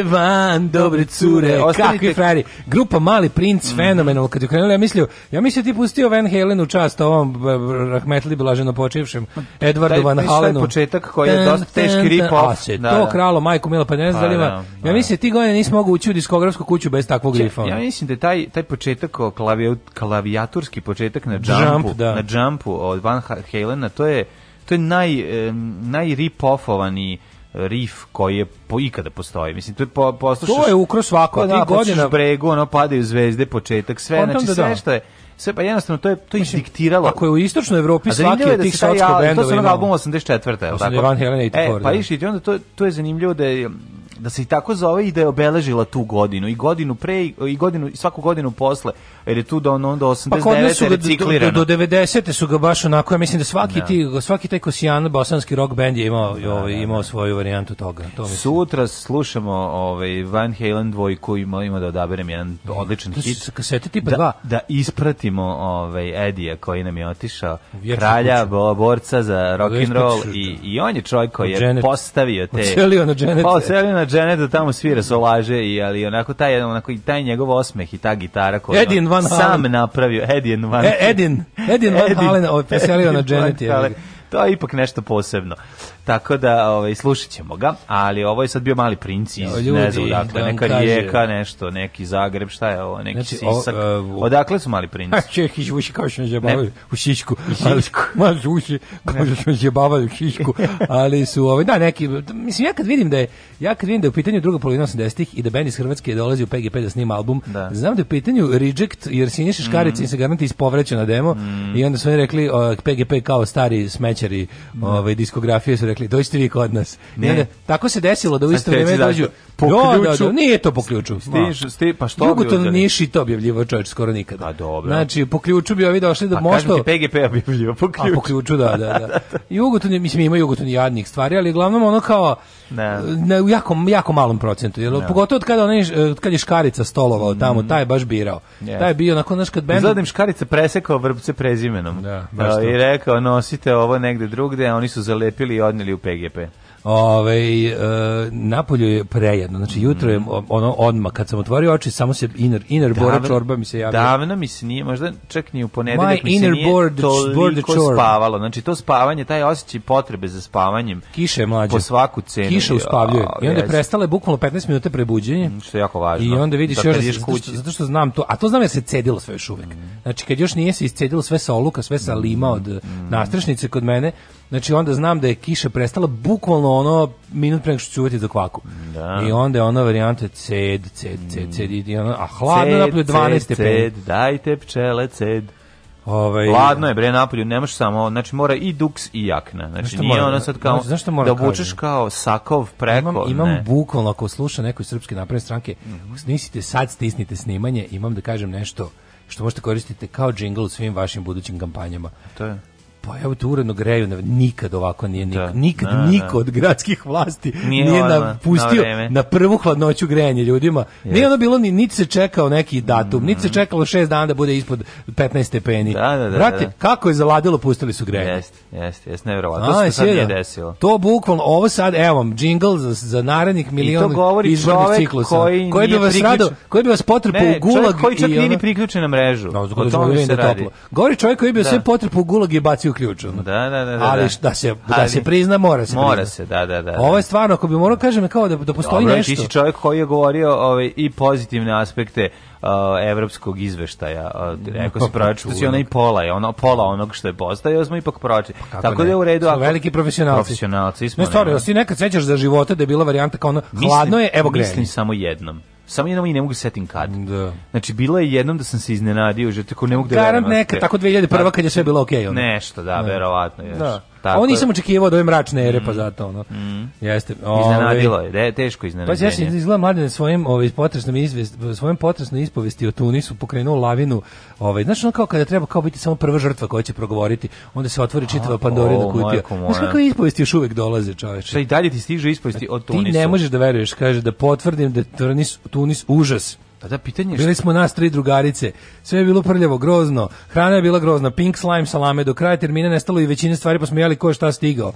Idite van, dobre cure, kakvi frari. Grupa Mali princ, mm. fenomenal. Kad je krenula, ja mislio, ja mislio ti pustio Van Halen u čast ovom Rahmetli Blaženo počivšem, Edvardu Van Halenu. Taj početak koji je dosta teški rip-off. Da, to da. kralo, majko Mila, pa ne znam pa da, pa da, da, Ja mislim, ti godine nismo mogu ući u diskografsku kuću bez takvog rifa. Ja mislim da taj, taj početak, klavijaturski početak na jumpu, Jump, da. na jumpu od Van Halena, to je to je naj, eh, najripofovani rif koji je po, ikada postoji. Mislim, to je po, poslušaš... To je ukro svako, pa, da, godina. bregu, ono, padaju zvezde, početak, sve, Kontam znači da, sve da. što je... Sve, pa jednostavno, to je, to Mislim, izdiktiralo. Ako je u istočnoj Evropi da svaki od da tih šotsko bendova... To su onog albuma 84. 84. Van Helen i E, pa išli, onda to, to je zanimljivo da je da se i tako zove i da je obeležila tu godinu i godinu pre i godinu i svaku godinu posle jer je tu do da onda 89 pa kod do, do, do 90 su ga baš onako ja mislim da svaki da. ti svaki taj kosijan bosanski rock bend je imao da, ovaj da, imao da. svoju varijantu toga to mislim. sutra slušamo ovaj Van Halen dvojku ima ima da odaberem jedan odličan to hit sa kasete tipa 2 da, da ispratimo ovaj Edija koji nam je otišao Vječna kralja bo, borca za rock and roll i i on je čovjek koji je postavio te Celio na Janet na žene da tamo svira solaže i ali onako taj jedan onako i taj njegov osmeh i ta gitara koju Edin Van Halen. sam napravio Edin Van e, Edin Edin Van Halen preselio na Janet to je ipak nešto posebno Tako da, ovaj slušat ćemo ga, ali ovo je sad bio mali princ iz Ljudi, ne znam dakle, da neka rijeka, nešto, neki Zagreb, šta je ovo, neki znači, Sisak. O, e, uh, odakle su mali princ? Čeh ih uši kao što ne zabavaju u Šišku. ma uši kao što ne zabavaju u Šišku, ali su ovaj da neki mislim ja kad vidim da je ja kad vidim da je u pitanju druga polovina 80-ih i da bend iz Hrvatske dolazi u PGP da snima album, da. znam da je u pitanju Reject jer Siniša Škarić mm. se garanti ispovraća na demo mm. i onda su oni rekli uh, PGP kao stari smećari, da. ovaj diskografije su rekli rekli dođite vi kod nas. Ne. ne, tako se desilo da u isto vrijeme dođu. Po ključu, da, da, da nije to po ključu. Stiš, sti, pa što Jugoton Niši to objavljivo čovjek skoro nikad. Pa dobro. Znači, po ključu bi ovi došli do da pa možda... A PGP objavljivo po ključu. A po ključu, da, da, da. Jugoton, mislim, ima Jugoton jadnik stvari, ali glavnom ono kao ne. Da. na u jako, jako malom procentu. Jer, da. Pogotovo od kada, onaj, eh, od je Škarica stolovao mhm. tamo, taj je baš birao. Yes. Taj je bio onako, znaš, kad bendu... Izgledim da Škarica presekao vrbce prezimenom. Da, baš eh, to. I rekao, nosite ovo negde drugde, a oni su zalepili i odneli u PGP. Ovaj e, napolju je prejedno. Znači jutro je mm. ono odma kad sam otvorio oči samo se inner inner bora čorba mi se javila. Davno mi se nije možda čak ni u ponedeljak mi se nije board, toliko board spavalo. Znači to spavanje, taj osjećaj potrebe za spavanjem. Kiše mlađe. Po svaku cenu. Kiša uspavljuje. I onda je prestala je bukvalno 15 minuta prebuđenje. Mm, što je jako važno. I onda vidiš da, još zato što, zato što znam to, a to znam jer se cedilo sve još uvek. Mm. Znači kad još nije se iscedilo sve sa oluka, sve sa lima od mm. nastrešnice kod mene, Znači onda znam da je kiša prestala bukvalno ono minut pre nego što ću uvjeti za kvaku. Da. I onda je ona varijanta ced, ced, ced, ced, mm. i ona, a hladno napolju 12 stepeni. Ced, dajte pčele, ced. Ovaj Ladno je bre napolju, nemaš samo, znači mora i duks i jakna. Znači zašto nije mora, ono sad kao znači, mora da obučeš kao sakov preko. Imam, imam ne. bukvalno ako sluša neko iz srpske napredne stranke, mhm. snisite sad stisnite snimanje, imam da kažem nešto što možete koristiti kao džingl u svim vašim budućim kampanjama. To je. Pa evo tu uredno greju, nikad ovako nije niko, da, nikad da, da. niko da. od gradskih vlasti nije, nije odmah, napustio na, na, prvu hladnoću grejanje ljudima. Yes. Nije ono bilo, ni, niti se čekao neki datum, mm. niti se mhm. čekalo šest dana da bude ispod 15 stepeni. Da, da, da, da, Brate, da. kako je zaladilo, pustili su grejanje. Jeste, jeste, jeste, nevjerovatno. To se sad nije desilo. To bukvalno, ovo sad, evo vam, džingl za, za narednih milion izbornih ciklusa. koji, koji bi vas priključ... rado, koji bi vas potrpao u gulag. koji čak i nije ono... priključen na mrežu. Da, o tome se radi. Gori čovjek koji bi sve potrpao u gulag i bacio ključ. Da, da, da, da. Ali da. da se da ali, se prizna mora se. Mora prizna. se, da, da, da. Ovo je da. stvarno ako bi morao kažem kao da da postoji Dobro, nešto. Dobro, ti si čovjek koji je govorio ovaj i pozitivne aspekte uh, evropskog izveštaja. Uh, rekao se proču, si da onaj pola, je ono pola onog što je postao, smo ipak proči. Pa Tako ne? da je u redu, ako veliki profesionalci. Profesionalci smo. Ne, stvarno, si nekad sećaš za života da je bila varijanta kao ono, mislim, hladno je, evo gre. Mislim samo jednom Samo jednom i ne mogu setim kad. Da. Znači, bilo je jednom da sam se iznenadio, že tako ne mogu da... Garant neka, tako 2001. Da. kad je sve bilo okej. Okay, ono. Nešto, da, ne. Da. verovatno. Još. Da. Tako. Ovo nisam očekivao od ove mračne ere, mm. pa mhm. zato ono. Mm. Jeste. Iznenadilo ovaj, je, de, teško pa iznenađenje. Pa ja se izgleda mladen svojim ovaj potresnom izvest, svojim potresnom ispovesti o Tunisu pokrenuo lavinu, ovaj znači ono kao kada treba kao biti samo prva žrtva koja će progovoriti, onda se otvori čitava Pandorina kutija. Znaš kakve ispovesti još uvek dolaze, čoveče. Šta i dalje ti stiže ispovesti od Tunisa. Ti ne možeš da veruješ, kaže da potvrdim da Tunis Tunis užas. Pa da, pitanje je Bili smo nas tri drugarice. Sve je bilo prljavo, grozno. Hrana je bila grozna. Pink slime salame. Do kraja termina nestalo i većina stvari pa smo jeli ko je šta stigao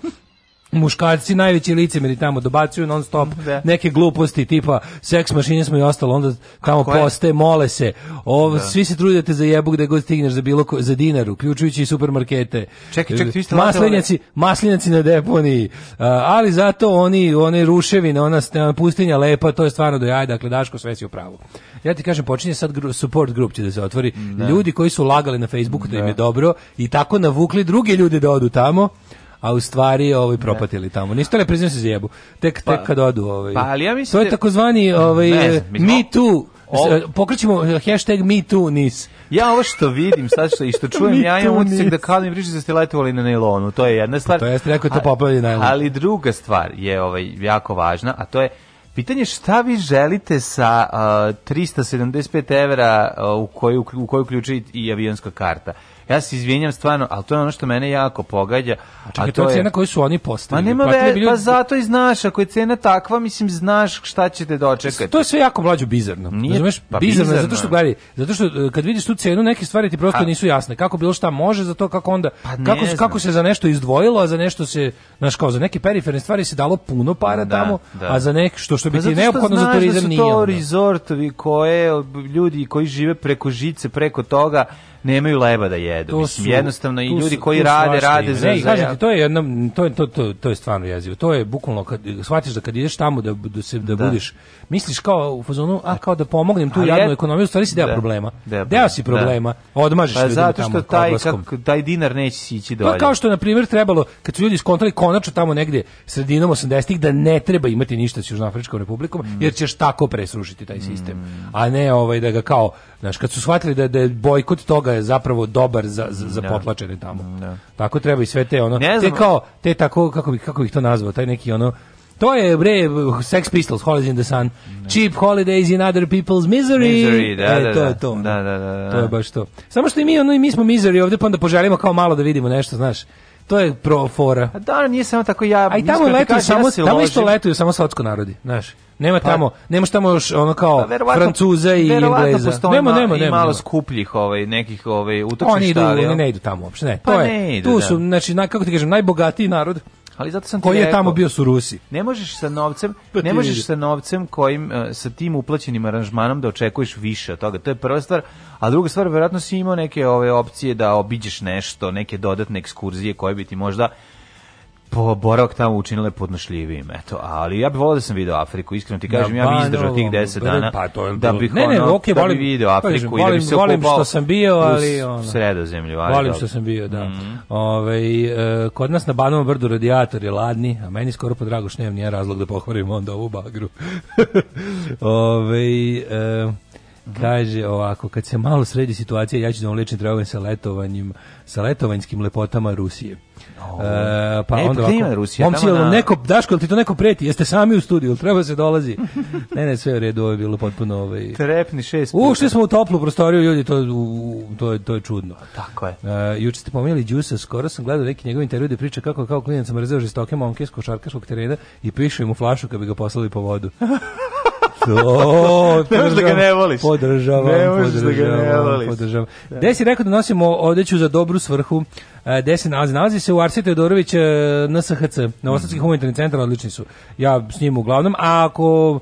muškarci najveći licemeri tamo dobacuju non stop da. neke gluposti tipa seks mašine smo i ostalo onda kamo poste mole se o, da. svi se trudite te za jebu gde god stigneš za bilo ko, za dinar uključujući i supermarkete čekaj čekaj ti maslinjaci maslinjaci na deponiji A, ali zato oni one ruševine ona pustinja lepa to je stvarno do jaja dakle Daško sve si u pravu ja ti kažem počinje sad support grup će da se otvori da. ljudi koji su lagali na Facebooku da im je da. dobro i tako navukli druge ljude da odu tamo a u stvari ovaj da. propatili tamo. Nisu le priznaju se zjebu. Tek pa, tek kad odu ovaj. Pa ali ja mislim To je da- takozvani ovaj ne, me too Ovo... Pokrećemo hashtag nis. Ja ovo što vidim, sad što, i što čujem, ja imam utisak da kad mi priča da ste letovali na nailonu, to je jedna stvar. Pa to jeste rekao, to popravili nailon. Ali druga stvar je ovaj, jako važna, a to je Pitanje šta vi želite sa uh, 375 evra uh, u koju, u koju uključi i avionska karta. Ja se izvinjam stvarno, ali to je ono što mene jako pogađa. A čekaj, a to, to je cena koju su oni postavili. Ma nema ve, bili... pa, pa zato i znaš, ako je cena takva, mislim, znaš šta ćete dočekati. Da to je sve jako mlađo bizarno. Nije, Razumeš? Pa bizarno, bizarno, zato što gledaj, zato što e, kad vidiš tu cenu, neke stvari ti prosto a, nisu jasne. Kako bilo šta može za to, kako onda, pa kako, znam. kako se za nešto izdvojilo, a za nešto se, znaš kao, za neke periferne stvari se dalo puno para da, tamo, da. a za nek što što bi pa ti neophodno za turizam nije. Zato što znaš da su to rezortovi koje ljudi koji žive preko žice, preko toga, nemaju leba da jedu. To Mislim, su, jednostavno i ljudi koji rade, rade za... Ne, za, kažete, to je, jedno, to, je, to, to, to je stvarno jezivo. To je bukvalno, kad, shvatiš da kad ideš tamo da, da, se, da, da. budiš, misliš kao u fazonu, a kao da pomognem tu jadnu ekonomiju, u stvari si deo da, problema. Da, pa deo, deo da. si problema, da. odmažiš pa, zato što taj, kak, taj dinar neće ići dolje. To kao što, na primjer, trebalo, kad su ljudi skontali konačno tamo negde sredinom 80-ih, da ne treba imati ništa s Južnoafričkom republikom, mm. jer ćeš tako presrušiti taj sistem. Mm. A ne ovaj, da ga kao, znaš, kad su shvatili da, da je bojkot toga toga je zapravo dobar za za, za da. potlačene tamo. Da. Tako treba i sve te ono ne te kao te tako kako bih kako bih to nazvao taj neki ono to je bre Sex Pistols Holidays in the Sun. Ne. Cheap holidays in other people's misery. Misery, da, e, da, to da. je to. Da, da, da, da. To je baš to. Samo što i mi ono i mi smo misery ovde pa onda poželimo kao malo da vidimo nešto, znaš. To je pro fora. A da, nije samo tako ja. A tamo letuju samo ja tamo isto letuju samo slatko narodi, znaš. Nema pa, tamo, nema šta tamo još ono kao pa, Francuza i Engleza. Nema, nema, nema. I malo skupljih ovaj, nekih ovaj, utočišta. Oni idu, oni ne idu tamo uopšte, ne. Pa to ne je, idu, tu da. su, da. znači, na, kako ti kažem, najbogatiji narod ali zato sam ti koji je tamo bio su Rusi. Ne možeš sa novcem, pa ne možeš sa novcem kojim e, sa tim uplaćenim aranžmanom da očekuješ više od toga. To je prva stvar, a druga stvar verovatno si imao neke ove opcije da obiđeš nešto, neke dodatne ekskurzije koje bi ti možda po boravak tamo učinile podnošljivijim, eto, ali ja bih voleo da sam video Afriku, iskreno ti kažem, ja, ja bih izdržao tih 10 dana, pa to da bih ne, ne, ono, okay, da bi video pa Afriku kažem, volim, i da bih se volim što sam bio, ali ono, zemlju ali volim što sam bio, da. Mm -hmm. Ove, ovaj, e, kod nas na Banovom brdu radijator je ladni, a meni skoro po drago šnem nije razlog da pohvarim onda ovu bagru. Ove, ovaj, e, Kaže ovako, kad se malo sredi situacija, ja ću da vam lečim traume sa letovanjim, sa letovanjskim lepotama Rusije. No. E, pa e, onda ovako, Rusija, momci, na... neko, Daško, ti to neko preti? Jeste sami u studiju, ili treba se dolazi? ne, ne, sve u redu, ovo je bilo potpuno... Ovaj... Trepni šest. Ušli smo u toplu prostoriju, ljudi, to, u, to, je, to je čudno. Tako je. E, juče ste pomenuli Đusa, skoro sam gledao neki njegov intervju gde priča kako kao klinac mrzeo žestoke momke s košarkaškog terena i pišu im u flašu kad bi ga poslali po vodu. O, ne možeš da ga ne voliš. Podržavam, ne podržavam, da ga ne podržavam. Da. Gde si rekao da nosimo odeću za dobru svrhu? E, gde se nalazi? Nalazi se u Arsi Teodorović e, na SHC, na Osadski mhm. humanitarni centar, odlični su. Ja s njim uglavnom, a ako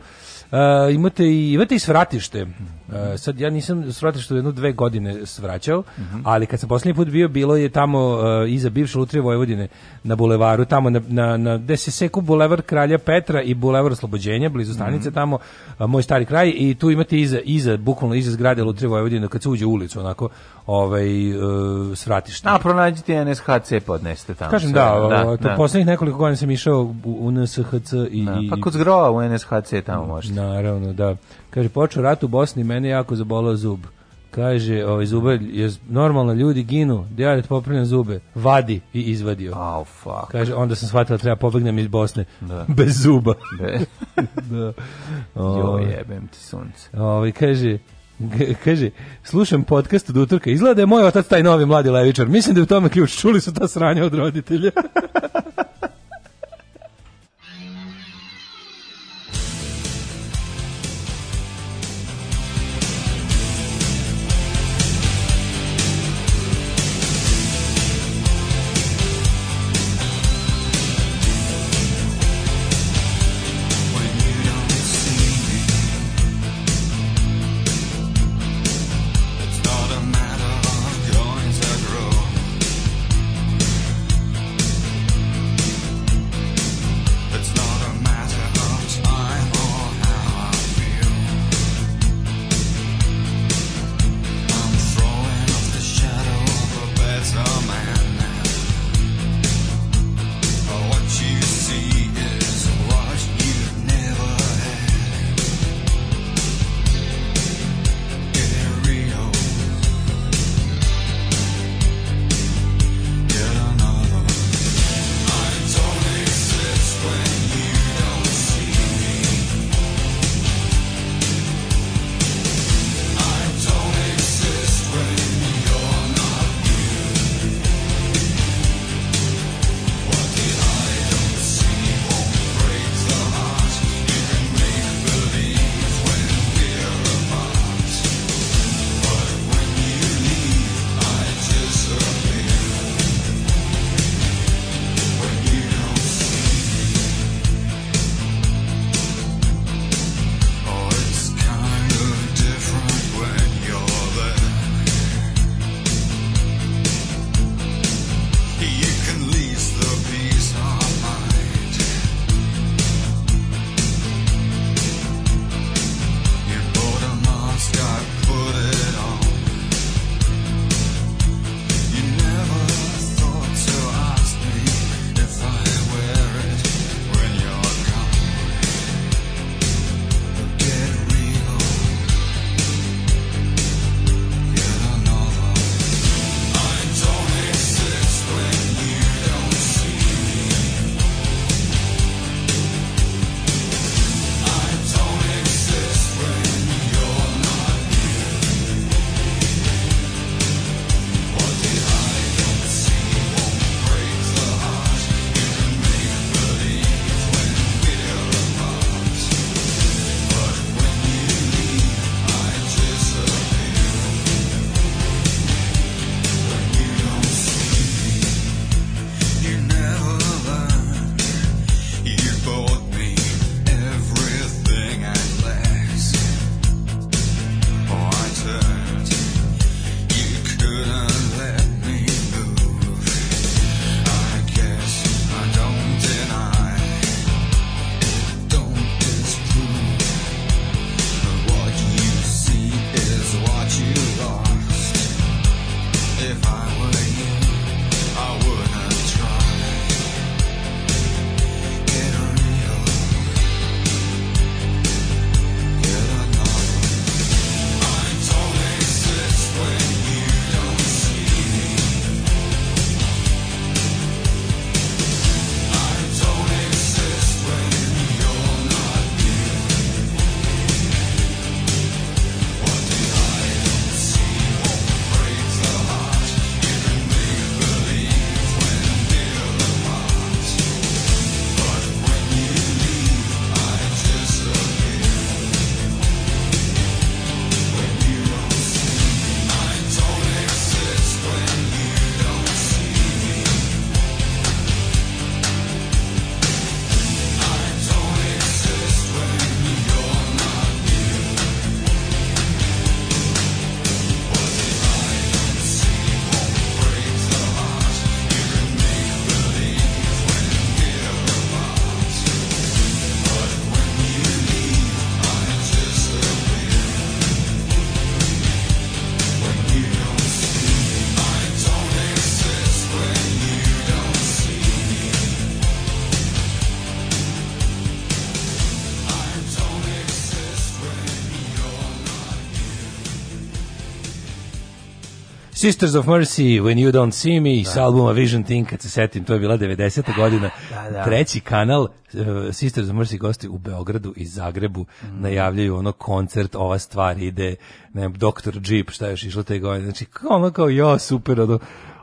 Uh, imate i imate i svratište Uh sad ja nisam što jednu dve godine svraćao, uh mhm. -huh. ali kad sam posljednji put bio, bilo je tamo uh, iza bivše Lutrije Vojvodine na bulevaru, tamo na, na, na gde se seku bulevar Kralja Petra i bulevar Oslobođenja, blizu mhm. stanice -huh. tamo, e, moj stari kraj, i tu imate iza, iza bukvalno iza zgrade Lutrije Vojvodine, kad se uđe u ulicu, onako, ovaj, uh, svratište. A, pronađite NSHC, podneste tamo. Kažem, sve. da, da, ovaj, da. to da. posljednjih nekoliko godina sam išao u, u NSHC i... Da. Pa kod zgrova u NSHC tamo mm, možete. Naravno, da. Kaže, počeo rat u Bosni, mene jako zabolao zub. Kaže, ovaj zubar, jer normalno ljudi ginu, djaret da da popravljam zube, vadi i izvadio. Au, oh, fuck. Kaže, onda sam shvatila, da treba pobegnem iz Bosne. Da. Bez zuba. Be. da. O, jo, ovaj, jebem ti sunce. Ovaj, kaže, kaže, slušam podcast od utorka, izgleda je moj otac taj novi mladi levičar. Mislim da je u tome ključ. Čuli su ta sranja od roditelja. Sisters of Mercy, When You Don't See Me, da. s albuma Vision Thing, kad se setim, to je bila 90. Da, godina. Da, da. Treći kanal, uh, Sisters of Mercy gosti u Beogradu i Zagrebu, mm. najavljaju ono koncert, ova stvar ide, ne Dr. Jeep, šta je još išlo te godine. Znači, ono kao, ja, super, ono,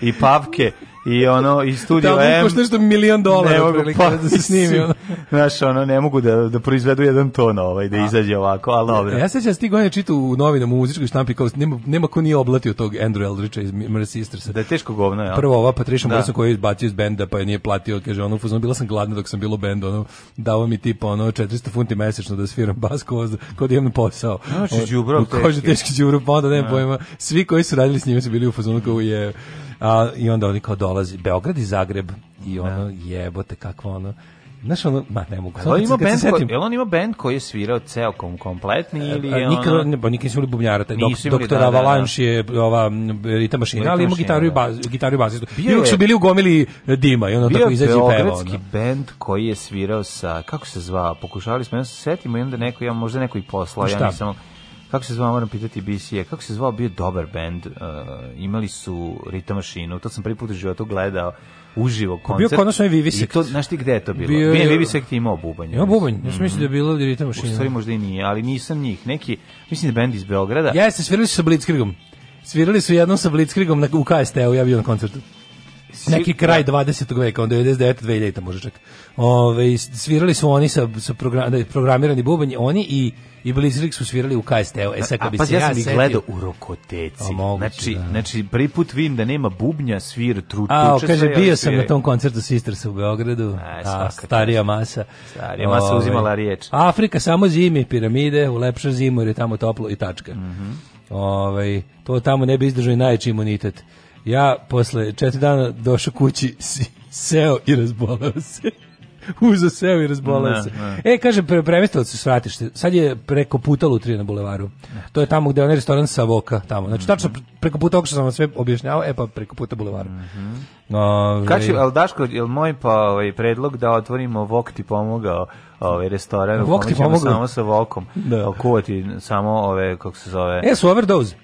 i pavke i ono i studio da, M. Da, nešto milion dolara ne mogu, pa, da se snimi. Ono. Znaš, ono, ne mogu da, da proizvedu jedan ton ovaj, da A. izađe ovako, ali dobro. E, ja, ja sećam se da ti godine čitu u novinom u muzičkoj štampi kao nema, nema ko nije oblatio tog Andrew Eldridge iz Mercy Sisters. Da je teško govno, ja. Prvo ova Patricia da. Morrison koja je izbacio iz benda pa je nije platio, kaže ono, fuzon, bila sam gladna dok sam bilo u bendu, ono, dao mi tipa ono 400 funti mesečno da sviram bas ko, ko imam posao. Znači, đubro, teški. Kaže teški đubro, pa onda nema da. pojma. Svi koji su radili s njima su bili u fazonu kao je A, I onda oni kao dolazi Beograd i Zagreb i da. ono jebote kako ono Znaš, ono, ma ne mogu. Jel ima band, ko, jel on ima band koji je svirao ceo kompletni e, ili je nikad, ono... Ne, pa nikad nisu bili bubnjara. Dok, doktora bili, da, Avalanche da, da. je ova rita mašina, ali ima gitaru i, da. baz, gitaru i basistu. I uvijek su bili u gomili e, dima i ono tako izađe i peva. Bio je beogradski band koji je svirao sa, kako se zvao, pokušavali smo, ja se setimo i onda neko, ja možda neko i poslao, ja nisam kako se zvao, moram pitati BC-a, kako se zvao, bio dobar band, uh, imali su Rita Mašinu, to sam prvi put u životu gledao, uživo koncert. Bio konačno i Vivisekt. I to, znaš ti gde je to bilo? Bio, bio Vivisekt imao bubanj. Imao bubanj, ja sam mislim da je mhm. bilo ovdje Rita Mašina. U stvari možda i nije, ali nisam njih, neki, mislim da je band iz Beograda. Jeste, svirali su sa Blitzkrigom. Svirali su jednom sa Blitzkrigom na, u KST-u, ja bio na koncertu neki kraj 20. Da. veka, onda 99. 2000 može čak. Ove, svirali su oni sa, sa program, da, programirani bubanj, oni i i Blizzard su svirali u KST-u. E sad, kad pa ja, ja sam ih gledao u rokoteci. A, moguće, znači, da. znači, prvi put vidim da nema bubnja, svir, tru, a, tuče kaže, bio sam na tom koncertu Sisters u Beogradu. E, a, a starija masa. Starija masa Ove, ovaj, uzimala riječ. Afrika samo zimi, piramide, u lepšu zimu jer je tamo toplo i tačka. Mm -hmm. Ove, ovaj, to tamo ne bi izdržao i najveći imunitet. Ja posle četiri dana došao kući, seo i razbolao se. Uzo seo i razboleo se. E, kaže, pre, premestilo se svratište. Sad je preko puta Lutrije na bulevaru. Eh. To je tamo gde je onaj restoran Savoka. Tamo. Znači, mhm. tačno preko puta, ovo sam vam sve objašnjavao, e pa preko puta bulevaru. Mm -hmm. Ovaj- Kači, ali Daško, je li moj pa, ovaj, predlog da otvorimo Vok ti pomogao? ovaj restoran, Vok ti pomogao? Samo sa Vokom. Da. Kuvati samo ove, kako se zove... E, su overdose.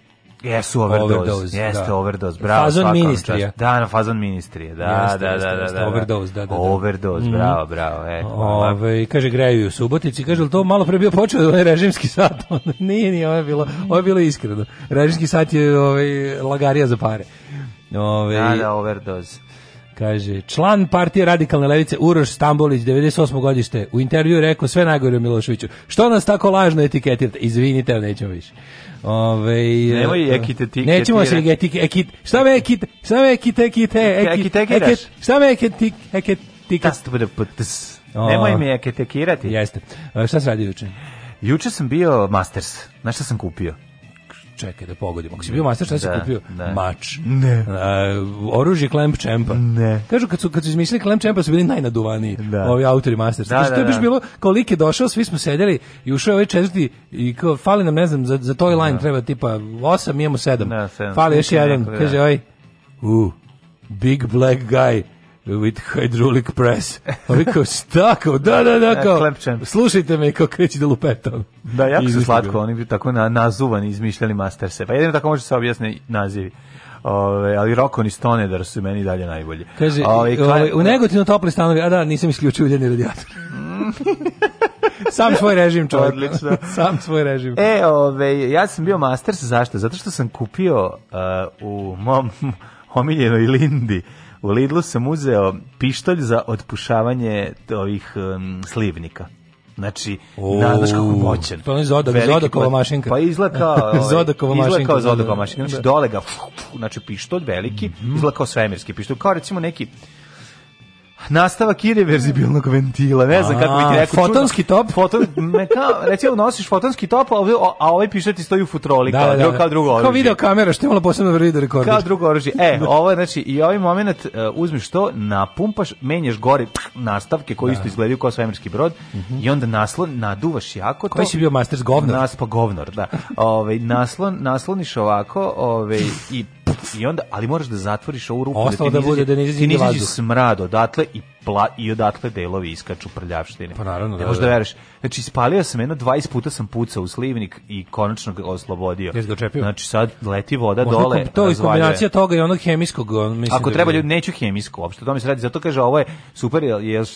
Jesu overdose, jeste da. overdose, bravo. Fazon ministrije. Da, na fazon ministrije, da, da da, da, da, da, jeste, Overdose, da, da. Overdose, bravo, bravo, e. Ove, kaže, greju u Subotici, kaže, li to malo pre bio počeo ovaj režimski sat? nije, nije, ovo je bilo, ovo je bilo iskreno. Režimski sat je ovaj, lagarija za pare. Ove, da, da, overdose. Kaže, član partije radikalne levice Uroš Stambolić, 98. godište, u intervju rekao sve najgore o Miloševiću. Što nas tako lažno etiketirate? Izvinite, ali nećemo više. Ove, Nemoj e, ekiteti. Nećemo se ekiteti. Ekit, šta me ekit? Šta me ekit ekit ekit ekit? Šta me ekit ekit da, ekit? Nemoj me ekitekirati. Jeste. E, šta se radi juče? Juče sam bio Masters. Na šta sam kupio? čekaj da pogodim. Ako si bio master, šta si da, kupio? Ne. Da. Mač. Ne. Uh, oružje Clamp Champa. Ne. Kažu, kad su, kad su izmislili Clamp Champa, su bili najnaduvaniji da. ovi autori master. Da, Kažu, da, to je baš da. bilo, kao lik je došao, svi smo sedeli i ušao je ovaj četvrti i kao, fali nam, ne znam, za, za toy line treba tipa osam, imamo sedam. Da, sedam. Fali još jedan. Kaže, oj, u, big black guy with hydraulic press. Ovi kao, šta, kao, da, da, da, e, kao, slušajte me kao kreći da lupetam. Da, jako su slatko, oni bi tako nazuvani izmišljali Masterse. Pa jedino tako može da se objasniti nazivi. Ove, ali Rokon i Stonedar su meni dalje najbolji. Kaže, ove, kaj... u negotinu topli stanovi, a da, nisam isključio uljeni radijator. Sam svoj režim, čovjek. Odlično. Sam svoj režim. E, ove, ja sam bio Masters, zašto? Zato što sam kupio uh, u mom omiljenoj Lindi u Lidlu sam uzeo pištolj za otpušavanje ovih um, slivnika. Znači, znaš kako je moćan. Pa je zodak, zodakova mašinka. Pa izgleda kao... Ovaj, zodakova mašinka. Izgleda kao zodakova da, da. mašinka. Znači, dole ga, znači, pištolj veliki, mm -hmm. izgleda kao svemirski pištolj. Kao recimo neki nastavak irreverzibilnog ventila, ne znam kako bih ti rekao. Fotonski top? Foton, ne, kao, recimo nosiš fotonski top, a, ovaj, a ovaj piše ti stoji u futroli, da, kao, da, drugo, da. kao drugo oružje. Kao video kamera, što je imala posebno video da rekorder. Kao drugo oružje. E, da. ovo znači, i ovaj moment uh, uzmiš to, napumpaš, menjaš gore pff, nastavke koje da. isto izgledaju kao svemirski brod mm -hmm. i onda naslon, naduvaš jako to. Koji si bio masters govnor? Nas, pa govnor, da. Ove, ovaj, naslon, nasloniš ovako ove, ovaj, i I onda, ali moraš da zatvoriš ovu rupu. Da Ostalo da, ti da bude da ne izađe smrad odatle i bla, i odatle delovi iskaču prljavštine. Pa naravno, e, da. Ne možda da, veriš. Znači, ispalio sam jedno, 20 puta sam pucao u slivnik i konačno ga oslobodio. Jesi Znači, sad leti voda Možda dole. To je kombinacija toga i onog hemijskog. Mislim Ako da treba, ljudi, neću hemijsko uopšte, to mi se radi. Zato kaže, ovo je super, jer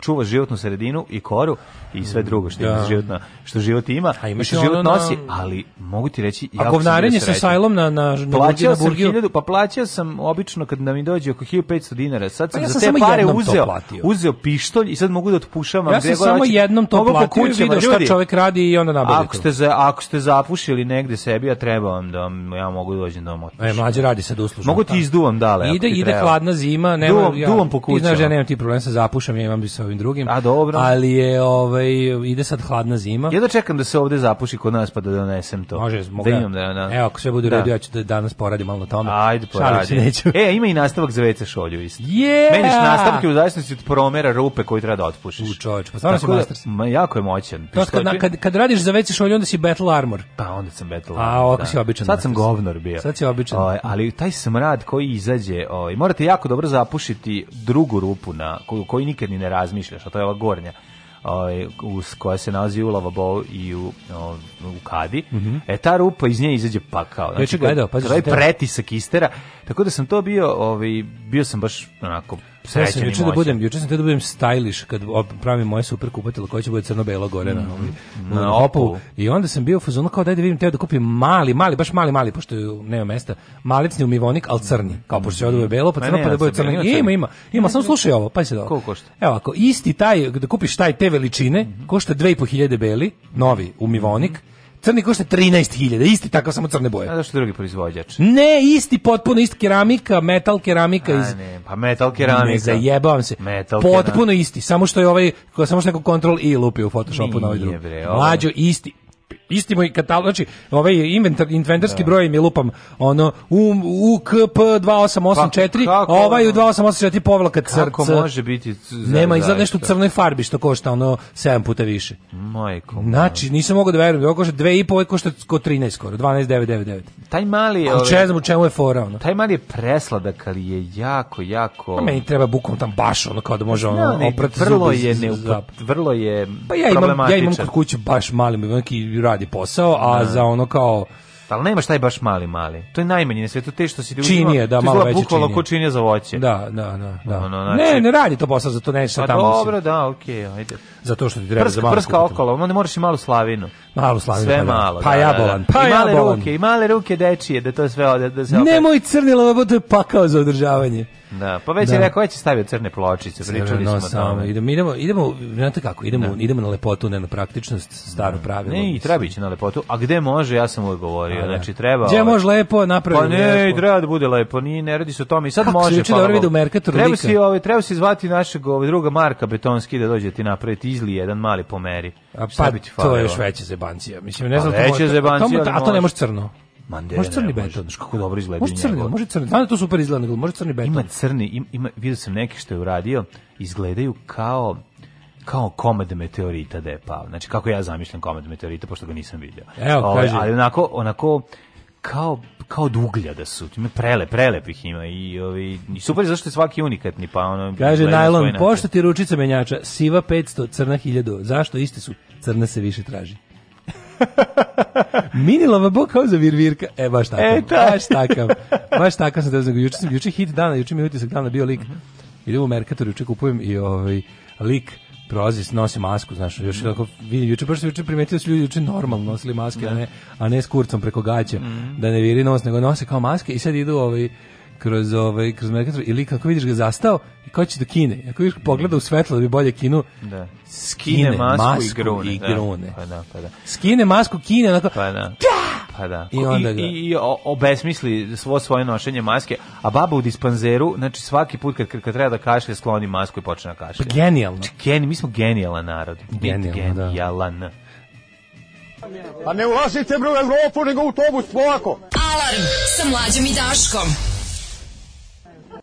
čuva životnu sredinu i koru i sve mm, drugo što, da. životna, što život ima, A imaš što život nosi, na... ali mogu ti reći... ja Ako govnarenje sa sajlom na, na, na, na, na Burgiju? Sam 1000, pa plaćao sam obično kad nam mi dođe oko 1500 dinara. Sad pa sam, pa ja sam za te pare uzeo platio. Uzeo pištolj i sad mogu da otpušavam. Ja sam samo jednom to platio i vidio šta pa čovjek radi i onda nabavio. Ako ste, za, ako ste zapušili negde sebi, ja treba da vam da ja mogu da dođem da E, mlađi radi sad uslužno. Mogu ti da. izduvam dale. Ide, ide treba. hladna zima. Nema, duvam, ja, duvam po kućama. znaš, ja nemam ti problem sa zapušam, ja imam bi sa ovim drugim. A dobro. Ali je, ovaj, ide sad hladna zima. Ja da čekam da se ovde zapuši kod nas pa da donesem to. Može, mogu. Da imam da, da. Evo, ako sve bude u ja ću da danas poradim malo na tome. Ajde, poradi. E, ima i nastavak za WC šolju isto. Yeah! Meniš nastavke u besnosti od promera rupe koju treba da otpušiš. U čoveč, pa stvarno si master. Da, ma, jako je moćan. To kad, na, kad, kad radiš za veće šolje, onda si battle armor. Pa onda sam battle armor. A, ovako da. si običan. Sad sam govnor bio. Sad si običan. O, ovaj, ali taj smrad koji izađe, o, ovaj, i morate jako dobro zapušiti drugu rupu na koju, koju nikad ni ne razmišljaš, a to je ova gornja ovaj, uz koja se nalazi u lavabou i u, o, u kadi. Mm -hmm. E ta rupa iz nje izađe pa kao. Znači, ja gledao, pa pretisak istera. Tako da sam to bio, ovaj bio sam baš onako Ja sam juče da budem, juče sam da budem stylish kad pravim moje super kupatelo koje će bude crno-belo gore na, mm, na da opu. I onda sam bio fuzon kao daj da vidim, teo da kupim mali, mali, baš mali, mali, pošto nema mesta, malicni umivonik, al crni. Kao pošto se odove belo, pa crno, pa da bude crno. Ima, ima, ima, samo slušaj ovo, pa se da. Koliko košta? Evo, ako isti taj, da kupiš taj te veličine, mhm. košta 2.500 beli, novi umivonik, mhm crni košta 13.000, isti takav samo crne boje. A zašto drugi proizvođač? Ne, isti potpuno isti keramika, metal keramika iz. A, ne, pa metal keramika. Ne zajebavam se. Metal potpuno keramika. isti, samo što je ovaj samo što neko kontrol i lupi u Photoshopu na ovaj drugi. Mlađo isti, Isti moj katalog, znači, ovaj inventar, inventarski da. broj mi lupam, ono, um, UKP 2884, kako, ovaj u 2884 povlaka crc. Kako može biti? Nema, izgleda nešto u crnoj farbi što košta, ono, 7 puta više. Majko. Znači, nisam mogao da verujem, ovo košta 2,5, ovo košta ko 13 skoro, 12,999. Taj mali je... Ove, čezam, u čemu je fora, ono. Taj mali je presladak, ali je jako, jako... Pa meni treba bukom tam baš, ono, kao da može, ono, no, ne, vrlo je, neupo, vrlo je pa ja imam, ja imam kod kuće baš mali, neki radi radi posao, a da. za ono kao ali nema šta je baš mali mali. To je najmanje na svetu te što se ti da uzima. Činije, da, malo veće činije. Ko činije za voće. Da, da, da. da. Ono, znači... Ne, ne radi to posao, zato ne sa pa tamo. Pa dobro, da, okej, okay, ajde. Zato što ti treba prska, za malo. Prska skupiti. okolo, onda moraš i malu slavinu. Malu slavinu. Sve pa, da. malo. Pa da, da, jabolan, pa I male jabolan. ruke, i male ruke dečije, da to sve ode, da se opet... Nemoj crnilo, ovo to je pakao za održavanje. Da, pa već da. je rekao, već stavi crne pločice, pričali no, smo tome. Idemo, idemo, idemo, znate kako, idemo, da. idemo na lepotu, ne na praktičnost, staro da. pravilo. Ne, i treba ići na lepotu, a gde može, ja sam uvijek govorio, a, da. znači treba... Gde ovaj, može lepo, napraviti Pa ne, lepo. treba da bude lepo, ni, ne radi se o tome, i sad kako može. Kako se dobro vidi u Merkatoru treba si, ovaj, treba si zvati našeg ovaj, druga Marka Betonski da dođe ti napraviti izli jedan mali pomeri. A pa, to je još veća zebancija, mislim, ne znam... Pa, veća zebancija, a to ne može crno. Mandere. Može crni beton. Može, kako dobro izgleda može crni, njegov. Može crni, da to super izgleda, nego može crni beton. Ima crni, im, ima, vidio sam neki što je uradio, izgledaju kao kao komad meteorita da je pao. Znači, kako ja zamišljam komad meteorita, pošto ga nisam vidio. Evo, Ovo, ovaj, kaži. Ali onako, onako, kao kao od uglja da su. Ima prele, prelepih ima i ovi ovaj, i super zašto je svaki unikatni pa ono Kaže najlon, pošto ti ručica menjača, siva 500, crna 1000. Zašto iste su? Crna se više traži. Mini lavabo kao za virvirka. E, baš takav. E, e ta. Baš takav. Baš takav sam da znam. Juče, sam, juče hit dana, juče mi je utisak dana bio lik. Mhm. Idem u Merkator, juče kupujem i ovaj, lik prolazi, nosi masku, znaš, još mm. tako vidim, juče, baš juče primetio da su ljudi juče normalno nosili maske, mm. a, da. ne, a ne s kurcom preko gaća, mm. da ne viri nos, nego nose kao maske i sad idu ovaj, kroz ovaj kroz Mercator ili kako vidiš ga zastao i kao će do da Kine. Ako vidiš pogleda u svetlo da bi bolje kinu. Da. Skine, skine masku, i grune. I da. grune. Da. Pa da, pa da. Skine masku kine onako. Pa da. Pa da. I, onda I, i, obesmisli svo svoje nošenje maske, a baba u dispanzeru, znači svaki put kad, kad treba da kašlje, skloni masku i počne da kašlje. Pa genijalno. Znači, geni, mi smo genijalan narod. Genijalno, da. genijalan. Da. Pa ne ulazite bre u Evropu, nego u autobus, polako. Alarm sa mlađom i Daškom.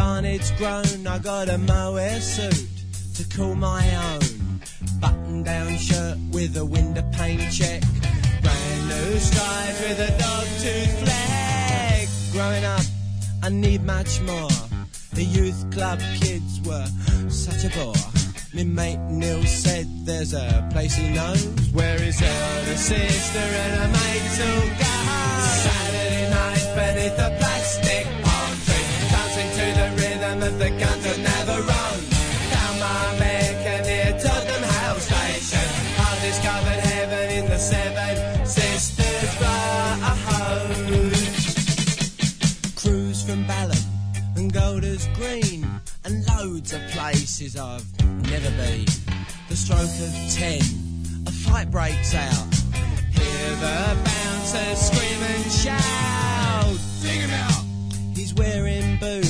It's grown, I got a mohair suit to call my own. Button down shirt with a window pane check. Brand new stripes with a dog tooth flag. Growing up, I need much more. The youth club kids were such a bore. Me mate Neil said there's a place he knows where his elder sister and a mate all go. Saturday night beneath the plastic but the guns are never run. Down my maker near Tottenham Hale Station, I discovered heaven in the Seven Sisters Road. Cruise from Balham and Golders Green, and loads of places I've never been. The stroke of ten, a fight breaks out. Hear the bouncers scream and shout. Dig him out! He's wearing boots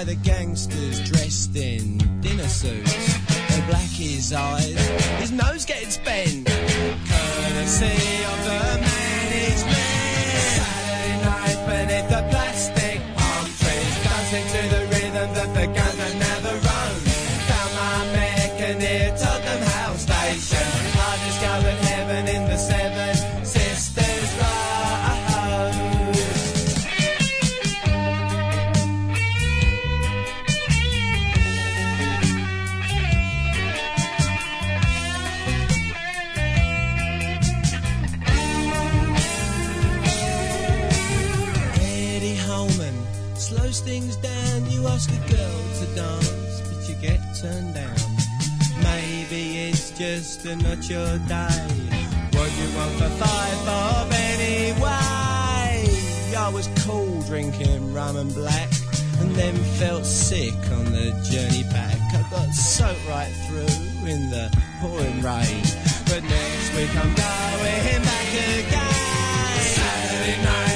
by the gangsters dressed in dinner suits. They black his eyes, his nose gets bent. Courtesy of the management. Saturday night beneath the plastic palm trees, dancing to the rhythm that. living that you'll die. What you want for five of anyway? I was cool drinking rum and black, and then felt sick on the journey back. I got soaked right through in the pouring rain, but next week I'm going back again. Saturday night.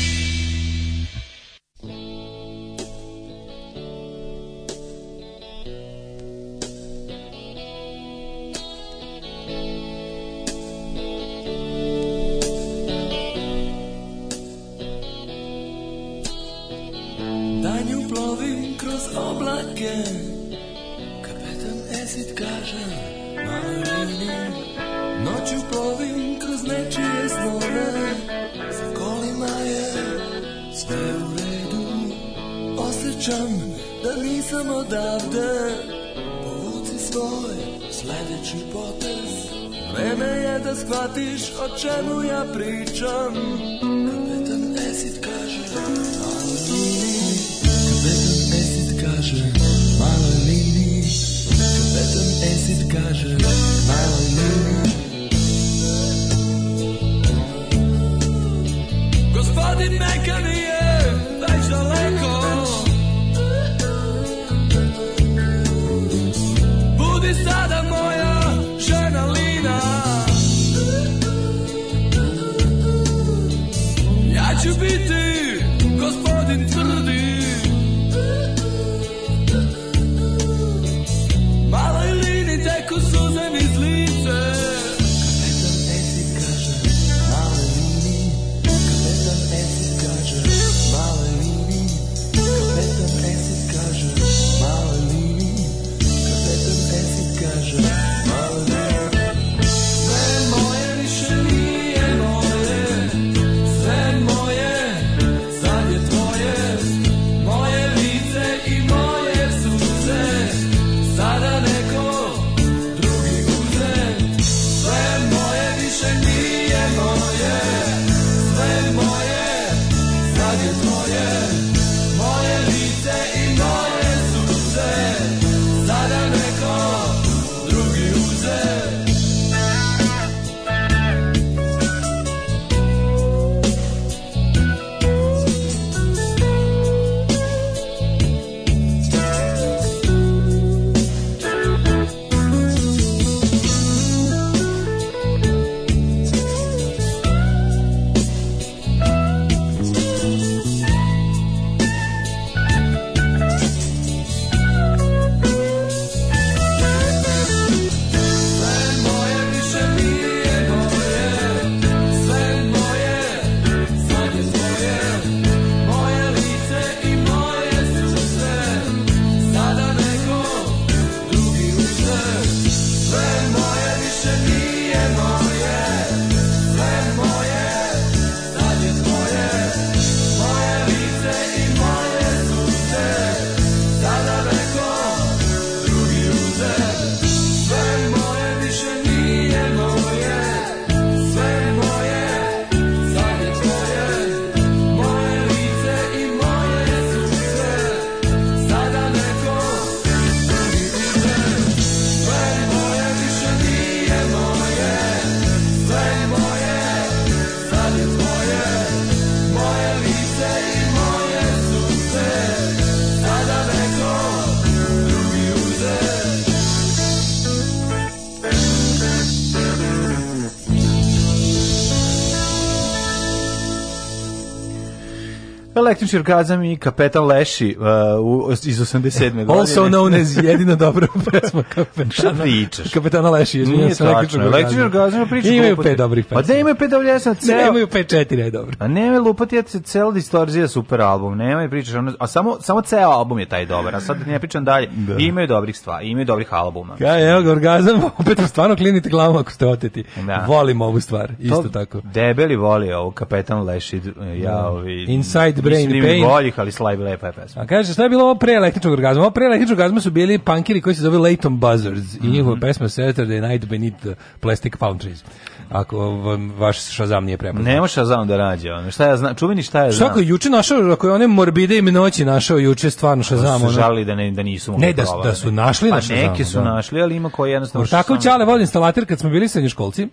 električni orgazam i kapetan Leši uh, iz 87. godine. Also known as jedina dobra pesma kapetana. Šta pričaš? Kapetana Leši, izvinjam se, električni orgazam. Električni orgazam priča. Pa da imaju pet dobrih pesma. A da imaju pet dobrih, ja Ne, imaju pet četiri, dobro. A ne, lupati, ja se celo distorzija super album, nema i pričaš, ono, a samo, samo ceo album je taj dobar, a sad da ne pričam dalje. Da. I imaju dobrih stvari, imaju dobrih albuma. Ja, evo ga, orgazam, opet stvarno klinite glavom ako ste oteti. Da. Volim ovu stvar, isto to tako. Debeli voli ovu kapetan Leši, ja, da. ovi... Inside Brain Pain in Pain. boljih, ali Sly lepa je pesma. A kaže, šta je bilo ovo pre električnog orgazma? Ovo pre električnog orgazma su bili punkiri koji se zove Layton Buzzards i njihova mhm. pesma Saturday Night Beneath Plastic Foundries. Ako vam vaš Shazam nije prepoznat. Nema Shazam da rađe. Ono. Šta ja znam, čuveni šta ja znam. Šta juče našao, ako je one morbide i noći našao juče stvarno Shazam. Da su žalili da, ne, da nisu mogli Ne, da, da su našli pa na Shazam. Pa neki su da. našli, ali ima koji jednostavno Tako Ćale vodin instalater kad smo bili srednjoškolci,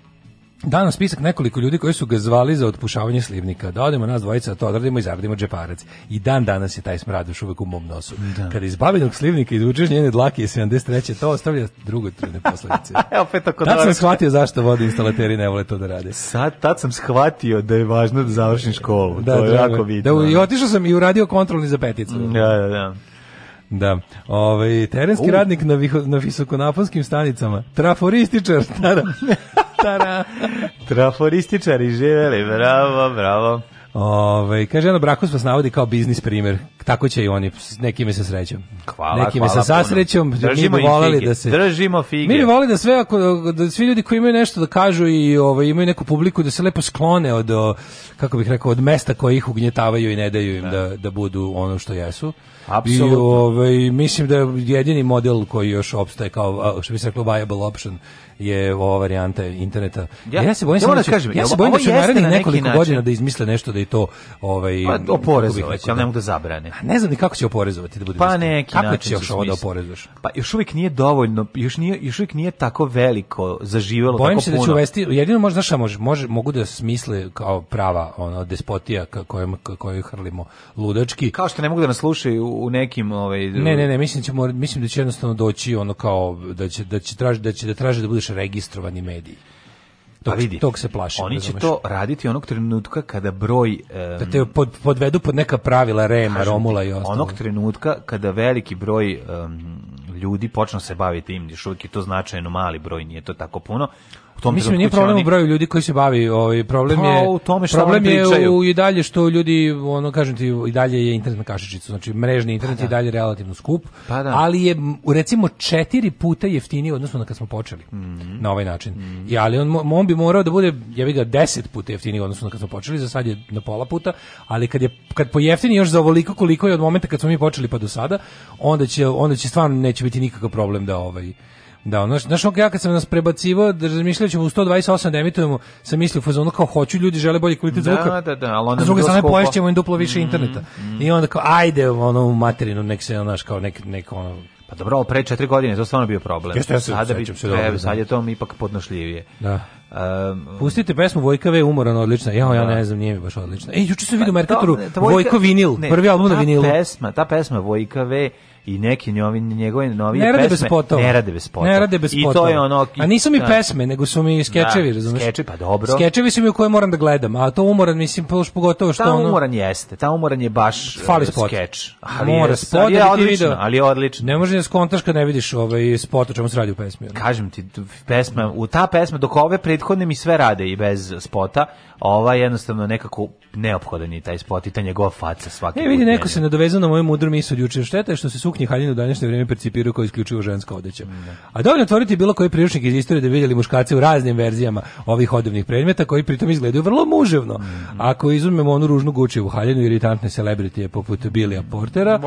Danas spisak nekoliko ljudi koji su ga zvali za otpušavanje slivnika. Da odemo nas dvojica, to odradimo i zaradimo džeparac. I dan danas je taj smrad još uvek u mom nosu. Da. Kada iz babinog slivnika izvučeš njene dlake iz 73. to ostavlja drugo drugotrudne posledice. E, opet tako tad sam shvatio zašto vode instalateri ne vole to da rade. Sad, tad sam shvatio da je važno da završim školu. Da, to je drago, da. jako vidno. Da, I otišao sam i uradio kontrolni za peticu. Da, da, da. Da. Ovaj terenski U. radnik na viho, na visokonaponskim stanicama. Traforističar, tara. stara. Traforističari živeli, bravo, bravo. Ove, ovaj, kaže, ono, Brakus vas navodi kao biznis primjer. Tako će i oni. Nekime se srećom. Hvala, Nekime hvala, se sasrećom. Držimo mi volali da se... Držimo fige. Mi voli da sve, ako, da svi ljudi koji imaju nešto da kažu i ovaj, imaju neku publiku, da se lepo sklone od, o, kako bih rekao, od mesta koje ih ugnjetavaju i ne daju im da, da, da budu ono što jesu. Absolutno. I ovaj, mislim da je jedini model koji još opstaje kao, što bi se reklo, viable option je ova varijanta interneta. Ja, ja se bojim ja da, da će, kažem, ja se bojim da će narednih nekoliko način. godina da izmisle nešto da i to ovaj pa, oporezovati, da- ali ne mogu da zabrane. A ne znam ni kako će oporezovati da bude. Pa neki kako način će još ovo da oporezuješ? Pa još uvijek nije dovoljno, još nije još uvijek nije tako veliko zaživelo bojim tako se puno. da će uvesti, jedino možda šta može, može mogu da smisle kao prava ono despotija kojom kojoj hrlimo ludački. Kao što ne mogu da nas slušaju u nekim ovaj Ne, ne, ne, mislim da ćemo mislim da će jednostavno doći ono kao da će da će traži, da će da traži da budeš registrovani mediji. Pa tog, pa vidi, tog se plaši. Oni će to raditi onog trenutka kada broj... Um, da te pod, podvedu pod neka pravila Rema, Romula i ostalo. Onog trenutka kada veliki broj um, ljudi počne se baviti im, još uvijek je to značajno mali broj, nije to tako puno, u tom Mislim, nije problem oni... u broju ljudi koji se bavi, ovaj, problem pa, je, u tome šta problem je u, i dalje što ljudi, ono kažem ti, i dalje je internet na kašičicu, znači mrežni internet pa, da. i dalje relativno skup, pa, da. ali je recimo četiri puta jeftiniji odnosno na kad smo počeli mm -hmm. na ovaj način. Mm -hmm. I, ali on, on bi morao da bude, ja bih ga, 10 puta jeftiniji odnosno na kad smo počeli, za sad je na pola puta, ali kad, je, kad pojeftini još za ovoliko koliko je od momenta kad smo mi počeli pa do sada, onda će, onda će stvarno neće biti nikakav problem da ovaj Da, ono, znaš, ja kad sam nas prebacivao, da razmišljao ćemo u 128 da emitujemo, sam mislio, fazonu kao hoću, ljudi žele bolji kvalitet da, zvuka. Da, da, da, ali onda... S druge strane, poješćemo im duplo više mm, interneta. Mm. I onda kao, ajde, ono, u materinu, nek se, znaš, kao, nek, nek, ono, Pa dobro, pre četiri godine to stvarno bio problem. Jeste, ja se sećam se dobro. Da. Sad je to ipak podnošljivije. Da. Um, Pustite pesmu Vojkave umoran odlična. Ja, ja da. ne znam, nije mi baš odlična. Ej, juče sam pa vidio Merkatoru Vojko, Vojko vinil, ne, prvi album na vinilu. Ta pesma, ta pesma Vojkave i neki njovi, njegove novije ne rade pesme bez potova. ne rade bez potova. Ne rade bez potova. I to je ono... I, a nisu mi da. pesme, nego su mi skečevi, da, razumiješ? Skeče, pa dobro. Skečevi su mi u koje moram da gledam, a to umoran, mislim, pa pogotovo što ta ono... Ta umoran jeste, ta umoran je baš Fali eh, spot. skeč. Ali Mora je, spot, ali je odlično, ali je odlično. Ne može da skontaš kad ne vidiš ovaj spot o čemu se radi u pesmi. Ono. Kažem ti, pesma, u ta pesma, dok ove pre prethodne mi sve rade i bez spota, ova je jednostavno nekako neophodan je taj spot i ta njegova faca svaki. E vidi neko njene. se nadovezao na moju mudru misao od juče, šteta je što se suknje haljine u današnje vrijeme percipiraju kao isključivo ženska odeća. Mm, da. A dovoljno otvoriti bilo koji priručnik iz istorije da vidjeli muškarce u raznim verzijama ovih odevnih predmeta koji pritom izgledaju vrlo muževno. Mm. Da. Ako izuzmemo onu ružnu gučevu haljinu i iritantne celebritije poput Bilija Portera,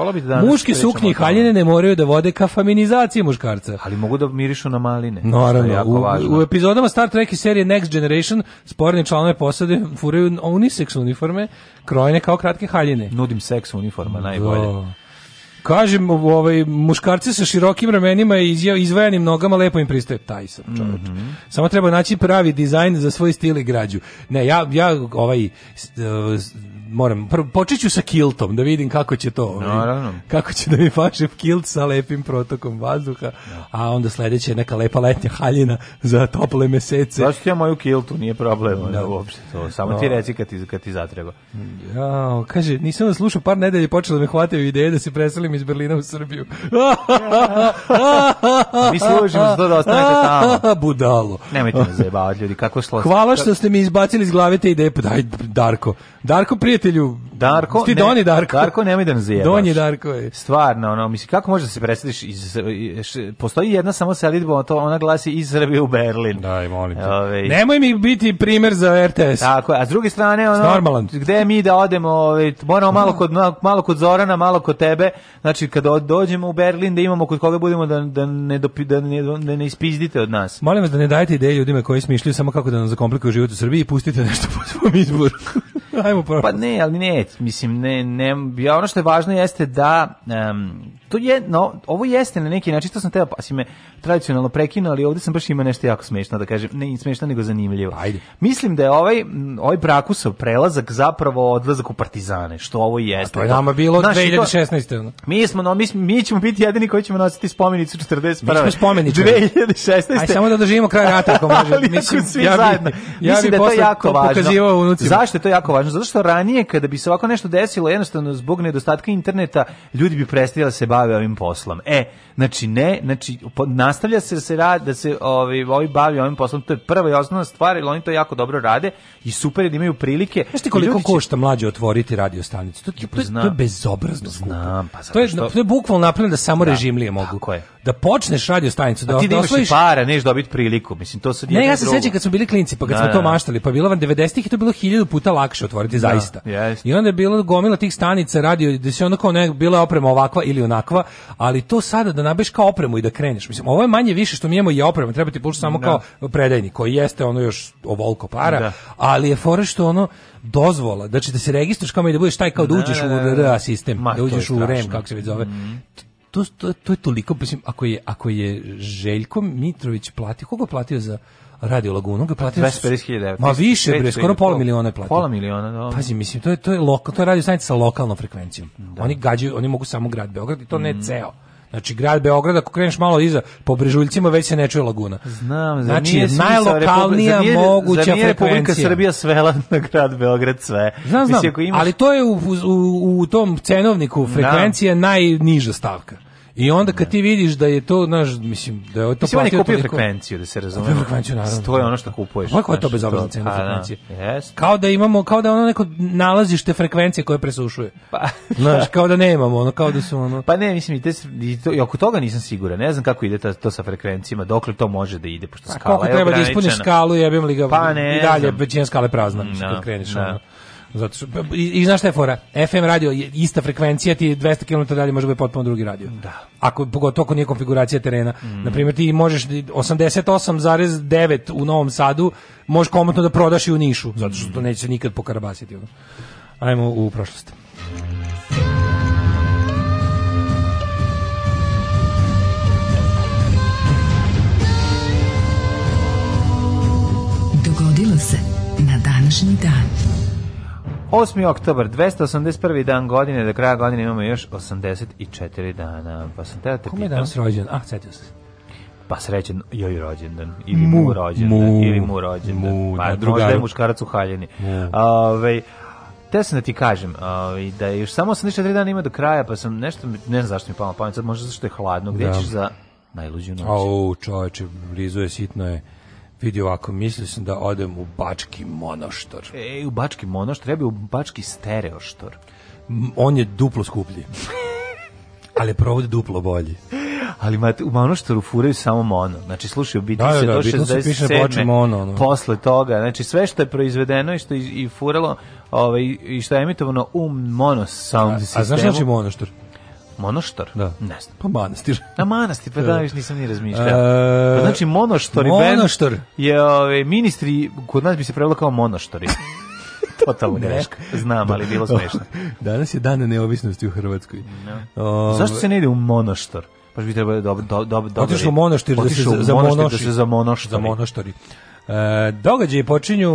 muške suknje i haljine ne moraju da vode ka feminizaciji muškarca. Ali mogu da mirišu na maline. Naravno, u, u, epizodama Star Trek i serije Next Generation sporni članove posade furaju unisex uniforme, krojene kao kratke haljine. Nudim seks uniforma, da. najbolje. Da. Kažem, ovaj, muškarci sa širokim ramenima i izvajanim nogama lepo im pristaje. Taj sam čovječ. Mm -hmm. Samo treba naći pravi dizajn za svoj stil i građu. Ne, ja, ja ovaj, moram prvo počeću sa kiltom da vidim kako će to ovaj, Naravno. kako će da mi paše kilt sa lepim protokom vazduha a onda sledeće neka lepa letnja haljina za tople mesece Zašto ja moju kiltu nije problem da. uopšte to samo ti da. reci kad ti, kad ti zatreba ja, kaže nisam vas slušao par nedelja počela da me hvataju ideje da se preselim iz Berlina u Srbiju mi se uložimo da ostanete tamo budalo nemojte me zajebavati ljudi kako slo hvala što ste mi izbacili iz glave te ideje pa daj Darko Darko prije prijatelju. Darko, ti Doni Darko. Darko, nemoj da nam Doni Darko je. Stvarno, ono, misli, kako možeš da se preseliš iz... Š, postoji jedna samo selidba, to ona glasi iz Srbije u Berlin. Daj, molim te. Ove, nemoj mi biti primer za RTS. Tako, a s druge strane, ono, Normalan. gde mi da odemo, ove, moramo malo kod, malo kod Zorana, malo kod tebe, znači, kad dođemo u Berlin, da imamo kod koga budemo da, da, ne, dopi, da, ne, da ne ispizdite od nas. Molim vas da ne dajete ideje ljudima koji smišljaju samo kako da nam zakomplikuju život u Srbiji i pustite nešto po svom izboru. Ajmo pa ne, ali ne, mislim ne, ne, ja ono što je važno jeste da um, to je, no, ovo jeste na neki način, to sam teo, pa si me tradicionalno prekinuo, ali ovde sam baš ima nešto jako smešno, da kažem, ne smešno, nego zanimljivo. Ajde. Mislim da je ovaj, ovaj brakusov prelazak zapravo odlazak u partizane, što ovo jeste. A to je da. nama bilo Znaš, 2016. To, mi, smo, no, mi, mi ćemo biti jedini koji ćemo nositi spomenicu 41. Mi smo spomenicu. 2016. Aj, samo da doživimo kraj rata, ako može. ali Mislim, svi ja bi, zajedno. Ja Mislim da je to jako to važno. Unucima. Zašto je to jako važno? Zato što ranije, kada bi se ovako nešto desilo, jednostavno zbog nedostatka interneta, ljudi bi prestajali da se baviti bave ovim poslom. E, Znači ne, znači nastavlja se da se radi da se ovi ovaj, ovi bavi ovim poslom, to je prva i osnovna stvar, jer oni to jako dobro rade i super je da imaju prilike. Znaš koliko će... košta mlađe otvoriti radio stanicu? To, to, to, pa to, je bezobrazno Znam, pa to je što... to je bukvalno napravljeno da samo da, režimlije mogu. Tako je. Da počneš radio stanicu da, A ti da osvojiš para, neš dobiti priliku. Mislim to se Ne, ja se sećam kad smo bili klinci, pa kad da, smo to da. maštali, pa bilo vam 90-ih i to bilo 1000 puta lakše otvoriti da, zaista. Jest. I onda je bilo gomila tih stanica radio da se ono kao ne bila oprema ovakva ili onakva, ali to sada da nabiješ kao opremu i da kreneš. Mislim, ovo je manje više što mi imamo je oprema, treba ti puš samo da. kao predajni, koji jeste ono još ovolko para, da. ali je fora što ono dozvola, znači da se registruješ kao i da budeš taj kao da, da uđeš da, u RA sistem, Ma, da uđeš u REM, kako se već zove. Mm. To, to, to, je toliko, mislim, ako je, ako je Željko Mitrović platio, koga platio za Radio Lagunu, ga platio 250.000. Ma više bre, skoro pola miliona je platio. Pola miliona, da. Pazi, mislim to je to je lokal, to je radio stanica sa lokalnom frekvencijom. Da. Oni gađaju, oni mogu samo grad Beograd i to mm. ne mhm. ceo. Znači grad Beograd ako kreneš malo iza po Brežuljcima već se ne čuje laguna. Znam, znači nije najlokalnija za nije, moguća za nije Republika Srbija svela na grad Beograd sve. Znam, znam, Mislim, imaš... ali to je u, u, u tom cenovniku da. frekvencije najniža stavka. I onda kad da. ti vidiš da je to, znaš, mislim, da je to mislim, platio... Mislim, frekvenciju, da se pa razume. frekvenciju, naravno. To je ono što kupuješ. Kako pa je to bezobrazna cena pa da, frekvencije? Yes. Kao da imamo, kao da ono neko nalazište frekvencije koje presušuje. Pa, znaš, kao da nemamo, ono, kao da su ono... Pa ne, mislim, i, te, i, to, i oko toga nisam siguran. Ne znam kako ide to, to sa frekvencijama, dokle to može da ide, pošto skala je pa, je treba da ispuniš skalu, jebim li ga pa, ne, i dalje, većina skale prazna, no, da, kad kreneš, no. ono. Zato što, i, i znaš šta je fora? FM radio, je ista frekvencija, ti 200 km dalje može biti potpuno drugi radio. Da. Ako, pogotovo ako nije konfiguracija terena. Mm. Naprimjer, ti možeš 88,9 u Novom Sadu, možeš komotno da prodaš i u Nišu, zato što to mm. neće se nikad pokarabasiti. Ajmo u prošlost. Dogodilo se na današnji dan. 8. oktobar, 281. dan godine, do kraja godine imamo još 84 dana. Pa sam te da te Kome je danas rođen? Ah, setio sam se. Pa srećen joj rođendan ili mu, mu rođendan mu, ili mu rođendan. Mu, pa da, druga... možda je muškarac u haljini. Yeah. te sam da ti kažem, ovaj, da je još samo 84 dana ima do kraja, pa sam nešto, ne znam zašto mi palo pamet, sad možda zašto je hladno, gdje da. ćeš za najluđu noć? Au, čoveče, blizu je, sitno je. Vidi ovako, mislio sam da odem u Bački monoštor. Ej, u Bački monoštor, treba u Bački stereoštor. On je duplo skuplji. Ali provod duplo bolji. Ali ma, u monoštoru furaju samo mono. Znači, slušaj, biti Da, da, se do bitno 67. mono, ono. Posle toga, znači sve što je proizvedeno i što je i furalo ovaj, i što je emitovano u mono sound A, sistemu. a znaš znači monoštor? Monoštor? Da. Ne znam. Pa manastir. Na manastir, pa da, još nisam ni razmišljao. E, pa znači monoštor, monoštor. je ove, ministri, kod nas bi se prevelo kao monoštori. Totalno greška. Znam, ali bilo smešno. Danas je dan neovisnosti u Hrvatskoj. No. Da. O, Zašto se ne ide u monoštor? Pa bi trebalo dobro, dobro, dobro. Otišao u monoštir da se za monoštor. Da se za monoštor. Za monoštori. E, događaji počinju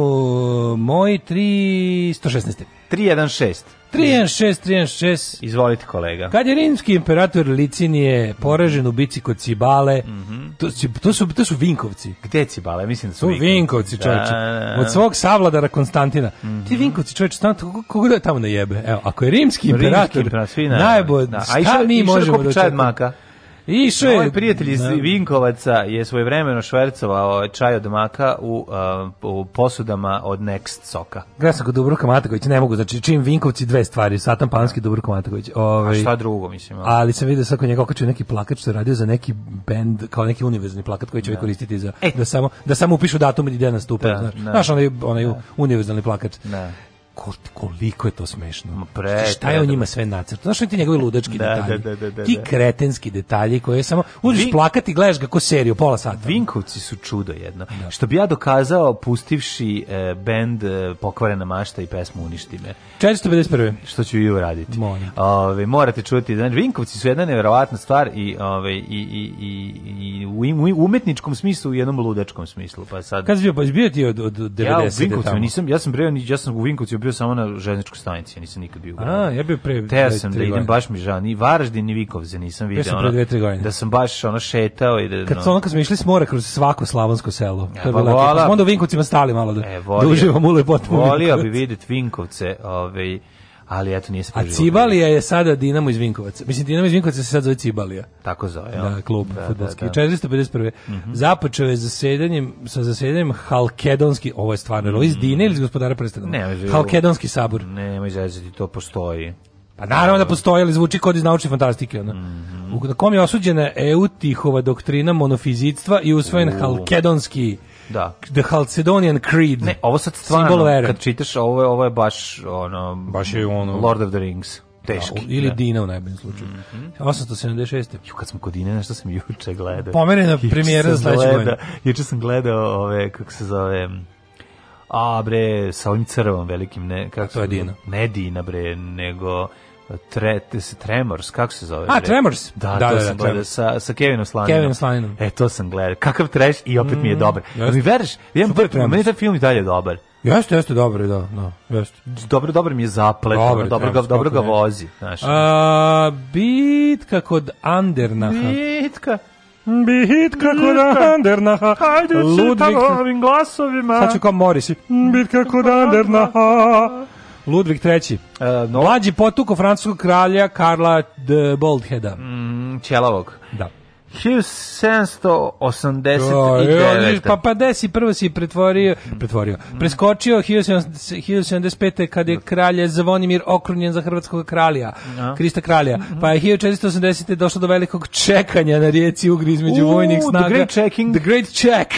moji 316. 316. 316, 316. Izvolite kolega. Kad je rimski imperator Licinije poražen u bici kod Cibale, mm -hmm. to, to, su, to su Vinkovci. Gde Cibale? Mislim da su Vinkovci. Vinkovci, da, čovječe. Da, da, od svog savladara Konstantina. Mm -hmm. Ti mhm. Vinkovci, čovječe, tamo, koga da tamo najebe? Evo, ako je rimski imperator, rimski imperator najbolj, da. šta mi možemo da očekati? Išao je. Moj prijatelj iz da. Vinkovaca je svojevremeno švercovao čaj od maka u, uh, u posudama od Next soka. Ja sam kod Dubrovka Mataković, ne mogu, znači čim Vinkovci dve stvari, Satan Panski, Dubrovka Mataković. Ovaj, A šta drugo, mislim? Ali, ali sam vidio sad kod njega okačio neki plakat što je radio za neki bend, kao neki univerzni plakat koji će da. koristiti za, e. da, samo, da samo upišu datum i gde nastupa. Da, znaš, da. onaj, onaj da. univerzalni plakat. Da ko, koliko je to smešno. Ma pre, šta je o da- njima sve nacrto? Znaš li ti njegovi ludački da, da, detalji? Da, da, da, ti da. kretenski detalji koje samo... Uđeš Vink... plakati i gledaš ga ko seriju, pola sata. Vinkovci su čudo jedno. Što bi ja dokazao pustivši e, bend e, Pokvarena mašta i pesmu Uništi me. 451. Što ću i uraditi. Ove, morate čuti. Znači, Vinkovci su jedna nevjerovatna stvar i, ove, i, i, i, i u umetničkom smislu i u jednom ludačkom smislu. Pa sad... Kad si bio, pa bio ti od, od 90. Ja u Vinkovcima nisam, ja sam, breo, ja sam u Vinkovci bio samo na železničkoj stanici, ja nisam nikad bio u gradu. A, ja bio pre Teo sam da idem baš mi žal, ni Varaždin ni Vikovce nisam video. Ja sam pre dve, tri godine. Da sam baš ono šetao i da... Kad, no, ono, kad smo išli s mora kroz svako slavonsko selo, ja, e, to je pa bilo vola, pa smo onda u Vinkovcima stali malo da, e, da volio, da uživamo u lepotu. Volio bi vidjeti Vinkovce, ovaj, ali eto nije se A Cibalija je sada Dinamo iz Vinkovaca. Mislim Dinamo iz Vinkovaca se sad zove Cibalija. Tako zove, ja. Da, klub da, fudbalski. Da, da. 451. Mm -hmm. Započeo je zasedanjem sa zasedanjem Halkedonski, ovo je stvarno, mm -hmm. iz mhm. Dine ili iz gospodara prstena. Ne, Halkedonski sabor. Nema izazeti, to postoji. Pa naravno da postoji, ali zvuči kod iz naučne fantastike. Ona. Mm -hmm. U kom je osuđena Eutihova doktrina monofizitstva i usvojen uh. Halkedonski Da. The Halcedonian Creed. Ne, ovo sad stvarno, kad čitaš ovo, ovo je baš, ono, baš je ono, Lord of the Rings. Teški. Da, ili da. Dina u najboljem slučaju. Mm -hmm. 876. Ju, kad smo kod Dine, nešto sam juče gledao. Pomerena premijera sledeće godine. Juče sam gledao ove, kako se zove, a bre, sa ovim crvom velikim, ne, kako to je Dina. Ne Dina bre, nego tre, Tremors, kako se zove? A, Tremors? Da, da, to da, da sam da, gledao sa, sa Kevinom Slaninom. Kevinom Slaninom. E, to sam gledao. Kakav treš i opet mm, mi je mm, dobar. Jeste. Mi veriš, jedan prvi, meni taj film i dalje dobar. Jeste, jeste, dobro je, da, da, jeste. Dobro, dobro mi je zaplet, dobro, dobro, dobro, ga, dobro ga vozi. Znaš. A, bitka kod Andernaha. Bitka. Bitka kod Andernaha, hajde čitav ovim glasovima. Sad ću kao Morisi. Mm. Bitka kod Andernaha. Ludvig III. Uh, no. Mlađi potuko francuskog kralja Karla de Boldheada. Mm, Čelavog. Da. 1789. Pa pa desi prvo si pretvorio, pretvorio. Preskočio 1775. kad je kralj Zvonimir okrunjen za hrvatskog kralja, Krista kralja. Mhm. Pa je 1480. došlo do velikog čekanja na rijeci Ugri između vojnih snaga. The Great Checking. The Great Check.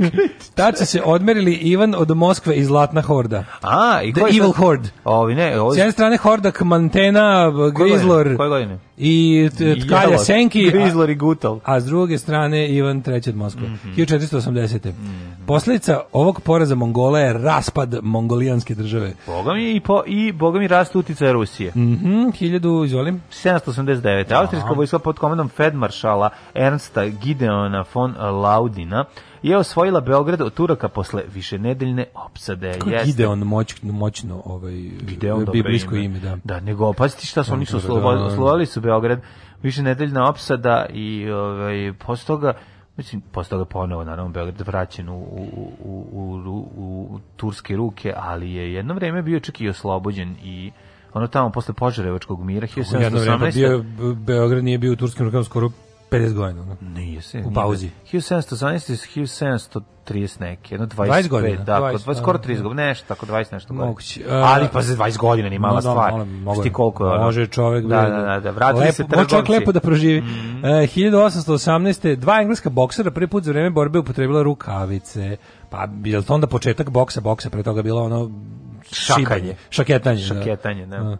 Tad se odmerili Ivan od Moskve i Zlatna horda. A, i The koji Evil Horde. Ovi ne, ovi... S jedne strane Hordak, Mantena, Grizlor. Koje godine? I Tkalja Senki. Grizzlor i Gutal. A, a s druge strane Ivan III od Moskve. Mm -hmm. 1480. Mm -hmm. Posljedica ovog poraza Mongola je raspad mongolijanske države. Boga mi i, po, i boga mi rast utica Rusije. Mm -hmm, 1000, izvolim. 789. Austrijsko vojsko pod komandom Fedmaršala Ernsta Gideona von Laudina je osvojila Beograd od Turaka posle višenedeljne opsade. Kako je Gideon moć, moćno ovaj, Gideon, biblijsko ime. ime. da. Da, nego opaziti šta su, oni su oslovali su Beograd višenedeljna opsada i ovaj, posle toga mislim posle toga ponovo naravno Beograd vraćen u, u, u, u, u turske ruke, ali je jedno vreme bio čak i oslobođen i ono tamo posle Požarevačkog mira 1718. Jedno vreme bio, Beograd nije bio u turskim rukama skoro 50 godina. No? Nije se. U pauzi. 1718 i 1730 neke, jedno 20, 20 godina. Da, 20, 20, skoro 30 da. godina, nešto, tako 20 nešto godina. Moguće. Uh, Ali pa za 20 godina ni mala no, stvar. Da, mogu, Šti koliko je ono? Može čovek. Da, da, da, da, da vratili se trgovci. Može lepo da proživi. Mm -hmm. uh, 1818. Dva engleska boksera prvi put za vreme borbe upotrebila rukavice. Pa je li to onda početak boksa, boksa pre toga bilo ono šibanje, šaketanje. Šaketanje, da. da.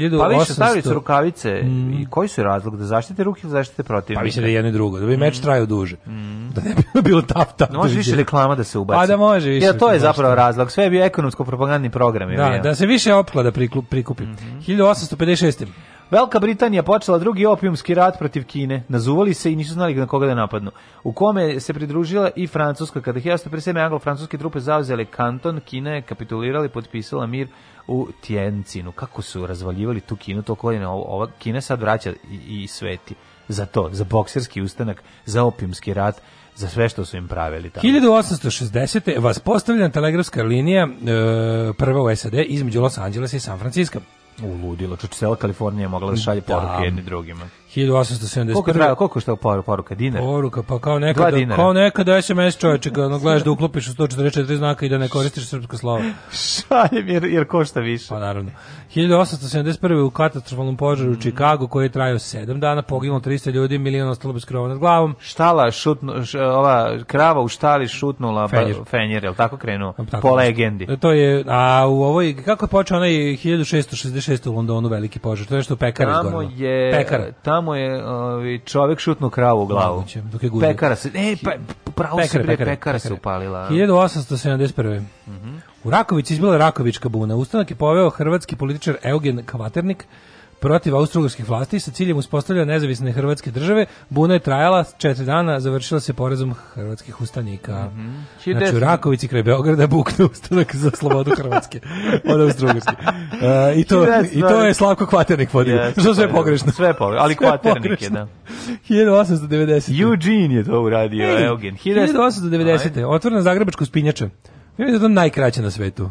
1800... Pa više stavili rukavice. Mm. I koji su razlog? Da zaštite ruke ili da zaštite protivnika? Pa više da je jedno i drugo. Da bi meč mm. trajao duže. Mm. Da ne bi bilo tap tap. Da može više reklama da se ubaci. Pa da može više. Jer to je zapravo razlog. Sve je bio ekonomsko-propagandni program. Je da, bio. da se više opklada prikupi. Mm -hmm. 1856. Velika Britanija počela drugi opijumski rat protiv Kine. Nazuvali se i nisu znali na koga da napadnu. U kome se pridružila i Francuska. Kada 1957. anglo-francuske trupe zauzele kanton, Kina je kapitulirala i potpisala mir u Tjencinu. Kako su razvaljivali tu Kinu, to godine ova Kina sad vraća i, i sveti. Za to, za bokserski ustanak, za opijumski rat, za sve što su im pravili tamo. 1860. vas postavljena telegrafska linija e, prva u SAD između Los Angelesa i San Francisco. Uludilo, čuče cela Kalifornija mogla da šalje poruke da. jedni drugima. 1870. Koliko traja, koliko što poru, poruka dinar? Poruka, pa kao nekada, kao nekada SMS čoveče, kad ono gledaš da uklopiš u 144 znaka i da ne koristiš srpsko slovo. Šaljem jer, jer košta više. Pa naravno. 1871. u katastrofalnom požaru u mhm. Čikagu koji je trajao 7 dana, poginulo 300 ljudi, milion ostalo bez krova nad glavom. Štala šutnu, š, ova krava u štali šutnula pa fenjer, ba, fenjer je li tako krenuo? Tako, po legendi. To je, a u ovoj, kako je počeo onaj 1666. u Londonu veliki požar, to je što pekar tamo je pekara. Tamo je ovi, čovjek šutnuo kravu u glavu. Moguće, dok je Pekara se, e, pa, pravo pekare, se prije pekara, pekara, pekara se upalila. 1871. Mhm. Mm U Rakovici izbila Rakovička buna. Ustanak je poveo hrvatski političar Eugen Kvaternik protiv austrougarskih vlasti sa ciljem uspostavljanja nezavisne hrvatske države. Buna je trajala 4 dana, završila se porezom hrvatskih ustanika. Mm -hmm. Znači, u Rakovici kraj Beograda bukne ustanak za slobodu Hrvatske od austrougarske. Uh, i, to, I to je Slavko Kvaternik vodio. Što sve je da, da. pogrešno. Sve je pogrešno, ali sve Kvaternik je, da. 1890. Eugene je to uradio, Eugen. Hey, 1890. Otvorena Zagrebačko spinjače. Ja mislim da je najkraće na svetu.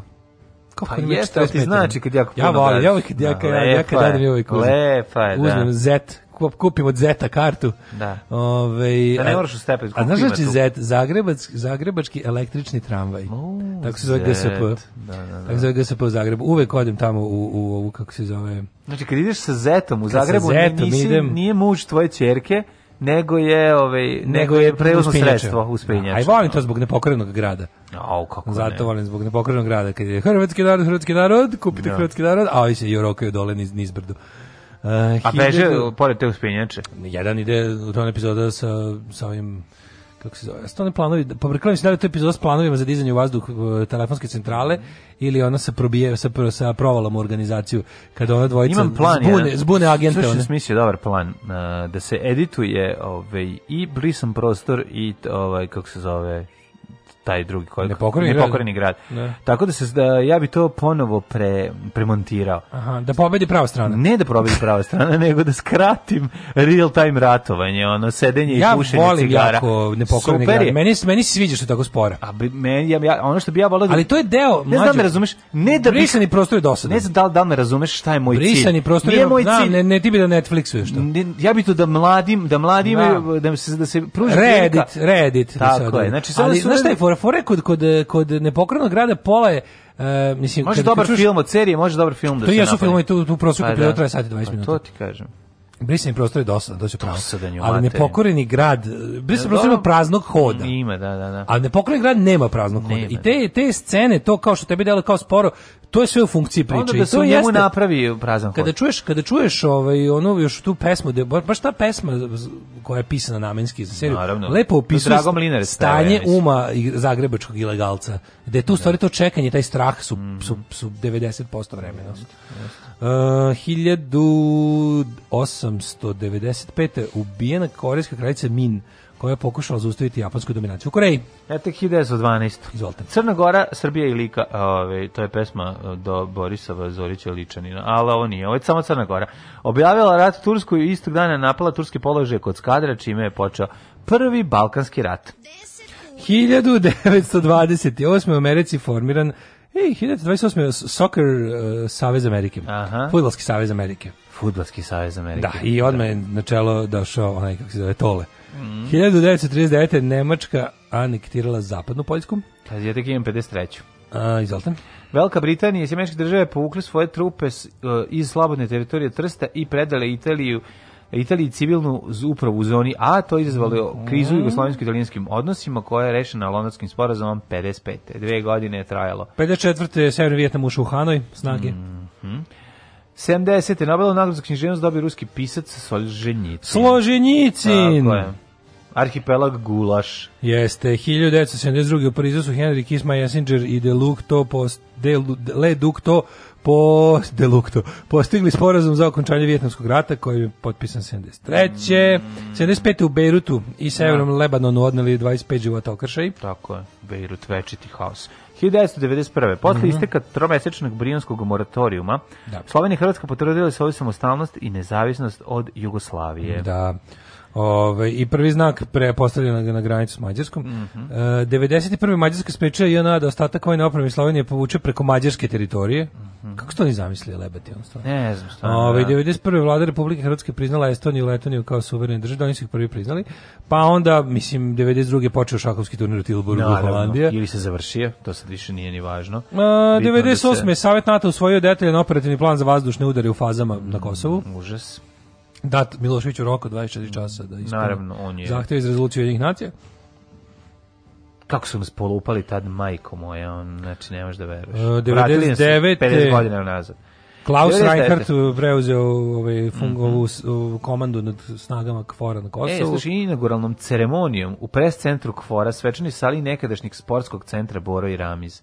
Kako pa jeste, ti znači kad jako puno Ja volim, ja uvijek, da, ja, ja, kad radim, ja uvijek uzmem. Lepa je, da. Uzmem Z, kupim od Zeta kartu. Da. Ove, da ne moraš u stepec. A znaš znači Z, Zagrebački, Zagrebački električni tramvaj. O, tako se zove GSP. Da, da, da. Tako da. se zove GSP u Zagrebu. Uvek odem tamo u, u ovu, kako se zove... Znači, kad ideš sa Zetom u Zagrebu, sa zetom, nisi, idem. nije muž tvoje čerke, nego je ovaj nego, nego je prevozno sredstvo uspinjač. Da, Aj volim to zbog nepokrevenog grada. Au kako Zato ne. volim zbog nepokrevenog grada kad je hrvatski narod, hrvatski narod, kupite no. Da. hrvatski narod, a ovi se jorokaju dole niz nizbrdu. Uh, a beže pored te uspinjače. Jedan ide u tom epizoda sa sa ovim kako se zove, stone planovi, pa se da li je to epizoda s planovima za dizanje u vazduh e, telefonske centrale ili ona se probije sa, sa provalom organizaciju kada ona dvojica Imam plan, zbune, ja. zbune agente. Slušaj, smislio dobar plan e, da se edituje ovaj, i brisan prostor i ovaj, kako se zove, taj drugi koji nepokoreni, nepokoreni grad. Ne. Da. Tako da se da ja bi to ponovo pre premontirao. Aha, da pobedi prava strana. Ne da pobedi prava strana, nego da skratim real time ratovanje, ono sedenje ja i pušenje cigara. Ja volim jako nepokoreni Super grad. Je. Meni meni se sviđa što je tako spora. A bi, meni ja, ono što bi ja voleo. Da, Ali to je deo, ne znam da me razumeš, ne da brisani prostor je dosadan. Ne znam da li da me razumeš šta je moj brisani cilj. Brisani prostor je moj cilj. Ne, ne ti bi da Netflixuješ to. Ne, ja bi to da mladim, da mladim da, da se da se pruži Reddit, Reddit. Tako je. Znači sad su, znaš šta je fora, fora kod, kod, kod nepokrenog grada pola je Uh, mislim, može dobar čuš, film od serije, može dobar film da to se napravi. To jesu filmovi tu, tu prosuku pa, da. traje sati 20 pa minuta. To ti kažem. Brisanje prostora je dosadno, to će pravo. Ali nepokoreni grad, e, brisanje da, prostora ima praznog hoda. Ima, da, da, da. Ali nepokoreni grad nema praznog nema, hoda. I te, da. te scene, to kao što tebi delo kao sporo, to je sve u funkciji priče. Onda da se to njemu jeste, napravi prazan Kada čuješ, kada čuješ ovaj, ono, još tu pesmu, da, baš ta pesma koja je pisana namenski za seriju, Naravno. lepo opisuje stanje stave, uma zagrebačkog ilegalca. Da je tu stvari to čekanje, taj strah su, mm. su, su 90% vremena. Just, just. Uh, 1895. ubijena korejska kraljica Min koja je pokušala zaustaviti japansku dominaciju u Koreji. E, ja 1912. Izvolite. Crna Gora, Srbija i Lika, ove, ovaj, to je pesma e, do Borisova Zorića Ličanina, ali ovo nije, ovo je samo Crna Gora. Objavila rat Tursku i istog dana napala turske položaje kod Skadra, čime je počeo prvi Balkanski rat. 1928. u Americi formiran Ej, 1928. Soccer uh, Savez Amerike. Aha. Futbalski Savez Amerike. Futbolski Savez Amerike. Da, i odmah je na čelo došao onaj, kako se zove, Tole. Mm. 1939. Nemačka anektirala zapadnu Poljsku. A ja tek imam 53. A, izvolite. Velika Britanija i Sjemeničke države povukli svoje trupe e, iz slobodne teritorije Trsta i predale Italiju Italiji civilnu upravu u zoni A, to je izazvalo mhm. krizu u jugoslovensko-italijanskim odnosima koja je rešena Londonskim sporazumom 55. Dve godine je trajalo. 54. Severni Vjetnam ušao u Hanoj, snage. Mm -hmm. 70. Nobelu nagradu za književnost dobio ruski pisac Solženjicin. Solženjicin! Tako je. Arhipelag Gulaš. Jeste, 1972. u Parizu su Henry Kiss, Maja i De Luc To, post, De, Le Duc To po deluktu. Postigli sporazum za okončanje Vjetnamskog rata koji je potpisan 73. Mm. 75. u Beirutu i severnom ja. Da. Lebanonu odneli 25 života okršaj. Tako je, Beirut, večiti haos. 1991. Posle mm -hmm. isteka tromesečnog brijanskog moratorijuma, da. Slovenija i Hrvatska potvrdile svoju samostalnost i nezavisnost od Jugoslavije. Da. Ove, I prvi znak prepostavljen na, na granicu s Mađarskom. Mm -hmm. e, 91. Mađarska sprečava JNA da ostatak vojne opreme Slovenije povuče preko mađarske teritorije. Mm -hmm. Kako ste oni zamislili, lebeti? On ne znam šta. Ove, 91. Da. vlada Republike Hrvatske priznala Estoniju i Letoniju kao suverene države, da oni su ih prvi priznali. Pa onda, mislim, 92. počeo šahovski turnir u Tilburgu, no, Holandija. Ili se završio, to sad više nije ni važno. A, 98. Da se... Savjet NATO usvojio detaljan operativni plan za vazdušne udare u fazama mm, na Kosovu. Užas dat Miloševiću u roku 24 časa da ispune Naravno, on je. Zahtev iz rezolucije jednih nacija. Kako su nas polupali tad, majko moje, on, znači ne možeš da veruješ. Uh, Vratili 50 godina nazad. Klaus Reinhardt preuzeo ovaj fungovu mhm. mm -hmm. komandu nad snagama Kfora na e, Kosovu. E, slušaj, inauguralnom ceremonijom u pres centru Kvora svečani sali nekadašnjeg sportskog centra Boro i Ramiz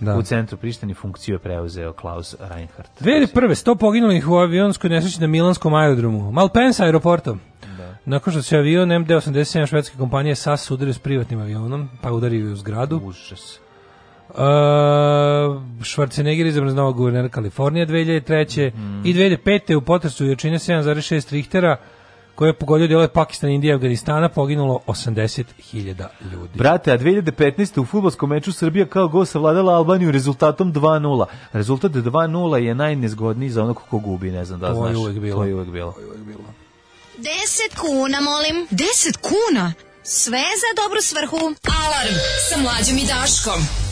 da. u centru Prištine funkciju je preuzeo Klaus Reinhardt. 2001. 100 poginulih u avionskoj nesreći na Milanskom aerodromu. Malpensa aeroportom. Da. Nakon što se avion MD-87 švedske kompanije SAS udario s privatnim avionom, pa udario u zgradu. Užas. Uh, Schwarzenegger izabran za novog guvernera Kalifornije 2003. Mm. i 2005. u potresu jačine 7,6 Richtera koji je pogodio djelo Pakistan, Indija i Afganistana, poginulo 80.000 ljudi. Brate, a 2015. u futbolskom meču Srbija kao gost savladala Albaniju rezultatom 2-0. Rezultat 2-0 je najnezgodniji za onog ko gubi, ne znam da to znaš. Je uvek bilo. To je uvek bilo. To je uvek bilo. 10 kuna, molim. 10 kuna? Sve za dobru svrhu. Alarm sa mlađom i Daškom.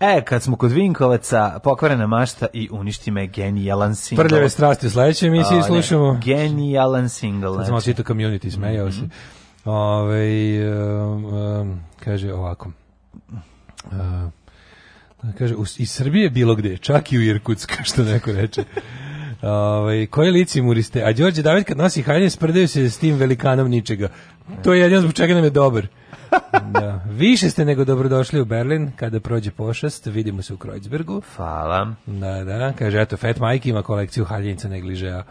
E, kad smo kod Vinkovaca, pokvarena mašta i uništi me genijalan single. Prljave strasti u sledećoj emisiji slušamo. Genijalan single. Sad smo znači. čito community, smejao mm -hmm. se. Mhm. Ove, ovaj, um, um, kaže ovako. Uh, kaže, iz Srbije bilo gde, čak i u Irkutska, što neko reče. Ovaj koji lici muriste, a Đorđe David kad nosi haljin sprdaju se s tim velikanom ničega. To je jedino zbog čega nam je dobar da. Više ste nego dobrodošli u Berlin kada prođe pošast. Vidimo se u Kreuzbergu. Hvala. Da, da. Kaže, eto, Fat Mike ima kolekciju haljenica negližeja.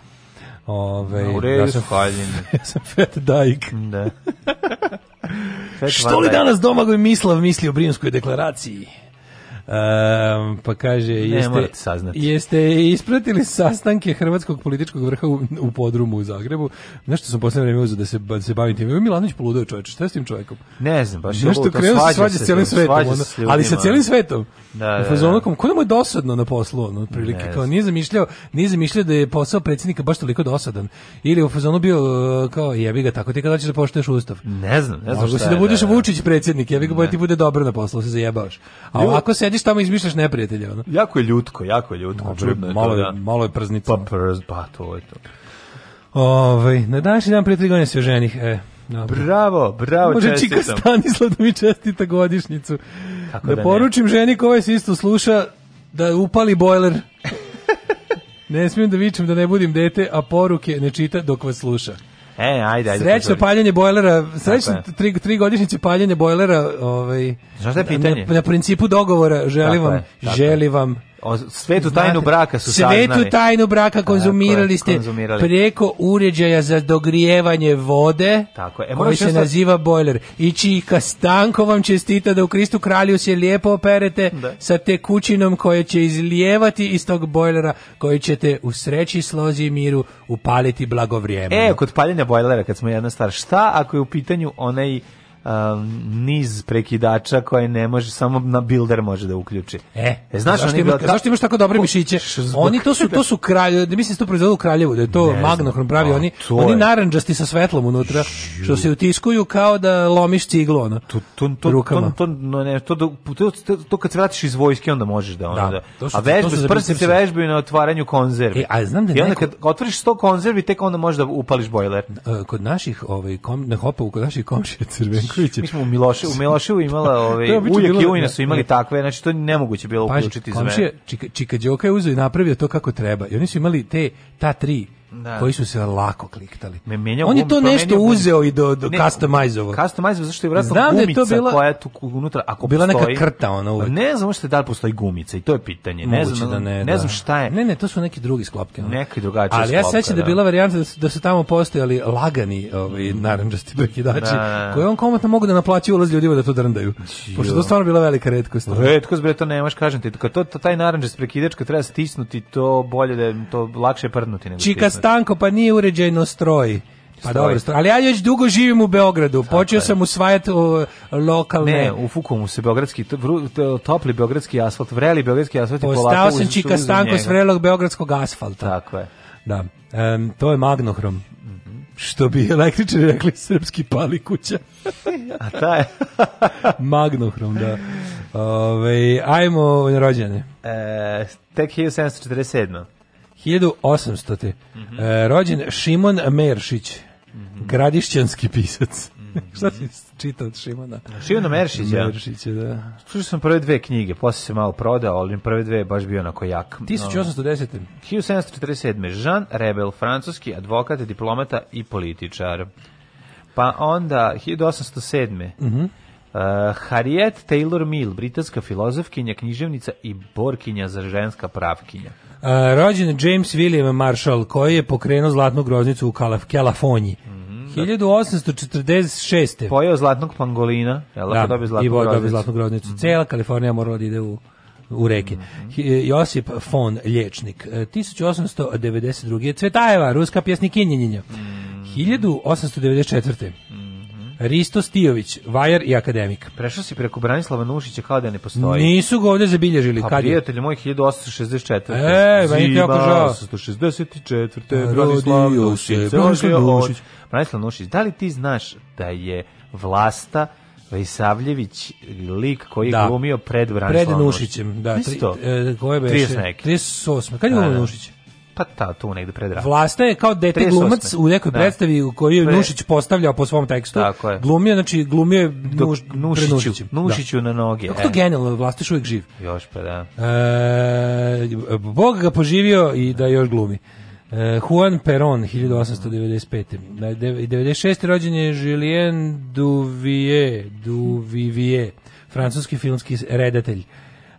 Ove, no, u redu ja sam, haljine. ja sam Fat Dajk. Da. Što li danas Domagoj Mislav misli o Brinskoj deklaraciji? Um, pa kaže, jeste, jeste ispratili sastanke hrvatskog političkog vrha u, u podrumu u Zagrebu. Nešto sam posle vreme uzeo da se, da se bavim tim. Evo Milanović poludeo čoveče, šta je s tim čovjekom? Ne znam, baš Nešto je krenuo se svađa s cijelim svetom, ono, ali sa cijelim svetom. Da, da, da. Kako da mu je dosadno na poslu, ono, otprilike. Kao, nije zamišljao, nije zamišljao da je posao predsjednika baš toliko dosadan. Ili u fazonu bio e, kao, jebi ga, tako ti kada ćeš da poštuješ ustav. Ne znam, ne znam Mogu šta da je. da budeš da. Vučić predsjednik, jebi ga, ti bude dobro na poslu, se zajebavaš. A ovako sedi sediš tamo i izmišljaš neprijatelje. Ono. Jako je ljutko, jako je ljutko. Obe, čudno je malo, to, da. malo je prznica. Pa, prz, pa to je to. Ove, ovaj, na današnji dan prije tri godine se oženih. E, dobro. Bravo, bravo, Može čestitam. Može Čika Stanislav da mi čestita godišnicu. Kako da, da poručim ženi koja se isto sluša da upali bojler. ne smijem da vičem da ne budim dete, a poruke ne čita dok vas sluša. E, ajde, ajde. Srećno paljenje bojlera, srećno tri, tri godišnjice paljenje bojlera, ovaj, Znaš da je pitanje? Na, na, principu dogovora želim tako vam, je, želim vam O svetu tajnu braka su saznali. Svetu tajnu braka konzumirali ste konzumirali. preko uređaja za dogrijevanje vode, Tako je. E, koji se naziva bojler. I Čika Stanko vam čestita da u Kristu kralju se lijepo operete da. sa tekućinom koja će izlijevati iz tog bojlera koji ćete u sreći, slozi i miru upaliti blagovrijemeno. E, kod paljenja bojlera, kad smo jedna star, šta ako je u pitanju onaj um, niz prekidača koje ne može samo na builder može da uključi. E, e znaš zašto, ima, ta... zašto imaš tako dobre mišiće? Oni to su to su kralje, da mislim što to u Kraljevu, da je to magnohrom pravi, oni oni narandžasti sa svetlom unutra, Šu. što se utiskuju kao da lomiš ciglu ono. To to to, to, to ne, to, to, to, kad se vratiš iz vojske onda možeš da onda. Da, da- su, a vežbe, to prsti se vežbaju na otvaranju konzervi. E, a znam da I onda neko... kad otvoriš 100 konzervi tek onda možeš da upališ bojler. E, kod naših ovaj kom na hopu, kod naših komšija crvenko Miloševića. Mi smo u Miloše, u Miloševu imala, ove ujak i ujna su imali da. takve, znači to nemoguće bilo uključiti pa, za mene. Čika Đoka je uzeo i napravio to kako treba. I oni su imali te ta tri da. koji su se lako kliktali. Me menjao, on je to nešto promenio, uzeo i do, do ne, customizeovo. Customizeovo, zašto je vratno znam gumica da je to bila, koja je tu unutra, ako bila postoji, neka krta ona uvek. Ne znam što je da li postoji gumica i to je pitanje. Moguće ne znam, da ne, ne da. znam šta je. Ne, ne, to su neki drugi sklopke. Ono. Neki drugačiji Ali ja sećam da. da je bila varijanta da su, da su tamo postojali lagani ovaj, narandžasti prekidači da, da, da. koji on komotno mogu da naplaćuje ulaz ljudima da to drndaju. Pošto to stvarno bila velika retkost. Retkost bre, to nemaš, kažem ti. Kad to, taj naranđast prekidač kad treba stisnuti, to bolje da to lakše prdnuti. Čika stanko, pa nije uređajno stroj. Pa dobro, ali ja još dugo živim u Beogradu. Počeo sam usvajati o, lokalne. Ne, ufuko mu se beogradski topli beogradski asfalt, vreli beogradski asfalt Postao i polako. sam čika stanko s vrelog beogradskog asfalta. Tako je. Da. Um, to je magnohrom. Mm -hmm. Što bi električari rekli srpski pali kuća. A ta je. magnohrom, da. Ove, ajmo na rođene. E, tek 1747. 1800. Mm -hmm. e, rođen Šimon Meršić, mm -hmm. gradišćanski pisac. Mhm. Šta si čitao od Šimona? Šimona Meršića. Meršića, da. Slušao sam prve dve knjige, posle se malo prodao, ali prve dve je baš bio onako jak. 1810. 1747. Jean Rebel, francuski advokat, diplomata i političar. Pa onda, 1807. Mhm. Mm Uh, Harriet Taylor Mill, britanska filozofkinja, književnica i borkinja za ženska pravkinja rođen James William Marshall, koji je pokrenuo zlatnu groznicu u Kalaf, Kalafoniji. 1846. Mhm, da. Pojeo zlatnog pangolina, jel' da, dobio zlatnu groznicu. zlatnu groznicu. Mm -hmm. Cela Kalifornija morala da ide u u reke. Mm -hmm. Josip von Lječnik, 1892. E, Cvetajeva, ruska pjesnikinjenjenja. Mm -hmm. 1894. Mm Risto Stijović, Vajar i Akademik. Prešao si preko Branislava Nušića kao da ne postoji. Nisu ga ovdje zabilježili. Pa kad prijatelj moj 1864. E, meni te jako žao. 1864. Branislav Nušić. Branislav Nušić. Branislav Nušić, da li ti znaš da je vlasta Vejsavljević, lik koji da. glumio pred Branislavom Nušićem. Pred Nušićem, da. Isto? E, koje 38. Kad je da, glumio da. Nušić? pa ta, tu negde pred rat. Vlasta je kao dete glumac u nekoj da. predstavi u kojoj Nušić postavljao po svom tekstu. Tako je. Glumio, znači glumio je nuš, Nušiću, Nušiću, da. Nušiću na noge. Kako to e. genijalno, Vlasta još uvijek živ. Još pa da. E, Bog ga poživio i da još glumi. Uh, Juan Perón 1895. 96. rođen je Julien Duvivier, Duvivier, francuski filmski redatelj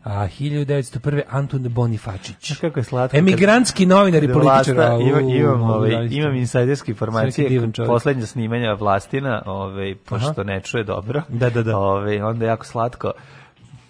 a 1901. Anton Bonifačić. Kako je slatko. Emigrantski novinar i političar. Imam, imam, ovaj, imam insajderske informacije, poslednje snimanje Vlastina, ovaj, pošto Aha. ne čuje dobro. Da, da, da. Ovaj, onda jako slatko.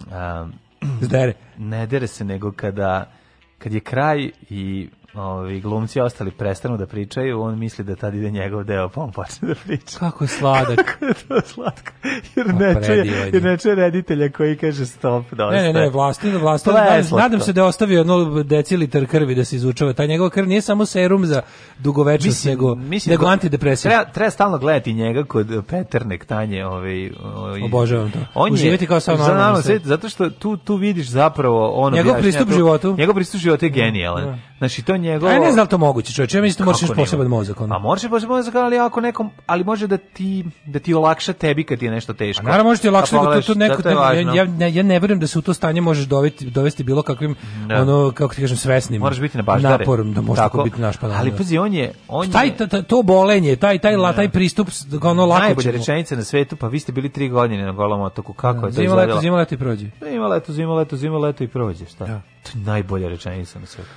Um, Zdere. Ne dere se, nego kada kad je kraj i ovi glumci ostali prestanu da pričaju, on misli da tad ide njegov deo, pa on počne da priča. Kako je sladak. Kako je to slatko. Jer pa ne čuje, jer ne čuje reditelja koji kaže stop, dosta. Ne, ne, ne, vlastni, vlastni. Nadam se da je ostavio ono decilitar krvi da se izučava. Ta njegova krv nije samo serum za dugovečnost, nego, mislim, nego da- antidepresija. Treba, treba stalno gledati njega kod e, Peterne Tanje. Ovaj, ovaj, Obožavam to. On Uživati kao sam normalno. Zato što tu, tu vidiš zapravo ono... Njegov pristup životu. Njegov pristup životu je da, genijalan. Da. Znači, to je njegovo. Ja ne znam da to moguće, čoj, ja mislim da možeš poseban mozak ono. A pa možeš poseban mozak, ali ako nekom, ali može da ti da ti olakša tebi kad ti je nešto teško. A naravno može ti olakša pa da to neko da ja, ja, ne, ja ne verujem da se u to stanje možeš dovesti dovesti bilo kakvim no. Da. ono kako ti kažem svesnim. Možeš biti na baš Naporom da može tako biti naš pa. Ali da. pazi on je on je taj to, to bolenje, taj taj la taj pristup ono lako Najbolje rečenice na svetu, pa vi ste bili 3 godine na golom otoku, kako je to izgledalo? Zima leto, zima leto i prođe. Zima leto, zima leto, zima leto i prođe, šta? To je najbolja rečenica na svetu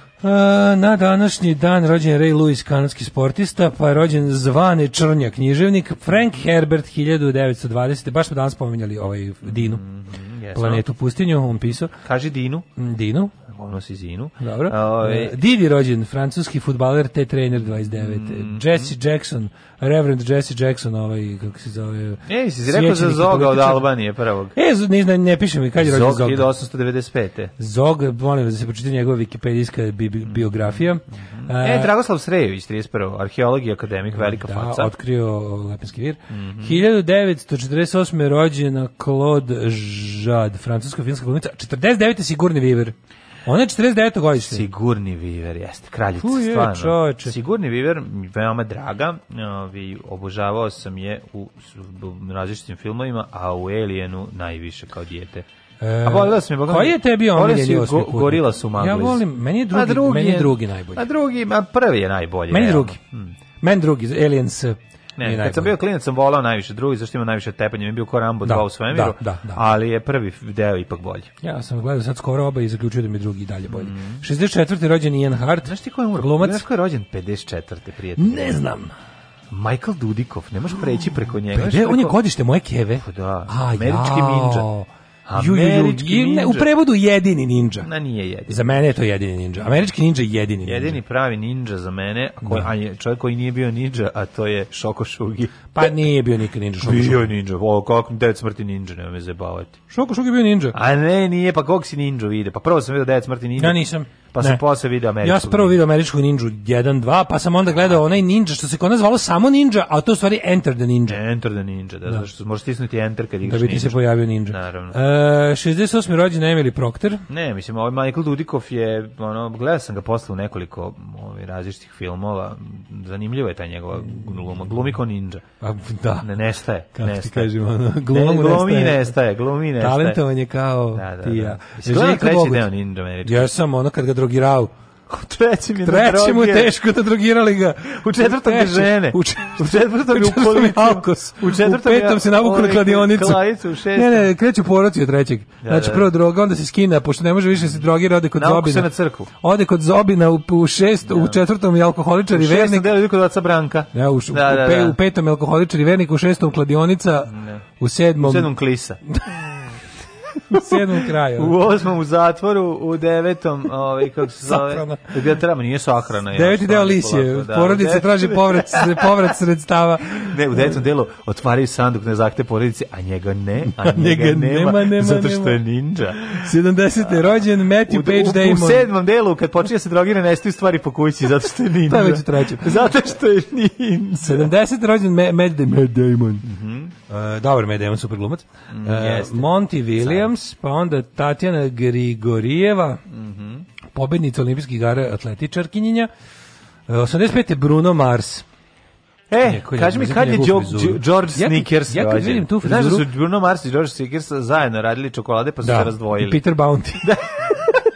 na današnji dan rođen Ray Lewis, kanadski sportista, pa je rođen Zvane Črnja, književnik, Frank Herbert, 1920. Baš smo danas spominjali ovaj Dinu, mm -hmm, planetu pustinju, on pisao. Kaže Dinu. Mm, Dinu. Ono si Zinu. Dobro. Ove... Ovaj- Didi rođen, francuski futbaler, te trener 29. Mm -hmm. Jesse Jackson, Reverend Jesse Jackson, ovaj, kako se zove... E, si rekao za Zoga od Albanije prvog. E, ne, ne, ne piše mi, kad je rođen Zog? 1895. Zog, molim vas da se počite njegova wikipedijska bi, biografija. Mm -hmm. E, Dragoslav Srejević, 31. Arheolog i akademik, da, velika da, faca. Da, otkrio Lepenski vir. Mm -hmm. 1948. je rođena Claude Jad, francusko-finska glumica. 49. Sigurni Viver. Ona je 49. godište. Sigurni Viver, jeste, kraljica, Uje, stvarno. Čoveče. Sigurni Viver, veoma draga, ovi, obožavao sam je u, u različitim filmovima, a u Alienu najviše kao dijete. E, a volila sam je, Koji je tebi omiljeni osmi go, Gorila su manglis. Ja volim, meni je drugi, drugi meni je drugi najbolji. A drugi, a prvi je najbolji. Meni realno. drugi. Hmm. Meni drugi, Aliens Ne, kad najbolji. sam bio klinac sam volao najviše drugi, zašto ima najviše tepanja, mi je bio ko Rambo 2 da, u svemiru, da, da, da. ali je prvi deo ipak bolji. Ja sam gledao sad skoro oba i zaključio da mi drugi dalje bolji. Mm. 64. rođen Ian Hart. Znaš ti ko je umro? Glumac. Znaš ko je rođen 54. prijatelj? Ne znam. Michael Dudikov, ne možeš preći preko njega. Pede, preko... on je godište moje keve. Pa da, A, američki ja. ninja. Američki ju, ju, ninja. u prevodu jedini ninja. Na nije jedini. Za mene je to jedini ninja. Američki ninja je jedini ninja. Jedini pravi ninja za mene, a, koji, da. a čovjek koji nije bio ninja, a to je Shoko Shugi. Pa nije bio nikad ninja Shoko Bio je ninja. O, kako devet smrti ninja, nema me zabavati. Shoko Shugi bio ninja. A ne, nije, pa kog si ninja vide? Pa prvo sam vidio devet smrti ninja. Ja nisam pa sam posle video američku. Ja sam prvo video američku Ninja 1 2, pa sam onda gledao onaj ninđa što se kod nazvalo samo ninđa, a to u stvari Enter the Ninja. Enter the Ninja, da, da. zato što možeš stisnuti Enter kad igraš. Da bi ti se pojavio ninđa. Naravno. E, 68. rođen Emily Procter. Ne, mislim ovaj Michael Dudikoff je ono gledao sam ga posle u nekoliko ovih ovaj, različitih filmova. Zanimljivo je taj njegov gluma, glumi kao ninđa. A, da. Ne nestaje, Kako nestaje. Ti kažemo, ono, glumi, ne, glumi nestaje. nestaje, glumi nestaje. Talentovan je kao da, da, ti da. ja. Da. Gledao treći deo ninđa Američka. Ja sam ono kad ga drogirao. U trećem je Trećem mu je teško da drogirali ga. U četvrtom je žene. U četvrtom je u koliku. Alkos. U četvrtom je... U petom se navuku na kladionicu. Kladionicu u šestom. Ne, ne, kreću poroti od trećeg. Da, znači, da, da. prvo droga, onda se skina, pošto ne može više da se drogira, ode kod Zobina. Navuku se na crkvu. Ode kod Zobina u, u šest, da. u četvrtom je alkoholičar i vernik. U šestom delu kod oca Branka. Ja, u, da, da, da. u petom je alkoholičar i vernik, u šestom kladionica, ne. u sedmom... U sedmom klisa. u sedmom kraju. u osmom u zatvoru, u devetom, ovaj, kako se zove... Sahrana. Gde treba, nije sahrana. Deveti deo Lisije, da, porodice traži povrat, povrat sredstava. Ne, u devetom delu otvaraju sanduk na zakte porodice, a njega ne, a njega, njega nema, nema, zato što je ninja. 70. je rođen Matthew u, Page u, Damon. U sedmom delu, kad počinje da se drogira, nestaju stvari po kući, zato što je ninja. to je već treće. zato što je ninja. 70. je rođen Matt Damon. Matt Damon. Mm -hmm. uh, dobar Matt Damon, super glumac. Mm, uh, Monty Williams. Adams, pa onda Tatjana Grigorijeva, mm -hmm. pobednica olimpijskih igara atletičarkinjenja, 85. E, Bruno Mars, E, kaži mi kad je George Snickers ja, ja vidim tu frizuru... Znaš da su Bruno Mars i George Snickers zajedno radili čokolade pa su da. se razdvojili. Peter Bounty. Da.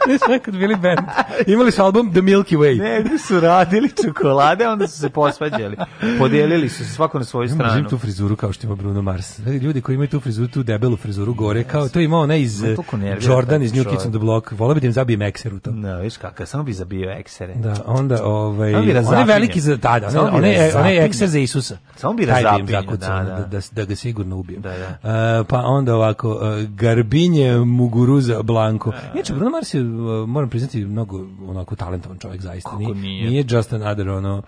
Mi smo nekad bili band. Imali su album The Milky Way. Ne, nisu radili čokolade, onda su se posvađali. Podijelili su se svako na svoju stranu. Imam tu frizuru kao što ima Bruno Mars. Ljudi koji imaju tu frizuru, tu debelu frizuru gore, kao to ima ona iz Jordan, iz New Kids on the Block. Volao bi da im zabijem ekser u to. No, viš kakav, samo bi zabio eksere. Da, onda, ovaj, on je veliki za Da, tada, on je ekser za Isusa. Samo bi da razapinio, da, da, da. Da, da ga sigurno ubijem. Da, da. Uh, pa onda ovako, uh, Garbinje Muguruza Blanco. Da. Inače, Bruno Mars je moram priznati mnogo onako talentovan čovjek zaista. Kako nije? Nije just another ono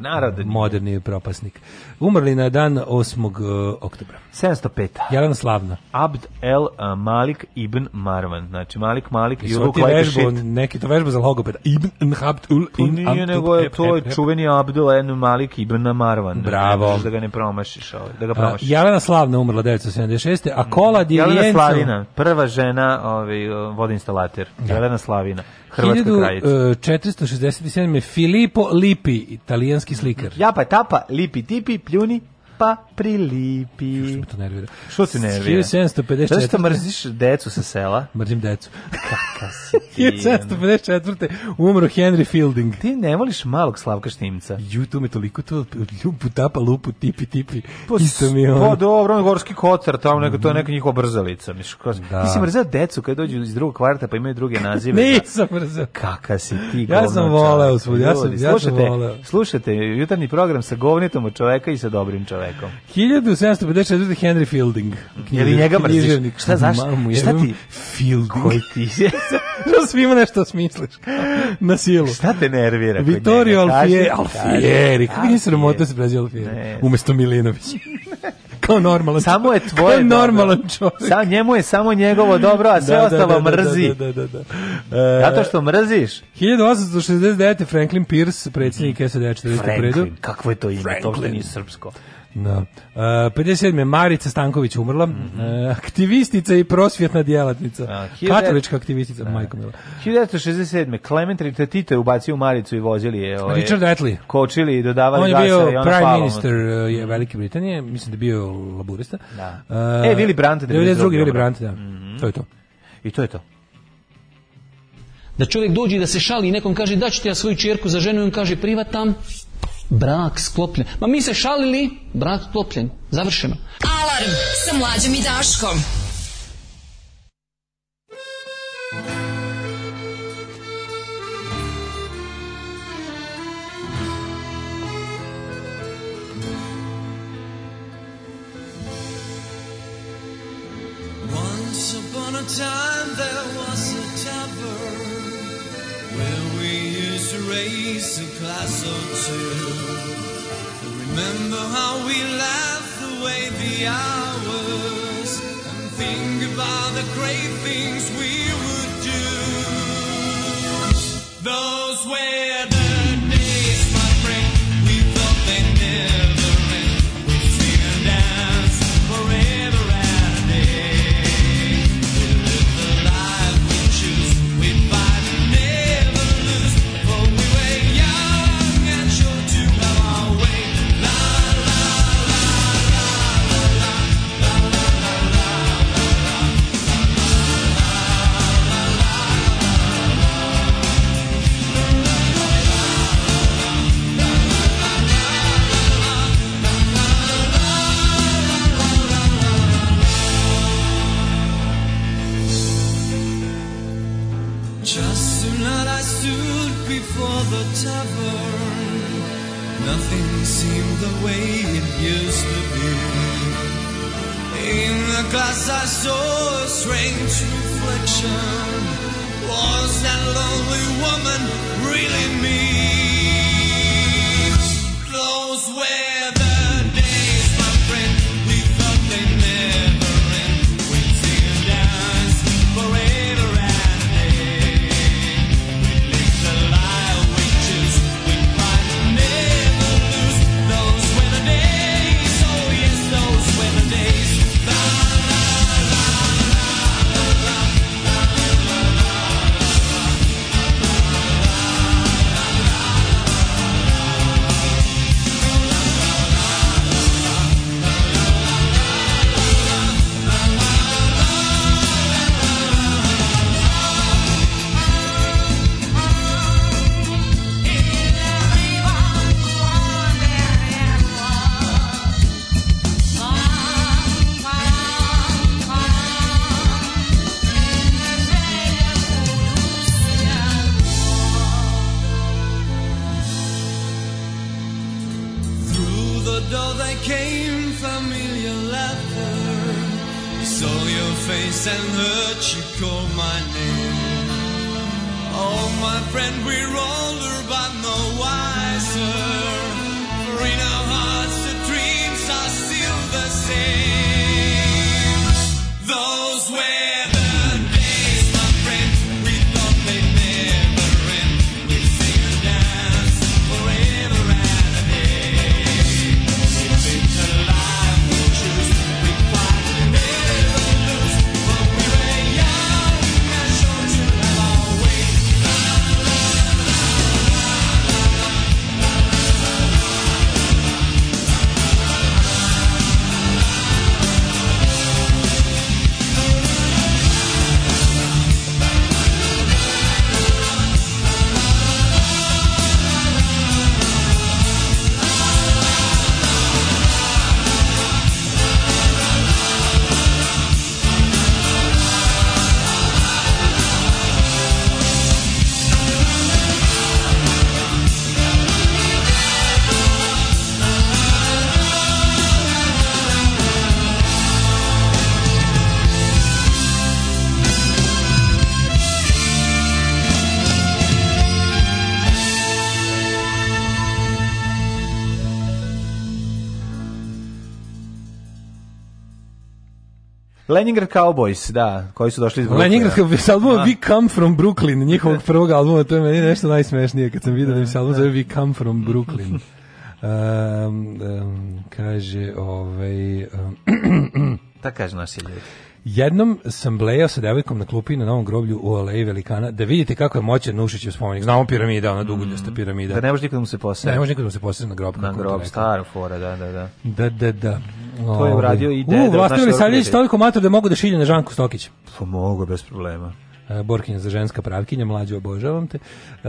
Narodni. Moderni propasnik. Umrli na dan 8. E, oktobra. 705. Jelena Slavna. Abd el e, Malik ibn Marwan. Znači Malik Malik i Uruk Lajka Neki to vežba za logopeda. Ibn pa Abd ul Nije nego je to čuveni Abdul el Malik ibn Marwan. Znači, Bravo. Da ga ne promašiš. Ovaj, da ga promašiš. Jelena Slavna umrla 976. A Kola Dilijenco... Jelena Slavina. Prva žena ovaj, vodinstalater. Da. Jelena Slavina. Hrvatska 1467. kraljica. E, je Filippo Lippi, italijanski slikar. Japa tapa, lipi tipi, pljuni, pa prilipi. Što me to nervira? Što se nervira? 1754. Znaš što mrziš decu sa sela? Mrzim decu. Kaka si ti. 1754. Umro Henry Fielding. Ti ne voliš malog Slavka Štimca. Ju, to me toliko to lupu tapa, lupu, tipi, tipi. Pa, Isto mi on. Pa dobro, on gorski kotar, tamo neko, to je neka njihova brzalica. Miš, da. Ti si mrzeo decu kad dođu iz drugog kvarta pa imaju druge nazive. Da. Nisam mrzeo. Kaka si ti, Ja sam voleo ja sam, ja sam voleo. Slušajte jutarnji program sa govnitom od čoveka i sa dobrim čovekom majkom. 1754. Henry Fielding. Književnik. Jeli njega mrziš? Šta znaš? šta ti? Fielding. Koji ti je? Što svima nešto smisliš? Na silu. Šta te nervira? Vittorio Alfieri. Alfieri. Kako nije sramota se prezio Alfieri? Umesto Milinović. kao normalan samo je tvoje kao normalan čovjek sam njemu je samo njegovo dobro a sve da, da ostalo da, da, da, mrzi da, da, da, da. E, e, zato što mrziš 1869 Franklin Pierce predsjednik SAD 40. Franklin, kakvo je to ime Franklin. to što nije srpsko Da. Uh, e, 57. Marica Stanković umrla, mm -hmm. uh, aktivistica i prosvjetna djelatnica. A, Katolička aktivistica, a, da. majko mila. 1967. Clement Ritatita je ubacio Maricu i vozili je... Ovaj, Richard Attlee. Kočili i dodavali gasa. On je bio prime minister uh, je Velike Britanije, mislim da je bio laburista. Da. e, Willy Brandt. drugi Willy Brandt, da. Mm -hmm. To je to. I to je to. Da čovjek dođe da se šali i nekom kaže da ću ti ja svoju čerku za ženu i on kaže privatam, Brak sklopljen. Ma mi se šalili, brak sklopljen. Završeno. Alarm sa mlađom i Daškom. Once upon a time there was to raise a class or two. Remember how we laughed away the hours and think about the great things we would do. Those were the tavern. Nothing seemed the way it used to be. In the glass, I saw a strange reflection. Was that lonely woman really me? Close way. Leningrad Cowboys, da, koji su došli iz Brooklyna. Leningrad Cowboys, s albuma da. We Come From Brooklyn, njihovog prvog albuma, to je meni nešto najsmešnije kad sam vidio da im se album da. zove We Come From Brooklyn. Um, ehm, um, ehm, kaže, ovaj... Um, da kaže naši ljudi. Jednom sam blejao sa devojkom na klupi na Novom groblju u Aleji Velikana da vidite kako je moćan Nušićev spomenik. Znamo piramida, ona duguljasta mm. piramida. Da ne može nikad da mu se posebno. Ne može nikad da mu se posebno na grob. Na grob, staro fora, da, da, da. Da, da, da. To je uradio i deda. U, vlastno li toliko mator da mogu da šilje na Žanku Stokić? Pa mogu, bez problema. E, Borkinja za ženska pravkinja, mlađe obožavam te. E,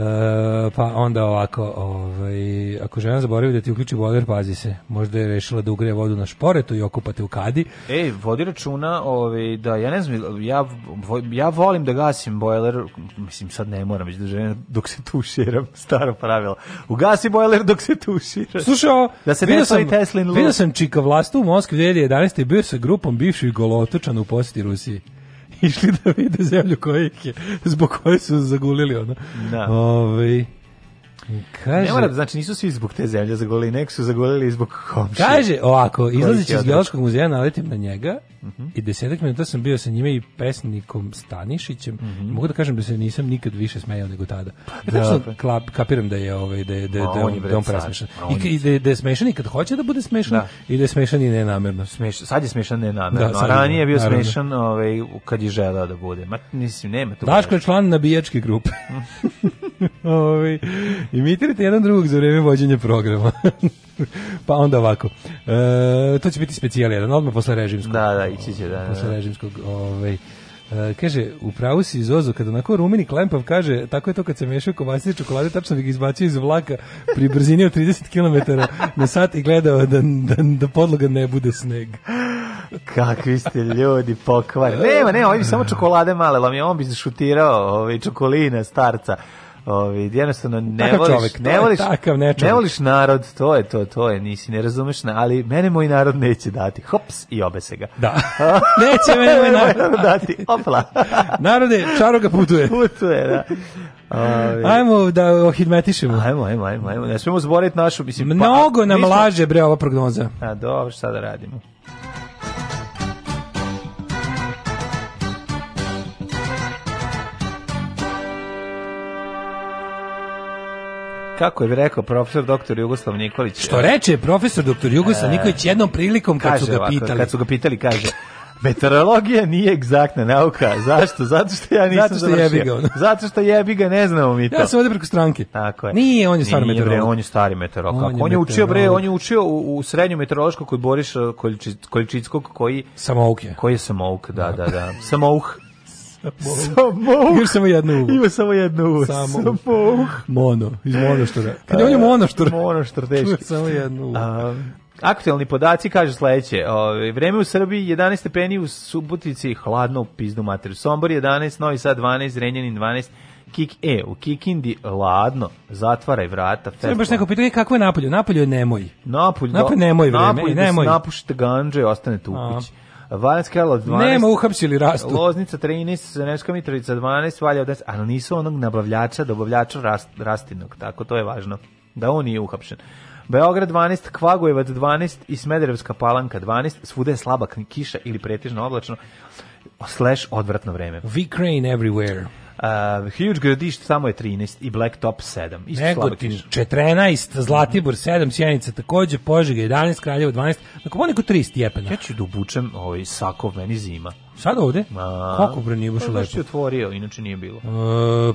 pa onda ovako, ovaj, ako žena zaboravi da ti uključi boiler, pazi se. Možda je rešila da ugreje vodu na šporetu i okupate u kadi. Ej, vodi računa ovaj, da, ja ne znam, ja, ja volim da gasim boiler, mislim sad ne moram, već da žena dok se tuširam, staro pravilo. Ugasi boiler dok se tuširaš. Slušao, da se ne sam, Teslin Vidio sam Čika vlastu u Moskvi 2011. i bio sa grupom bivših golotočana u posjeti Rusiji išli da vide zemlju koja ih je, zbog koje su zagulili ono. Da. Ove, ovaj, Kaže, ne mora, znači nisu svi zbog te zemlje zagolili, nek su zagolili zbog komšije. Kaže ovako, izlazeći iz Geološkog muzeja naletim na njega uh mhm. -huh. i desetak minuta sam bio sa njime i pesnikom Stanišićem. Uh mhm. -huh. Mogu da kažem da se nisam nikad više smejao nego tada. Da, da, pa. klap, kapiram da je ovaj da da, da, on, on, da on presmešan. I, da da je smešan i kad hoće da bude smešan da. i da je smešan i nenamerno. Smeš, sad je smešan nenamerno, da, a ranije je bio naravno. smešan ovaj, kad je želeo da bude. Ma, mislim, nema to. Daško je član nabijačke grupe. ovaj, Imitirajte jedan drugog za vreme vođenja programa. pa onda ovako. E, to će biti specijal jedan, odmah posle režimskog. Da, da, ići će, da. da. Posle da. režimskog, ovaj, Uh, kaže, u pravu si Zozo, kada onako rumeni klempav kaže, tako je to kad se mešaju kovasice čokolade, tačno bi da ga izbacio iz vlaka pri brzini od 30 km na sat i gledao da, da, da, da podloga ne bude sneg. Kakvi ste ljudi pokvar. Nema, nema, on je samo čokolade male, ali on bi šutirao ovaj, čokoline starca. Ovi, jednostavno ne Taka voliš, čovjek, ne voliš, takav ne, ne voliš narod, to je to, to je, nisi, ne razumeš, na, ali mene moj narod neće dati, hops, i obe se ga. Da, neće mene moj narod, dati, opla. Narode, čaro ga putuje. Putuje, da. Ovi. Ajmo da ohidmetišemo. Ajmo, ajmo, ajmo, ajmo. Ne smemo zboriti našu, mislim, pa- Mnogo pa, nam nismo... laže, bre, ova prognoza. A dobro, šta da radimo? kako je rekao profesor doktor Jugoslav Nikolić. Što reče profesor doktor Jugoslav e, Nikolić jednom prilikom kad su ga pitali. kad su ga pitali kaže Meteorologija nije egzaktna nauka. Zašto? Zato što ja nisam Zato što završio. Zato što jebi ga, ne znamo mi to. Ja sam ovde preko stranke. Tako je. Nije, on je stari nije, Bre, on je stari meteorolog. On, je, on je učio bre, on je učio u, u srednju meteorološku kod Boriša Količickog koji Samouke. Koji je Samouk, da, da, da. Samouk. Samouh. Još samo jednu uvo. Ima samo jednu uvo. Samouh. Samouh. Mono, iz e. monoštora. Pa Kad je on je da, da. monoštor. Monoštor, teški. Samo jedno uvo. A, Aktualni podaci kaže sledeće. Ovaj vreme u Srbiji 11 stepeni u Subotici, hladno pizdu mater. Sombor 11, Novi Sad 12, Renjanin 12. Kik, e, u Kikindi ladno, zatvaraj vrata. Sve baš neko pitanje kako je napolje? Napolje je nemoj. Napolje, da. napolje nemoj vreme, napolje, nemoj. Napušite ganđe i ostanete u kući. Valjac Kralov 12. Nema uhapsili rastu. Loznica 13, Zeneska Mitrovica 12, Valjev 10, ali nisu onog nabavljača, dobavljača rast, rastinog, tako to je važno, da on nije uhapšen. Beograd 12, Kvagojevac 12 i Smederevska palanka 12, svuda je slaba kiša ili pretežno oblačno, slash odvratno vreme. We crane everywhere. Uh, Huge Gradišt samo je 13 i Black Top 7. Isto Negotin 14, Zlatibor 7, mhm. Sjenica takođe, Požega 11, Kraljevo 12. Nakon poneko 3 stjepena. Ja ću da obučem ovaj, sakov, meni zima. Sad ovde? Ma, Kako bre nije baš pa lepo. Baš otvorio, inače nije bilo. E,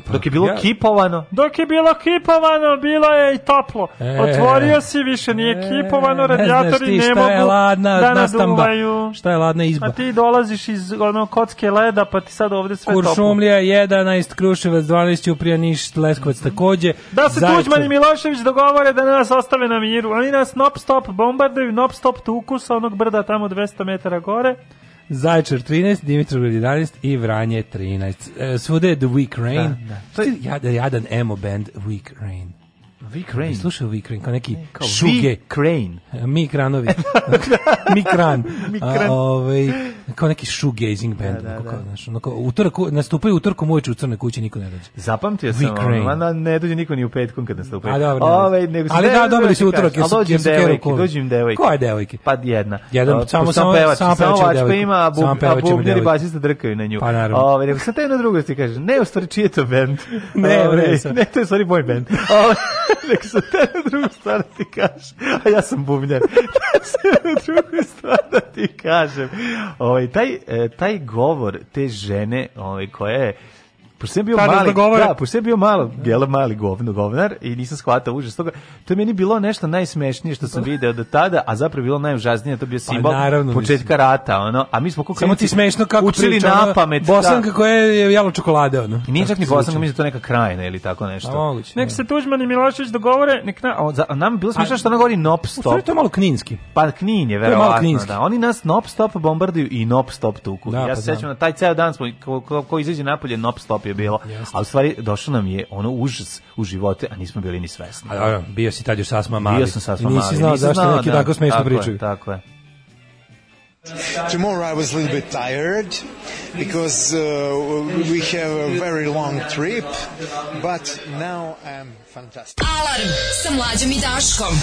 pa, dok je bilo ja, kipovano. Dok je bilo kipovano, bilo je i toplo. E, otvorio si, više nije e, kipovano, radijatori ne, ne mogu je ladna, da naduvaju. Šta je ladna izba? A ti dolaziš iz ono, kocke leda, pa ti sad ovde sve toplo. Kuršumlija 11, Kruševac 12, Ćuprija, Niš, Leskovac takođe. Da se Zajcev... Tuđman i Milošević dogovore da nas ostave na miru. Oni nas non-stop bombarduju, non-stop tuku sa onog brda tamo 200 metara gore. Zaječar 13, Dimitrovgrad 11 i Vranje 13. E, svude je The Weak Rain. Da, da. To je jadan emo band Weak Rain. Vic Rain. Slušao Vic Crane, kao neki ne, kao šuge. Vic Rain. E, Mik Ranovi. Da. Mik Ran. A, ovaj, kao neki shoegazing band. Da, da, da. znaš, onako, utorak, nastupaju utorkom uveče u crnoj kući, niko ne dođe. Zapamtio sam, ono, ne dođe niko ni u petkom kad nastupaju. A, dobro, Ove, ovaj, ne, da, Ali da, dobili su utorak, jer su, jer su devojke, dođu im devojke. Koje devojke? Pa jedna. Jedan, samo, sam pevač, samo pevač, pa ima, a, bub, a bubnjeri basista drkaju na nju. Pa naravno. Ove, ovaj, nego sam te na drugo ti kaže, ne, u stvari, čiji to band? Ne, ne, ovaj, ne, to je stvari moj band. nek sam tebe drugu stvar ti kažem, a ja sam bubnjar, da sam drugu stvar da ti kažem. Ovaj, taj, e, taj govor te žene ovaj, koja je pošto bio Kada mali, govore... da, pošto bio malo, bjela mali govno, govnar i nisam shvatao užas toga. To je meni bilo nešto najsmešnije što sam video do tada, a zapravo bilo najužasnije, to bio pa simbol pa, naravno, početka mislim. rata, ono. A mi smo kako Samo ti smešno kako učili priča, na pamet. Da. Bosanka koja je jelo čokolade, ono. I nije čak ni Bosanka, mislim da to neka krajina ili tako nešto. A, pa moguće, nek da. se Tuđman i Milošević dogovore, nek na, o, za, nam bilo smešno što ona govori non stop. U to je malo kninski. Pa knin je verovatno, da. Oni nas non stop bombarduju i non stop tuku. Da, ja pa se sećam na taj ceo dan smo ko, ko, ko izađe napolje non stop je bilo. Jasne. A u stvari došao nam je ono užas u živote, a nismo bili ni svesni. A, a, bio si tad još sasma mali. Bio sam sasma mali. Nisi znao Nisi zašto znao, neki da, tako smešno pričaju. Tako je. Tomorrow I was a little bit tired because uh, we have a very long trip, but now I'm fantastic. Alarm sa mlađom i Daškom.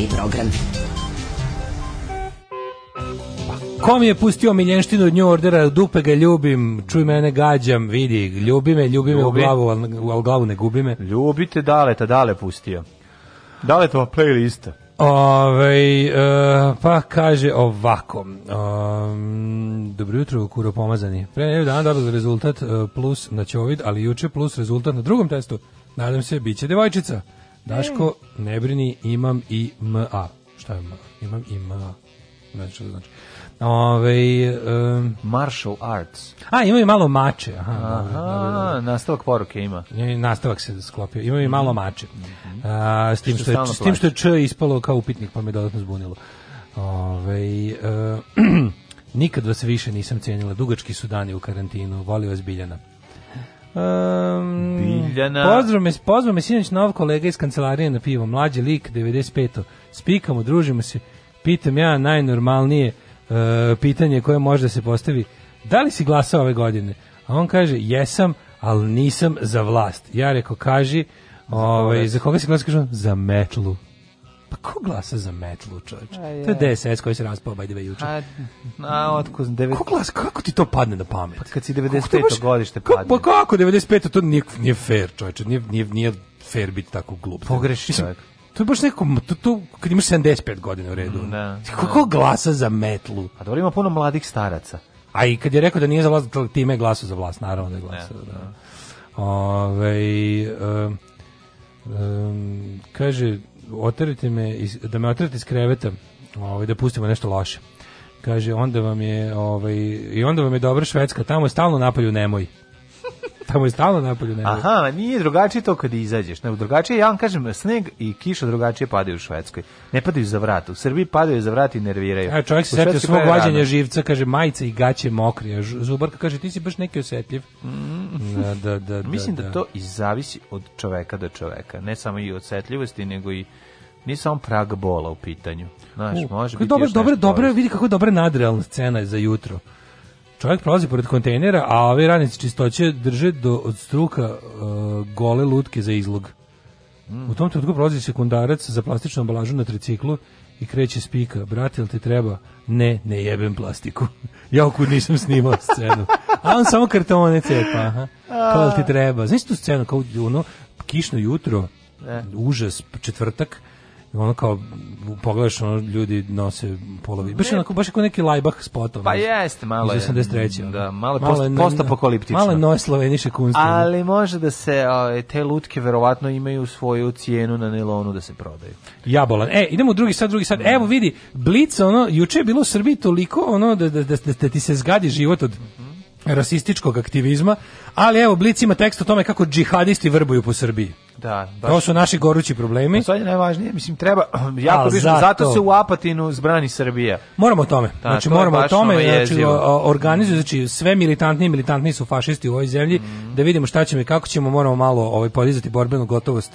prvi program. Pa kom je pustio miljenštinu od New Ordera, dupe ga ljubim, čuj mene gađam, vidi, ljubi me, ljubi me u glavu, al glavu ne gubi me. Ljubite ta Dale pustio. Dale to playlista. Ove, e, pa kaže ovako. Um, dobro jutro, kuro pomazani. Pre nevi dana dobili rezultat e, plus na ćovid, ali juče plus rezultat na drugom testu. Nadam se, bit će devojčica. Daško, ne brini, imam i MA. Šta je MA? Imam i MA. Ne znam što znači. Ove, um, Martial arts. A, ima i malo mače. Aha, Aha dobro, dobro. nastavak poruke ima. I nastavak se sklopio. Ima i malo mače. Mm -hmm. A, s, tim što, što je, s tim što je Č ispalo kao upitnik, pa me dodatno zbunilo. Ove, uh, Nikad vas više nisam cijenila. Dugački su dani u karantinu. Voli vas Biljana. Um, Biljana. Pozdrav me, pozvao me sinoć nov kolega iz kancelarije na pivo, mlađi lik, 95. Spikamo, družimo se, pitam ja najnormalnije uh, pitanje koje može da se postavi. Da li si glasao ove godine? A on kaže, jesam, ali nisam za vlast. Ja reko, kaži, za, ovaj, za koga si glasao? Kažu, za metlu. Pa ko glasa za metlu, čovječ? Je. To je DSS koji se raspao, by the way, juče. A, a otko, 9... Ko glasa, kako ti to padne na pamet? Pa kad si 95. Baš, godište padne. pa kako, 95. to nije, nije fair, čovječe, nije, nije, nije fair biti tako glup. Pogreši čovjek. To je baš neko, to, to, kad imaš 75 godina u redu. Da, Kako glasa za metlu? A dobro ima puno mladih staraca. A i kad je rekao da nije za vlast, da time je glasao za vlast, naravno da je glasao. Da. da. Ove, um, um, kaže, oterite me iz, da me oterate iz kreveta, ovaj, da pustimo nešto loše. Kaže, onda vam je, ovaj, i onda vam je dobra Švedska, tamo je stalno napalju nemoj tamo je stalno napolju nebo. Aha, nije drugačije to kad izađeš. Ne, drugačije, ja vam kažem, sneg i kiša drugačije padaju u Švedskoj. Ne padaju za vrat. U Srbiji padaju za vrat i nerviraju. A čovjek se setio svog vađenja živca, kaže majice i gaće mokrije. Zubarka kaže ti si baš neki osjetljiv. Mm. Da, da, da, Mislim da, da, da, to i zavisi od čoveka do čoveka, ne samo i od osjetljivosti, nego i nije samo prag bola u pitanju. Znaš, može biti dobro, dobro, dobro, vidi kako je dobra nadrealna scena za jutro. Čovjek prolazi pored kontejnera, a ovi radnici čistoće drže do, od struka uh, gole lutke za izlog. Mm. U tom trenutku prolazi sekundarac za plastičnu ambalažu na triciklu i kreće spika, brate, jel ti treba? Ne, ne jebem plastiku. ja okud nisam snimao scenu. A on samo kartone cepa. Aha. Kao ti treba? Znaš tu scenu, kao ono, kišno jutro, ne. užas, četvrtak, ono kao pogledaš ono ljudi nose polovi. Baš onako baš kao neki Laibach spot ono. Pa jeste, malo je. 83. Da, malo, malo post, postapokaliptično. Malo no je sloveniše kunstvo. Ali može da se o, ovaj, te lutke verovatno imaju svoju cijenu na nilonu da se prodaju. Jabolan. E, idemo drugi sad, drugi sad. Evo vidi, Blic ono juče je bilo u Srbiji toliko ono da da, da, da ti se zgadi život od mm -hmm rasističkog aktivizma, ali evo blicima ima tekst o tome kako džihadisti vrbuju po Srbiji. Da, baš. To su naši gorući problemi. Pa je najvažnije, mislim treba jako biš, zato, zato se u Apatinu zbrani Srbija. Moramo o tome. Da, znači to moramo o tome, znači organizuju, znači sve militantni militantni su fašisti u ovoj zemlji, mm. da vidimo šta ćemo i kako ćemo, moramo malo ovaj podizati borbenu gotovost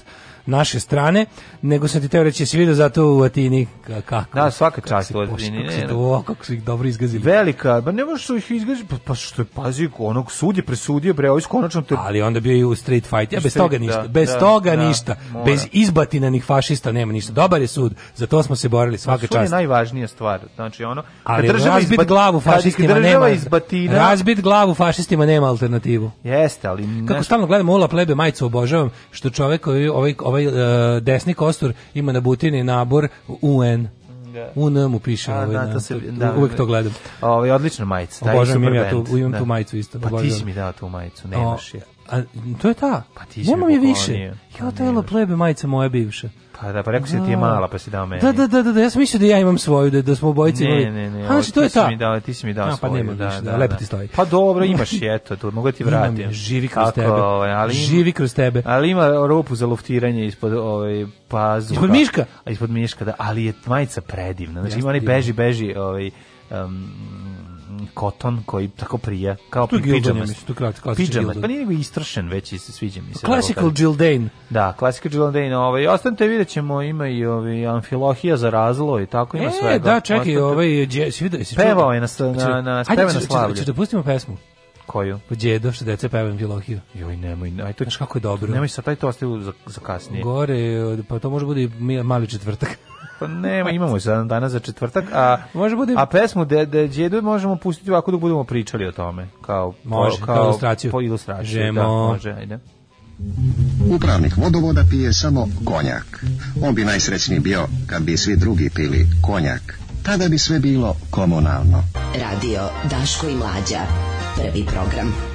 naše strane, nego sam ti teo reći, jesi vidio zato u Atini kako? Da, svaka čast u Atini. Kako, se to, kako su ih dobro izgazili. Velika, ba ne možeš su da ih izgazili, pa, pa što je, pazi, onog sud je presudio, bre, ovo konačno te... Ali onda bio i u street fight, ja, bez street, toga da, ništa, da, bez da, toga da, ništa, mora. bez izbatinanih fašista nema ništa. Dobar je sud, za to smo se borili, svaka čast. je najvažnija stvar, znači ono... Ali razbit izbat... glavu fašistima nema... Izbatina... Razbit glavu fašistima nema alternativu. Jeste, ali... Ne... Kako stalno gledamo Ola Plebe, majicu obožavam, što čovek ovaj, ovaj ovaj uh, desni kostur ima na butini nabor UN. Da. UN mu piše. A, ovaj, da, to se, da, uvek da, to da. gledam. Ovaj, odlična majica. Obožavam, imam, ja tu, imam da. tu majicu isto. Pa ti si mi dao tu majicu, nemaš je. A, to je ta. Pa ti si Nemam je više. Pa ja, to je plebe majica moja bivša. Pa da, pa rekao si da ti je da. mala, pa si dao meni. Da, da, da, da, da, ja sam mislio da ja imam svoju, da, da smo obojice imali. Ne, ne, ne, znači, to je ta. Mi dao, ti si mi dao svoju. Pa nema da, da, da, lepo da. ti stoji. Pa dobro, imaš je, to, to mogu ti vratiti. Imam, živi kroz Kako, tebe. Ovaj, ali ima, živi kroz tebe. Ali ima ropu za luftiranje ispod ovaj, pazuha. Ispod miška? ispod miška, da, ali je majica predivna. Znači, Jasne, ima onaj beži, beži, ovaj, um, koton koji tako prija, kao pidžama. Mislim, pidžama, pa nije nego istršen, već i sviđa mi se. Classical Gildane. Da, Classical Gildane. Ovaj, ostanite, vidjet ćemo, ima i ovaj, amfilohija za razlo i tako, ima e, svega. E, da, čekaj, ovaj, je, si vidio, si Pevao je na, na, znači, na, ajde, na slavlje. Ajde, da pustimo pesmu. Koju? Po pa djedo što deca peva Amfilohiju. Joj, nemoj, aj to... Znaš kako je dobro. Nemoj sa taj to ostaje za, za kasnije. Gore, pa to može bude i mali četvrtak. Pa nema, imamo za danas za četvrtak, a može bude A pesmu de de đedu možemo pustiti ovako dok da budemo pričali o tome, kao može, kao, kao ilustraciju. Po ilustraciju, Žemo. da, može, ajde. Upravnik vodovoda pije samo konjak. On bi najsrećniji bio kad bi svi drugi pili konjak. Tada bi sve bilo komunalno. Radio Daško i Mlađa. Prvi program.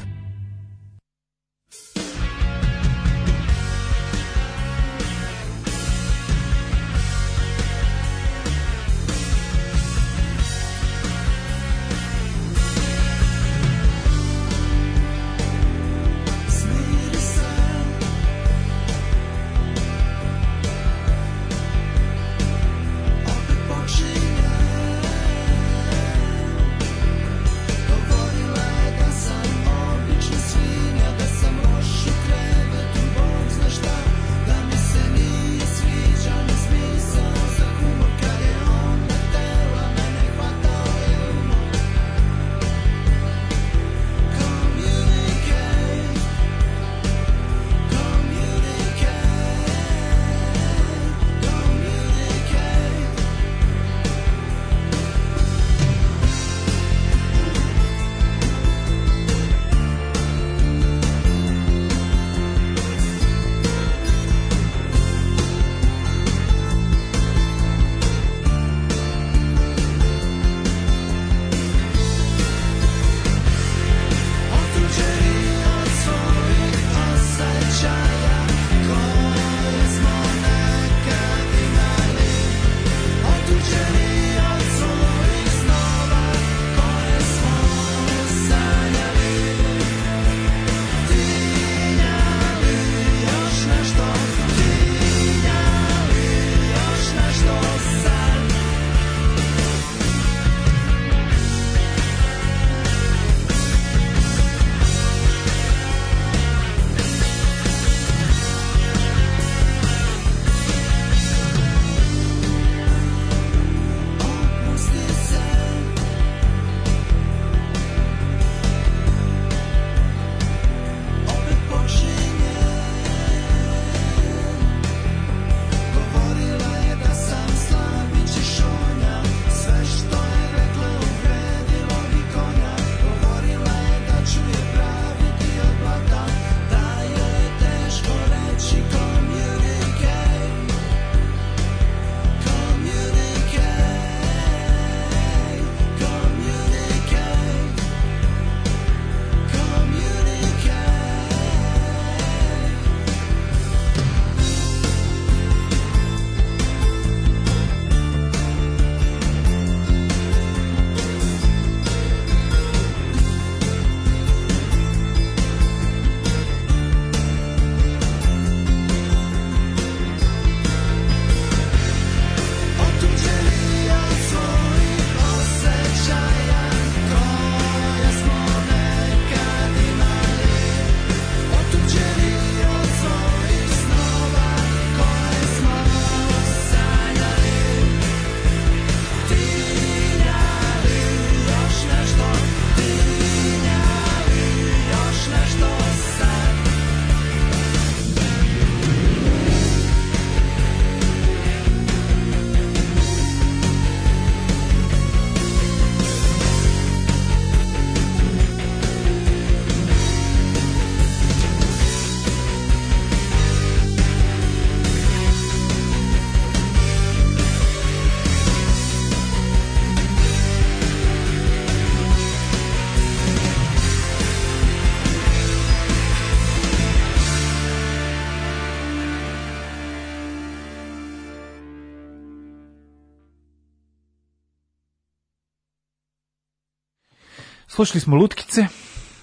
Slušali smo Lutkice.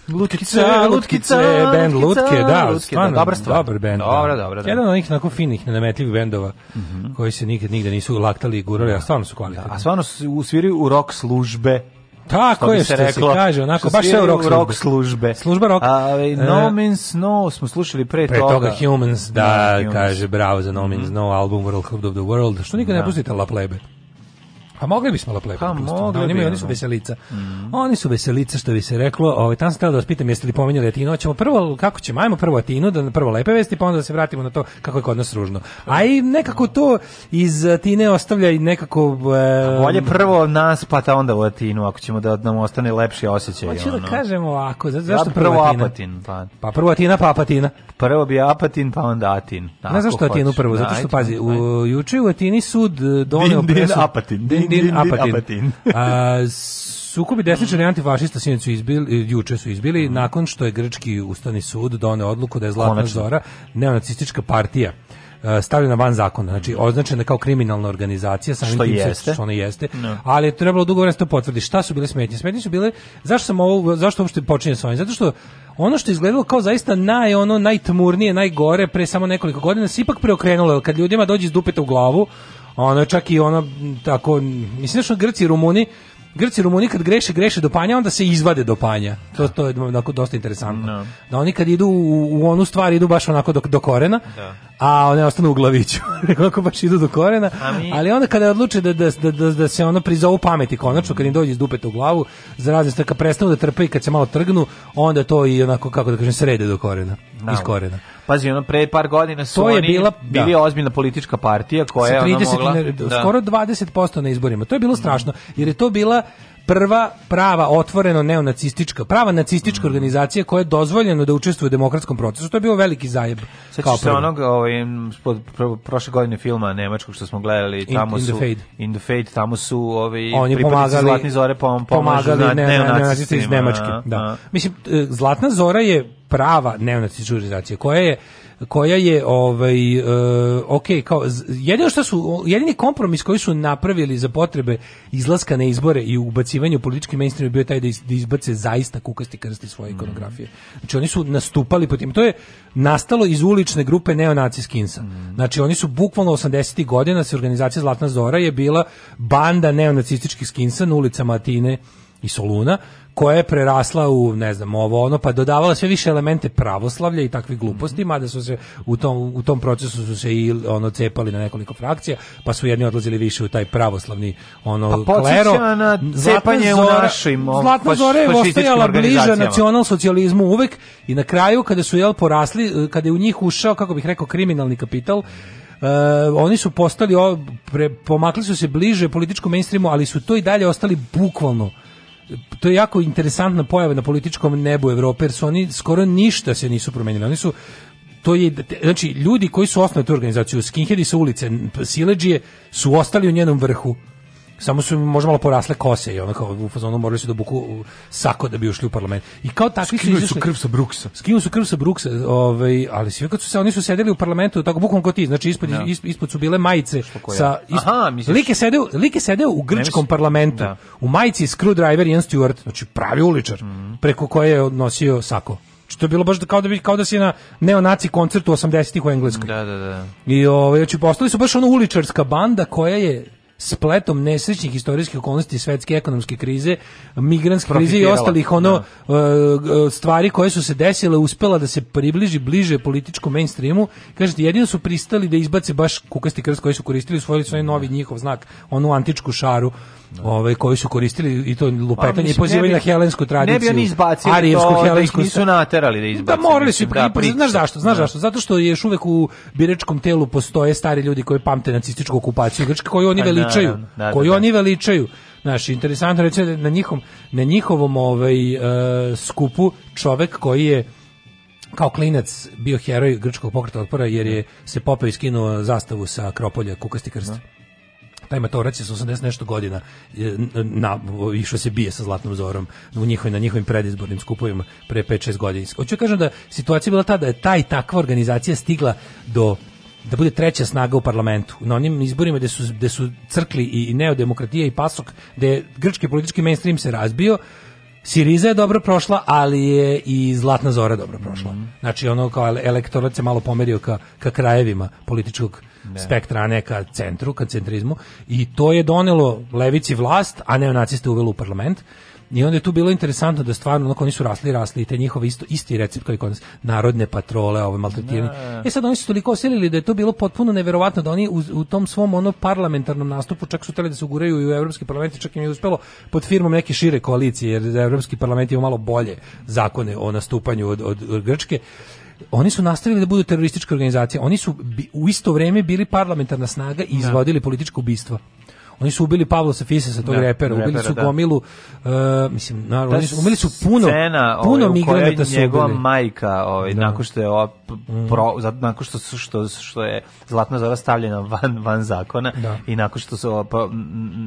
Lutkice, Lutkice, Lutkice bend Lutke, da, lutke, stvarno, da, dobra stvar. Dobar bend. Dobro, dobro, da. Jedan od onih onako finih, nenametljivih bendova mm -hmm. koji se nikad nigde nisu laktali i gurali, a stvarno su kvalitetni. Da, a stvarno su usviraju u rock službe. Tako je, što se, reklo, se kaže, onako, baš sve u rock, rock službe. Služba rock. A, e, e, no uh, Means No smo slušali pre, pre toga. toga Humans, da, da no, kaže, humans. bravo za No Means mm -hmm. No, album World Club of the World. Što nikad da. ne pustite La Plebe? A pa mogli bismo da plebamo. Pa mogli da, oni, bi, oni su veselica. Mm Oni su veselica što bi se reklo. Ovaj tamo sam da vas pitam jeste li pominjali Latino, ćemo prvo kako ćemo, ajmo prvo Latino, da prvo lepe vesti, pa onda da se vratimo na to kako je kod nas ružno. A i nekako to iz Tine ostavlja i nekako e, Bolje prvo nas pa ta onda u Atinu ako ćemo da nam ostane lepši osjećaj. Hoćemo da kažemo ovako, za, zašto prvo, prvo Apatin? Pa. pa prvo Atina, pa Apatina. Prvo bi Apatin, pa onda Atin. Ne zašto Atinu prvo, zato što pazi, u, juče u Atini sud doneo presudu. Apatin. Dindir, Apatin. Apatin. A, sukobi desničara i antifašista sinoć su izbili, juče su izbili, mm. nakon što je grčki ustani sud doneo odluku da je Zlatna Konačno. Zora neonacistička partija stavljena van zakona, znači označena kao kriminalna organizacija, samim što tim jeste. što ona jeste, no. Da. ali je trebalo dugo vremena da to potvrdi. Šta su bile smetnje? Smetnje su bile, zašto sam ovo, zašto uopšte počinje sa ovim? Zato što ono što je izgledalo kao zaista naj ono najtmurnije, najgore pre samo nekoliko godina se ipak preokrenulo kad ljudima dođe iz dupeta u glavu Ono čak i ono tako mislim da Grci i Rumuni Grci i Rumuni kad greše, greše do panja, onda se izvade do panja. To, to je onako dosta interesantno. No. Da. da oni kad idu u, u onu stvar, idu baš onako do, do korena, da a one ostanu u glaviću. Kako baš idu do korena. Mi... Ali onda kada odluče da, da, da, da, da se ono prizovu pameti konačno, kad im dođe iz dupeta u glavu, za razne strka prestanu da trpe i kad se malo trgnu, onda to i onako, kako da kažem, srede do korena. No. Da. Iz korena. Pazi, ono pre par godina su to je oni bila, bili da. ozbiljna politička partija koja je ona mogla... Na, da. skoro 20% na izborima. To je bilo mm. strašno, jer je to bila prva prava otvoreno neonacistička, prava nacistička mm. organizacija koja je dozvoljeno da učestvuje u demokratskom procesu. To je bio veliki zajeb. Sećaš se onog ovaj, prošle godine filma nemačkog što smo gledali, tamo in, in su the In the Fade, tamo su ovi Oni pripadnici pomagali, Zore pom, pomagali na, ne, neonacisti iz Nemačke. A, da. A. Mislim, Zlatna Zora je prava neonacistička organizacija koja je koja je ovaj uh, ok kao jedino što su jedini kompromis koji su napravili za potrebe izlaska na izbore i ubacivanja u politički mainstream je bio taj da, iz, da izbace zaista kukasti krsti svoje mm. ikonografije. Znači oni su nastupali po tim to je nastalo iz ulične grupe neonaci skinsa. Mm. Znači oni su bukvalno 80 godina se organizacija Zlatna zora je bila banda neonacističkih skinsa na ulicama Atine i Soluna koja je prerasla u ne znam ovo ono pa dodavala sve više elemente pravoslavlja i takvih gluposti mhm. mada su se u tom, u tom procesu su se i ono cepali na nekoliko frakcija pa su jedni odlazili više u taj pravoslavni ono pa klero na cepanje u našim o, Zlatna Zora je ostajala bliža nacional socijalizmu uvek i na kraju kada su jel porasli e, kada je u njih ušao kako bih rekao kriminalni kapital Uh, oni su postali pre, pomakli su se bliže političkom mainstreamu, ali su to i dalje ostali bukvalno to je jako interesantna pojava na političkom nebu Evrope, jer su oni skoro ništa se nisu promenili. Oni su to je znači ljudi koji su osnovali tu organizaciju skinheadi sa ulice Sileđije su ostali u njenom vrhu Samo su možda malo porasle kose i onako u fazonu morali su da buku sako da bi ušli u parlament. I kao takvi su izašli. su krv sa Bruksa. Skinuli su krv sa Bruksa, ovaj, ali sve kad su se oni su sedeli u parlamentu, tako bukom kao ti, znači ispod, no. Da. ispod su bile majice sa ispod, Aha, misliš. Like sedeo, like sedeo u grčkom ne, parlamentu. Da. U majici Screwdriver Ian Stewart, znači pravi uličar, mm. preko koje je nosio sako. Što znači, je bilo baš kao da bi kao da si na neonaci koncertu 80-ih u Engleskoj. Da, da, da. I ovaj znači, postali su baš ona uličarska banda koja je spletom nesrećnih istorijskih okolnosti svetske ekonomske krize, migrantske krize i ostalih ono da. E, e, stvari koje su se desile uspela da se približi bliže političkom mainstreamu. Kažete, jedino su pristali da izbace baš kukasti krst koji su koristili, usvojili svoj novi njihov znak, onu antičku šaru Da. ovaj koji su koristili i to lupetanje pa, i pozivanje na helensku tradiciju. Ne bi oni izbacili arijevsku, da helensku, da nisu naterali da izbace. Da morali su da, i, znaš zašto, znaš da. zašto? Zato što je uvek u biračkom telu postoje stari ljudi koji pamte nacističku okupaciju Grčke koju oni pa, veličaju, da, da koju oni veličaju. Znaš, interesantno reći na njihovom na njihovom ovaj uh, skupu čovek koji je kao klinac bio heroj grčkog pokreta otpora jer je se popeo i skinuo zastavu sa Akropolja kukasti krst taj Matorac je 80 nešto godina na, išao se bije sa Zlatnom Zorom u njihovim, na njihovim predizbornim skupovima pre 5-6 godina. Hoću da kažem da situacija bila ta da je taj takva organizacija stigla do da bude treća snaga u parlamentu. Na onim izborima gde su, gde su crkli i neodemokratija i pasok, gde je grčki politički mainstream se razbio, Siriza je dobro prošla, ali je i Zlatna Zora dobro prošla. Mhm. Znači ono kao elektorat se malo pomerio ka, ka krajevima političkog ne. spektra, a ne ka centru, ka centrizmu. I to je donelo levici vlast, a neonaciste uvelu u parlament. I onda je tu bilo interesantno da stvarno onako oni su rasli, rasli i te njihove isto, isti recept kao i kod nas, narodne patrole, ove maltretirani. E sad oni su toliko osilili da je to bilo potpuno neverovatno da oni u, u tom svom ono parlamentarnom nastupu čak su tele da se uguraju i u Evropski parlament čak im je uspelo pod firmom neke šire koalicije jer Evropski parlament ima malo bolje zakone o nastupanju od, od, od Grčke oni su nastavili da budu teroristička organizacija. Oni su u isto vrijeme bili parlamentarna snaga i da. izvodili političko ubistvo. Oni su ubili Pavla Safisa sa tog da, repera, ubili repera, su da. gomilu, uh, mislim, naravno, oni su, ubili su puno, scena, puno ovaj, migranata su ubili. majka, ovaj, da. nakon što je ova, mm. pro, mm. nakon što, što, što je Zlatna Zora stavljena van, van zakona da. i nakon što su, ova, pa,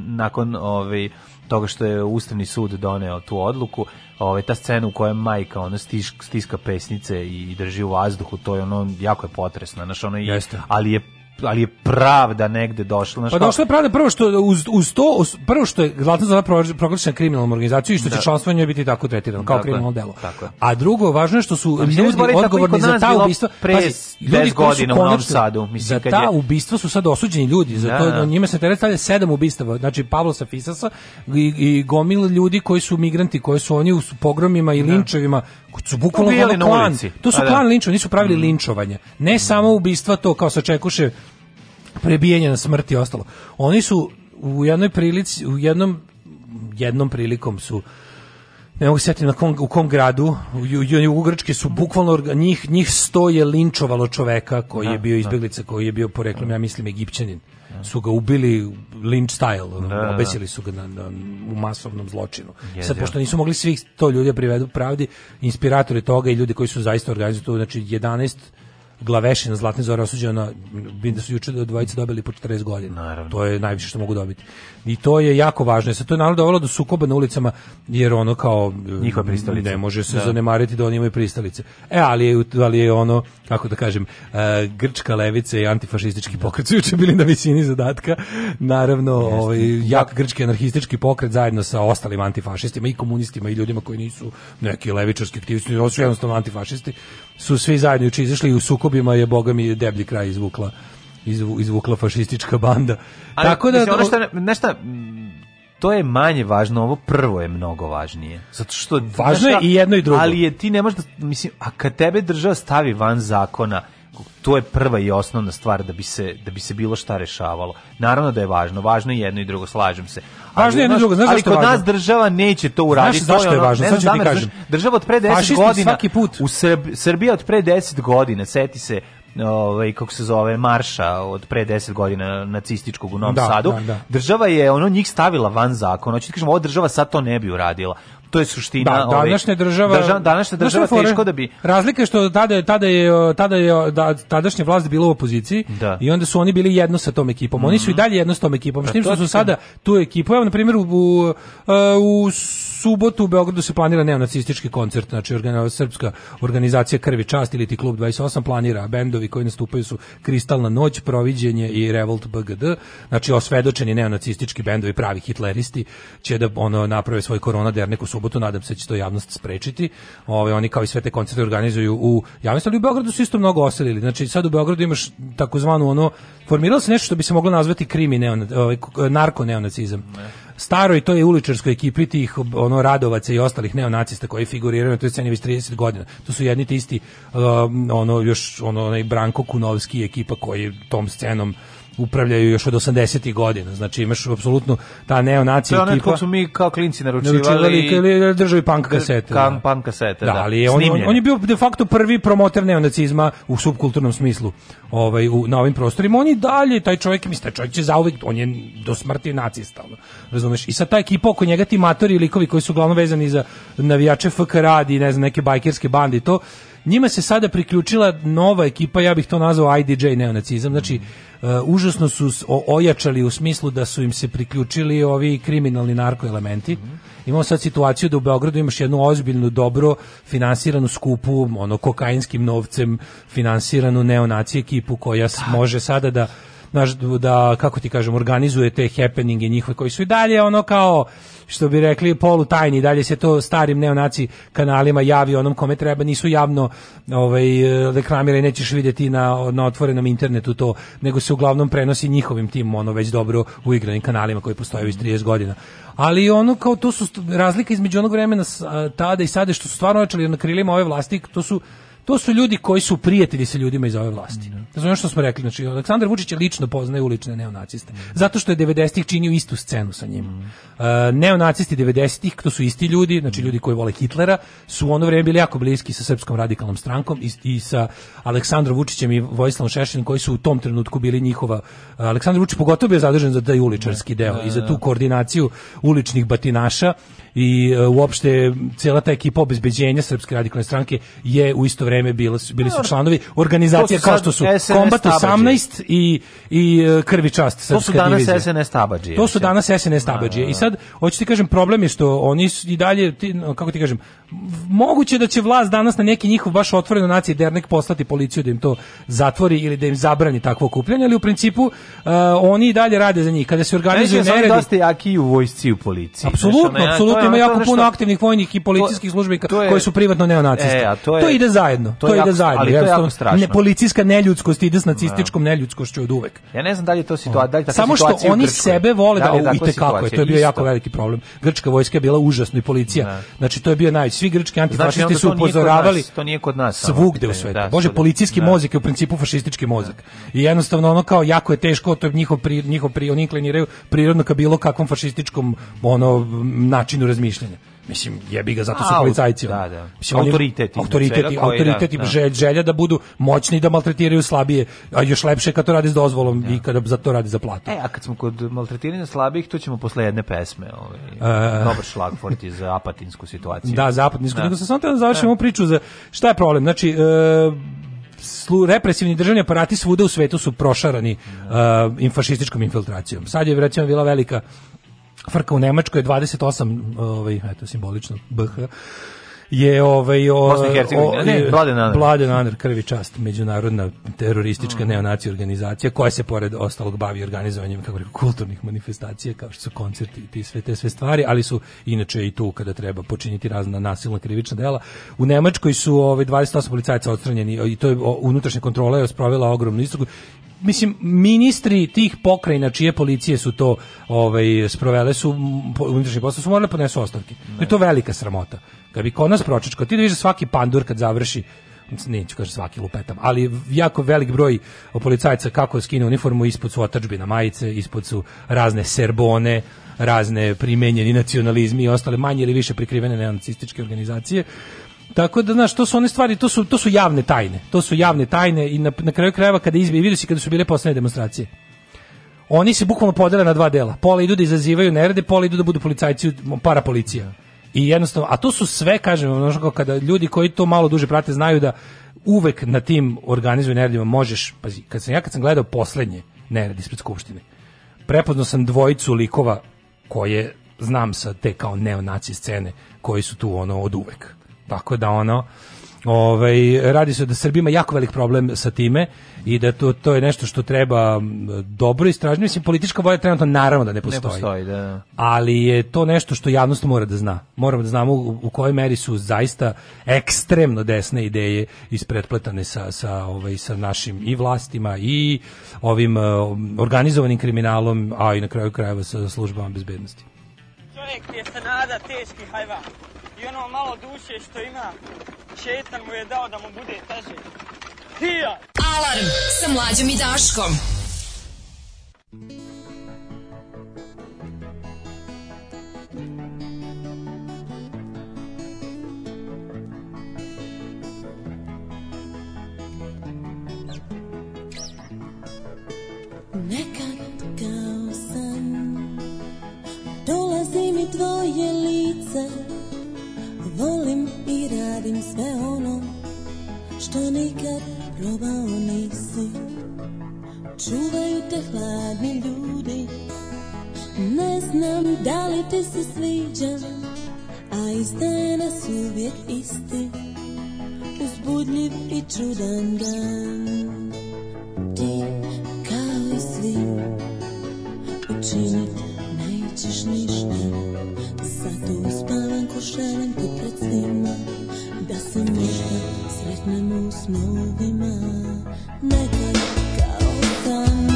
nakon, ovaj, toga što je Ustavni sud doneo tu odluku, ovaj ta scena u kojoj majka ona stiš, stiska pesnice i drži u vazduhu, to je ono jako je potresno, znaš, ono i, ali je ali je pravda negde došla. Znaš, pa došla je pravda prvo što uz, uz to uz, prvo što je glavna zona proglašena kriminalnom organizacijom i što da. će članstvo njoj biti tako tretirano kao da, kriminalno delo. Tako je. A drugo važno je što su da, ljudi odgovorni za ta ubistva. Pre Pazi, ljudi godina u Novom Sadu, mislim za ta je... ubistva su sad osuđeni ljudi, za da, to da. njima se teret stavlja sedam ubistava, znači Pavlosa Fisasa i, i gomil ljudi koji su migranti, koji su oni u pogromima i da. linčevima, koji su bukvalno klan. To su pa da. klan linčova, nisu pravili mm. linčovanje. Ne samo ubistva to kao sa Čekuše prebijanje na smrti i ostalo. Oni su u jednoj prilici, u jednom jednom prilikom su ne mogu sjetiti na kom, u kom gradu, u, u, Grčke su bukvalno njih, njih sto je linčovalo čoveka koji da, je bio da. izbjeglica, da. koji je bio poreklom, da. ja mislim, egipćanin. Da. Su ga ubili lynch style, da, da obesili su ga na, na, u masovnom zločinu. Jezio. Sad, pošto nisu mogli svih to ljudi privedu pravdi, inspiratori toga i ljudi koji su zaista organizuju, znači 11 Glavešina Zlatne zore osuđena, bi da su juče dvojice dobili po 40 godina. Naravno. To je najviše što mogu dobiti. I to je jako važno. Sad to je naravno dovelo do sukoba na ulicama, jer ono kao... Mm, Njihova pristalica. Ne može se da. zanemariti da oni imaju pristalice. E, ali je, ali je ono, kako da kažem, uh, grčka levica i antifašistički da. pokret su juče bili na visini zadatka. Naravno, ovaj, jak grčki anarhistički pokret zajedno sa ostalim antifašistima i komunistima i ljudima koji nisu neki levičarski aktivisti, oni su jednostavno antifašisti su svi zajednički izašli u sukobima je boga mi deblji kraj izvukla izvukla fašistička banda. Ali, Tako da mislim, ono šta, nešta, to je manje važno, ovo prvo je mnogo važnije. Zato što važno je i jedno i drugo. Ali je ti ne možeš da mislim, a kad tebe država stavi van zakona, to je prva i osnovna stvar da bi se da bi se bilo šta rešavalo. Naravno da je važno, važno je jedno i drugo, slažem se. Ali, važno je jedno i drugo, znaš ali kod nas država neće to uraditi. Znaš zašto je važno? Sad ću ti kažem. Država od pre 10 godina svaki put. u Srbi, Srbija od pre 10 godina, seti se ovaj kako se zove marša od pre 10 godina nacističkog u Novom da, Sadu. Da, da. Država je ono njih stavila van zakona. Hoćete kažem ova država sad to ne bi uradila to je suština. Da, današnja država, država današnja država teško da bi Razlika je što tada je tada je tada je da, tadašnja vlast bila u opoziciji da. i onda su oni bili jedno sa tom ekipom. Mm -hmm. Oni su i mhm. dalje jedno sa tom ekipom. Što pa su sada tu ekipu, evo na primjer u, u, u subotu u Beogradu se planira neonacistički koncert, znači organ, srpska organizacija Krvi čast ili ti klub 28 planira, bendovi koji nastupaju su Kristalna noć, Proviđenje i Revolt BGD, znači osvedočeni neonacistički bendovi pravi hitleristi će da ono naprave svoj korona der neku subotu, nadam se da će to javnost sprečiti. Ove, oni kao i sve te koncerte organizuju u javnosti, ali u Beogradu su isto mnogo oselili. Znači sad u Beogradu imaš takozvanu ono formiralo se nešto što bi se moglo nazvati krimi neon, ovaj, narko neonacizam. Ne staroj to je uličarskoj ekipi tih ono radovaca i ostalih neonacista koji figuriraju na toj sceni već 30 godina. To su jedni te isti um, ono još ono onaj Branko Kunovski ekipa koji tom scenom upravljaju još od 80-ih godina. Znači imaš apsolutno ta neonacija ekipa. To je onaj su mi kao klinci naručivali. Naručivali i držali punk kasete. Kan, da. punk kasete, da. da. Ali on, on, on, je bio de facto prvi promoter neonacizma u subkulturnom smislu ovaj, u, na ovim prostorima. On i dalje, taj čovjek, misli, taj čovjek će zauvijek, on je do smrti nacista. Ono, razumeš? I sad ta ekipa oko njega, ti matori likovi koji su uglavnom vezani za navijače FK radi, ne znam, neke bajkerske bande i to, njima se sada priključila nova ekipa, ja bih to nazvao IDJ neonacizam, znači uh, užasno su ojačali u smislu da su im se priključili ovi kriminalni narkoelementi. Mhm. Imamo sad situaciju da u Beogradu imaš jednu ozbiljnu, dobro finansiranu skupu, ono kokainskim novcem finansiranu neonaci ekipu koja da. može sada da naš, da, kako ti kažem, organizuje te happeninge njihove koji su i dalje ono kao, što bi rekli, polu tajni, dalje se to starim neonaci kanalima javi onom kome treba, nisu javno ovaj, i nećeš vidjeti na, na otvorenom internetu to, nego se uglavnom prenosi njihovim tim, ono već dobro uigranim kanalima koji postoje već 30 godina. Ali ono kao to su razlika između onog vremena tada i sada što su stvarno očeli na krilima ove vlasti, to su To su ljudi koji su prijatelji sa ljudima iz ove vlasti. Mm. Da. Razumiješ što smo rekli, znači Aleksandar Vučić je lično poznaje ulične neonaciste. Mm. Zato što je 90-ih činio istu scenu sa njim. Mm. Uh, neonacisti 90-ih, to su isti ljudi, znači mm. ljudi koji vole Hitlera, su u ono vrijeme bili jako bliski sa srpskom radikalnom strankom i, i sa Aleksandrom Vučićem i Vojislavom Šešeljem koji su u tom trenutku bili njihova e, Aleksandar Vučić pogotovo je zadržan za taj uličarski da, deo i za da, tu koordinaciju uličnih batinaša i uh, uopšte cijela ta ekipa obezbeđenja Srpske radikalne stranke je u isto vreme bila, bili su članovi organizacije kao što su SNS Kombat 18 i, i e, Krvi čast Srpska To su danas divizija. SNS Tabadžije. To su danas SNS Tabadžije. I da, da, sad, da. hoću ti kažem, problem je što oni su i dalje, ti, kako ti kažem, moguće da će vlast danas na neki njihov baš otvoreno nacije dernek poslati policiju da im to zatvori ili da im zabrani takvo okupljanje, ali u principu uh, oni i dalje rade za njih. Kada se organizuju neredi... Znači, dosta jaki u vojsci u policiji. Apsolutno, apsolutno je ima jako puno aktivnih vojnih i policijskih službenika koji su privatno neonacisti. E, to, ide zajedno. To, ide zajedno. Ali to je jako strašno. Policijska neljudskost ide s nacističkom da. neljudskošću od uvek. Ja ne znam da li je to situacija, da Samo što oni sebe vole da, da vidite kako je, to je bio jako veliki problem. Grčka vojska je bila užasna i policija. Da. Znači to je bio naj svi grčki znači, antifašisti su upozoravali. To nije kod nas. Svugde u svetu. Bože, policijski mozak je u principu fašistički mozak. I jednostavno ono kao jako je teško, to je njihov pri njihov oni inkliniraju prirodno ka bilo kakvom fašističkom ono načinu razmišljanja. Mislim, jebi ga, zato su policajci. Da, da. Mislim, autoriteti. Autoriteti, da, autoriteti, da, želja, želja da budu moćni da maltretiraju slabije, a još lepše kad to radi s dozvolom ja. Da. i kada za to radi za platu. E, a kad smo kod maltretiranja slabijih, to ćemo posle jedne pesme. Ovaj, e... Dobar šlagfort iz e, apatinsku situaciju. Da, za apatinsku. Da. Nego sam samo da završimo da. priču za šta je problem. Znači, e, slu, represivni državni aparati svuda u svetu su prošarani uh, e, fašističkom infiltracijom. Sad je recimo bila velika frka u Nemačkoj je 28 ovaj eto simbolično BH je ovaj o, o ne, Mladen Aner krvi čast međunarodna teroristička mm. neonaci organizacija koja se pored ostalog bavi organizovanjem kako rekao kulturnih manifestacija kao što su koncerti i ti sve te sve stvari, ali su inače i tu kada treba počiniti razna nasilna krivična dela. U Nemačkoj su ovaj 28 policajca odstranjeni i to je unutrašnja kontrola je sprovela ogromnu istragu mislim ministri tih pokrajina čije policije su to ovaj sprovele su unutrašnji posao su morale da podnesu ostavke. Ne. Je to velika sramota. Kad bi kod nas pročačkao, ti da vidiš da svaki pandur kad završi neću kaže svaki lupetam, ali jako velik broj policajca kako skine uniformu, ispod su otačbina majice, ispod su razne serbone, razne primenjeni nacionalizmi i ostale manje ili više prikrivene neonacističke organizacije. Tako da znaš, to su one stvari, to su to su javne tajne. To su javne tajne i na, na kraju krajeva kada izbije, vidio si kada su bile poslednje demonstracije. Oni se bukvalno podele na dva dela. Pola idu da izazivaju nerede, pola idu da budu policajci, para policija. I jednostavno, a to su sve, kažem, ono kada ljudi koji to malo duže prate znaju da uvek na tim organizuju neredima možeš, pazi, kad sam ja kad sam gledao poslednje neredi ispred skupštine, prepoznao sam dvojicu likova koje znam sa te kao neonaci scene koji su tu ono od uvek Tako da ono, ovaj, radi se da Srbima jako velik problem sa time i da to, to je nešto što treba dobro istražiti. Mislim, politička volja trenutno naravno da ne postoji. Ne postoji da, da, Ali je to nešto što javnost mora da zna. Moramo da znamo u, u kojoj meri su zaista ekstremno desne ideje isprepletane sa, sa, ovaj, sa našim i vlastima i ovim uh, organizovanim kriminalom, a i na kraju krajeva sa službama bezbednosti čovjek je se nada teški hajvan. I ono malo duše što ima, šetan mu je dao da mu bude teže. Hija! Alarm sa mlađom i Daškom. tvoje lice Volim i radim sve ono Što nikad probao nisi Čuvaju te hladni ljudi Ne znam da li ti se sviđam A izdaje nas uvijek isti Uzbudljiv i čudan dan Ti kao i svi Učinit nećeš ništa Zato uspavam ko šelem ti pred svima Da se možda sretnemo u snovima Nekad kao tamo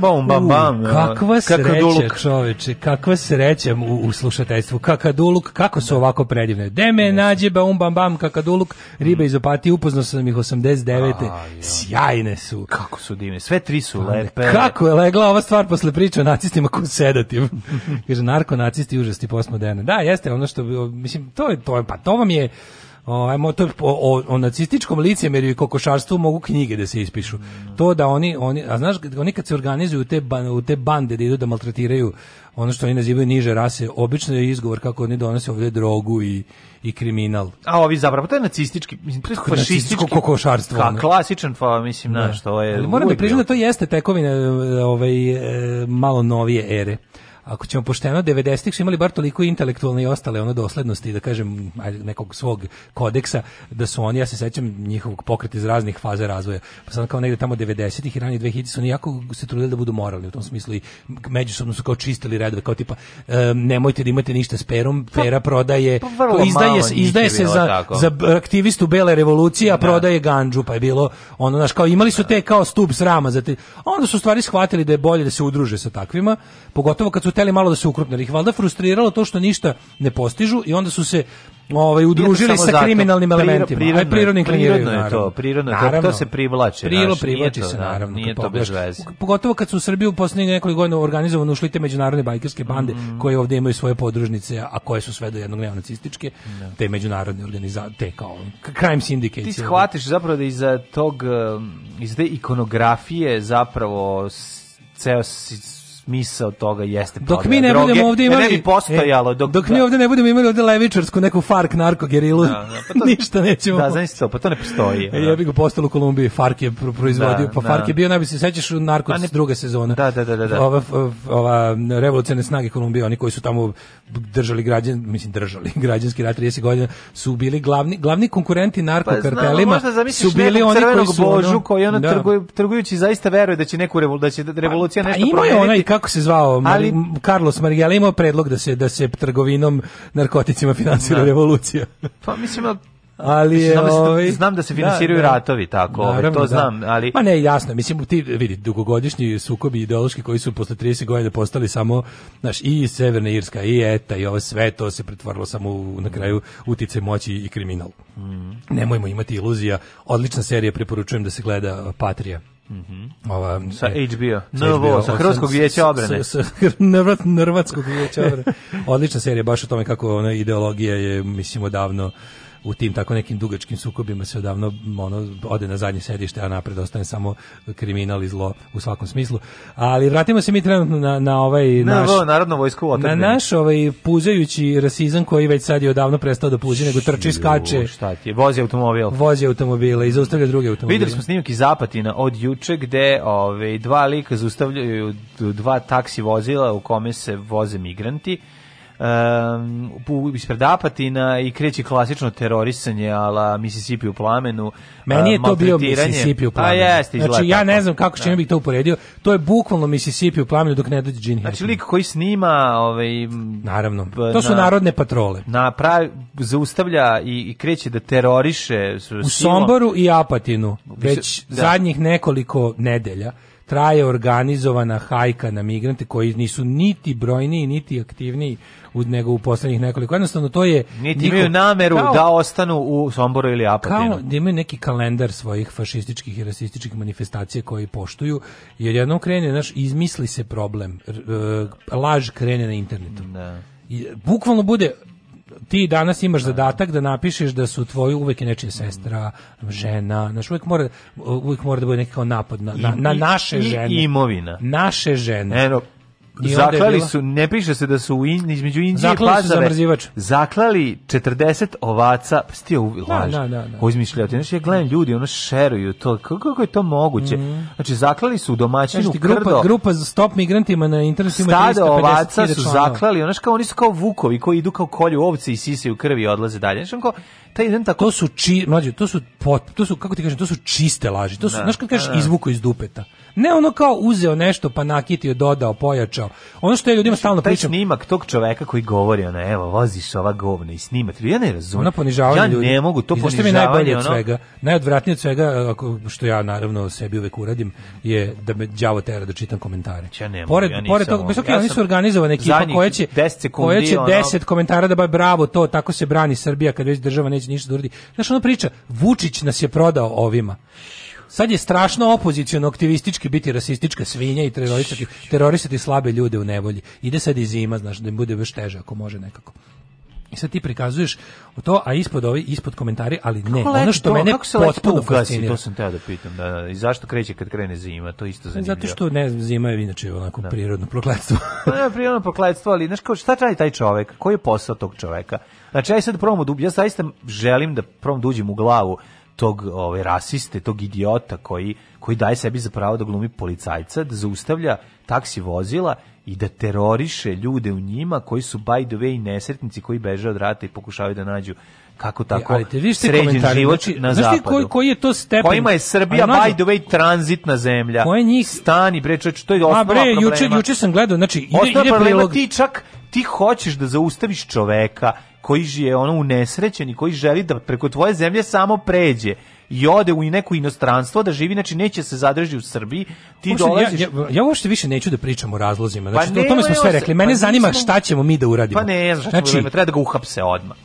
Bam, bam, bam. U, kakva sreća, čoveče, kakva sreća u, u slušateljstvu. Kakaduluk, kako su ovako predivne. Deme yes. nađe, um, bam, bam, bam, kakaduluk, riba mm. iz opati, upoznao sam ih 89. A, Sjajne su. Kako su divne, sve tri su Kale. lepe. Kako je legla ova stvar posle priče o nacistima kod sedativ. Kaže, narko, nacisti, užasti postmoderne. Da, jeste ono što, mislim, to je, to je, pa to vam je, o, ajmo, to, o, o, nacističkom licemjerju i kokošarstvu mogu knjige da se ispišu. To da oni, oni a znaš, oni kad se organizuju te, ban, u te bande da idu da maltretiraju ono što oni nazivaju niže rase, obično je izgovor kako oni donose ovdje drogu i, i kriminal. A ovi zapravo, to je nacistički, mislim, to fašističko kokošarstvo. Ka, klasičan, pa mislim, da. znaš, to je... Ali moram da priznam da to jeste tekovina ovaj, e, malo novije ere ako ćemo pošteno 90-ih su imali bar toliko intelektualne i ostale ono doslednosti da kažem nekog svog kodeksa da su oni ja se sećam njihovog pokreta iz raznih faza razvoja pa sad kao negde tamo 90-ih i ranije 2000 su jako se trudili da budu moralni u tom smislu i međusobno su kao čistili redove kao tipa um, nemojte da imate ništa s perom pa, pera prodaje pa, pa izdaje izdaje se za, tako. za aktivistu bele revolucije a da. prodaje ganđu pa je bilo ono naš kao imali su te kao stub srama za te onda su stvari shvatili da je bolje da se udruže sa takvima pogotovo kad su hteli malo da se ukrupne, ih valjda frustriralo to što ništa ne postižu i onda su se ovaj udružili sa zato. kriminalnim elementima. Prirodno, Aj, prirodno, prirodno je to, prirodno naravno. to, se privlači. Prilo privlači to, se da, naravno. Nije to bez veze. Pogotovo kad su u Srbiji u poslednjih nekoliko godina organizovano ušli te međunarodne bajkerske bande mm. koje ovde imaju svoje podružnice, a koje su sve do jednog neonacističke, no. Da. te međunarodne organizacije, te kao crime syndicate. Ti shvatiš zapravo da iza tog, um, iz te ikonografije zapravo ceo smisao toga jeste Dok mi ne budemo ovde da imali... Ne postojalo. E, dok, dok da. mi ovde ne budemo imali ovdje levičarsku neku fark narko gerilu, da, da, pa to, ništa nećemo. Da, znači to, pa to ne postoji. E, ja da. bih ga postalo u Kolumbiji, fark je proizvodio, da, pa da. fark je bio, najbi se sećaš, narko ne, druga sezona. Da, da, da. da, Ova, ova revolucijne snage Kolumbije, oni koji su tamo držali građan, mislim držali, građanski rat 30 godina, su bili glavni, glavni konkurenti narkokartelima. Pa, znam, su bili oni koji su... Božu koji ono trgujući zaista veruje da će neku da će pa, revolucija pa nešto ima je onaj kako se zvao ali, Mar Carlos Marigela imao predlog da se da se trgovinom narkoticima finansira da. revolucija. Pa mislim ali mislim, znam, da se, ovaj- znam da se da, finansiraju da, ratovi tako, ovaj, naravno, to da. znam, ali Ma ne, jasno, mislim ti vidi dugogodišnji sukobi ideološki koji su posle 30 godina postali samo naš i Severna Irska i ETA i ovo sve to se pretvorilo samo u, na kraju utice moći i kriminal. Mm. Nemojmo imati iluzija. Odlična serija preporučujem da se gleda Patrija. Mm-hmm. ova, sa e, HBO, NVO, sa Hrvatskog vijeća obrane. Sa, Hrvatskog vijeća obrane. Odlična serija, baš o tome kako ona ideologija je, mislim, odavno u tim tako nekim dugačkim sukobima se odavno ono, ode na zadnje sedište, a napred ostane samo kriminal i zlo u svakom smislu. Ali vratimo se mi trenutno na, na ovaj na, naš... narodno vojsku Na naš ovaj puzajući rasizam koji već sad je odavno prestao da puzi, nego trči, skače. Šta ti je, vozi automobil. Vozi automobile i zaustavlja druge automobile. Videli smo snimak iz Zapatina od juče gde ovaj, dva lika zaustavljaju dva taksi vozila u kome se voze migranti um, ispred Apatina i kreće klasično terorisanje ala Mississippi u plamenu. Meni je to bio Mississippi u pa plamenu. A jeste, znači, ja ne znam kako što da. bih to uporedio. To je bukvalno Mississippi u plamenu dok ne dođe Gene Znači, lik koji snima... Ovaj, Naravno. To su na, narodne patrole. Na pravi, zaustavlja i, i kreće da teroriše. S, u silom. Somboru i Apatinu, već da. zadnjih nekoliko nedelja traje organizovana hajka na migrante koji nisu niti brojniji, niti aktivniji u, nego u poslednjih nekoliko. Jednostavno, to je... Niti imaju nameru kao, da ostanu u Somboru ili Apatinu. Kao da imaju neki kalendar svojih fašističkih i rasističkih manifestacija koji poštuju, jer jednom krene, znaš, izmisli se problem. Laž krene na internetu. Da. I, bukvalno bude ti danas imaš zadatak da napišeš da su tvoji uvek je nečija sestra, žena, znaš, uvek mora, uvek mora da bude neki kao napad na, na, na naše žene. I imovina. Naše žene. Eno, zaklali su, ne piše se da su u in, između Indije i Pazare zaklali 40 ovaca, pa ti ovo da, laž, da, da, da. izmišljati. Znači, ja gledam ljudi, ono šeruju to, kako, je to moguće? Mm. Znači, zaklali su u domaćinu znači, grupa, krdo. Grupa za stop migrantima na internetu ima 350 ovaca su članova. zaklali, ono kao, oni su kao vukovi koji idu kao kolju ovce i sise u krvi i odlaze dalje. Znači, kao, taj jedan tako to su či mlađi, to su pot, to su kako ti kažem, to su čiste laži. To su da, znaš kad kažeš da, da. izvuko iz dupeta. Ne ono kao uzeo nešto pa nakitio, dodao, pojačao. Ono što ja ljudima znači, stalno pričam. Taj snimak tog čoveka koji govori ona, evo, voziš ova govna i snima. Ja ne razumem. Ona ponižavanje ja ljudi. Ja ne mogu to ponižavanje. mi najbolje od svega, najodvratnije od svega, ako, što ja naravno sebi uvek uradim, je da me đavo tera da čitam komentare. Znači, ja ne mogu, pored, ja pored toga, mislim, ja nisu organizovane ekipa koja će 10 sekundi, koja će 10 ono... komentara da ba bravo to, tako se brani Srbija kad već država ne neće ništa da uradi. Znaš, ona priča, Vučić nas je prodao ovima. Sad je strašno opoziciono aktivistički biti rasistička svinja i terorisati, terorisati slabe ljude u nevolji. Ide sad i zima, znaš, da im bude još teže ako može nekako. I sad ti prikazuješ to, a ispod ovi, ispod komentari, ali ne, kako ono što to, mene potpuno ugasi, to sam teo da pitam, da, da, i zašto kreće kad krene zima, to isto zanimljivo. Zato što, ne zima je inače onako da. prirodno prokletstvo. pa ne, prirodno prokletstvo, ali, znaš, kao, šta traji taj čovek, koji je posao tog čoveka? Znači, ja sad probam, da ja zaista želim da probam da uđem u glavu tog ovaj rasiste, tog idiota koji koji daje sebi za pravo da glumi policajca, da zaustavlja taksi vozila i da teroriše ljude u njima koji su by the way nesretnici koji beže od rata i pokušavaju da nađu kako e, tako e, ali te vidiš sređen život znači, na zapadu. Koji, koji je to stepen? Kojima je Srbija ali, by the way tranzitna zemlja. Koje njih? Stani, bre, čoveč, to je osnova bre, Juče, juče sam gledao, znači... Ide, osnova ide problema ti čak ti hoćeš da zaustaviš čoveka koji je ono unesrećen i koji želi da preko tvoje zemlje samo pređe i ode u neko inostranstvo da živi, znači neće se zadrži u Srbiji, ti Uopšte, dolaziš... Ja, ja, ja uopšte više neću da pričam o razlozima, pa znači pa o tome smo sve rekli, pa mene pa zanima šta ćemo mi da uradimo. Pa ne znam znači, da treba da ga uhapse odmah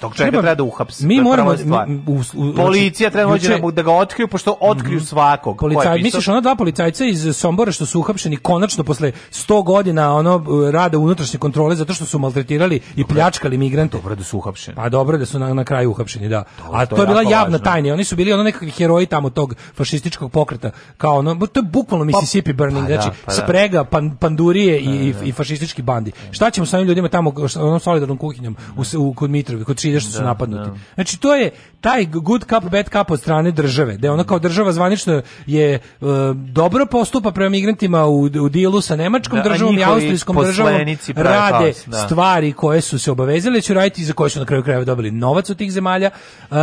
tog čovjeka treba, treba da uhapsi. Mi moramo mi, u, u, znači, policija treba da juče, da, ga otkriju pošto otkriju mm, svakog. Policaj, misliš ona dva policajca iz Sombora što su uhapšeni konačno posle 100 godina ono rada unutrašnje kontrole zato što su maltretirali i pljačkali migrante. Dobro da su uhapšeni. Pa dobro da su na, na kraju uhapšeni, da. To, A to, to je bila javna važno. tajna. Oni su bili ono neki heroji tamo tog fašističkog pokreta. Kao ono, to je bukvalno pa- Mississippi Burning, pa, znači da, pa, da. sprega, pan, pandurije i, da, i, i fašistički bandi. Šta ćemo sa ovim ljudima tamo onom solidarnom kuhinjom u, kod Mitrovića čide znači što da, su napadnuti. Da. Znači to je taj good cup bad cup od strane države, da ona kao država zvanično je uh, dobro postupa prema migrantima u, u dilu sa nemačkom da, državom i austrijskom državom rade haos, da. stvari koje su se obavezali će raditi i za koje su na kraju krajeva dobili novac od tih zemalja. Um,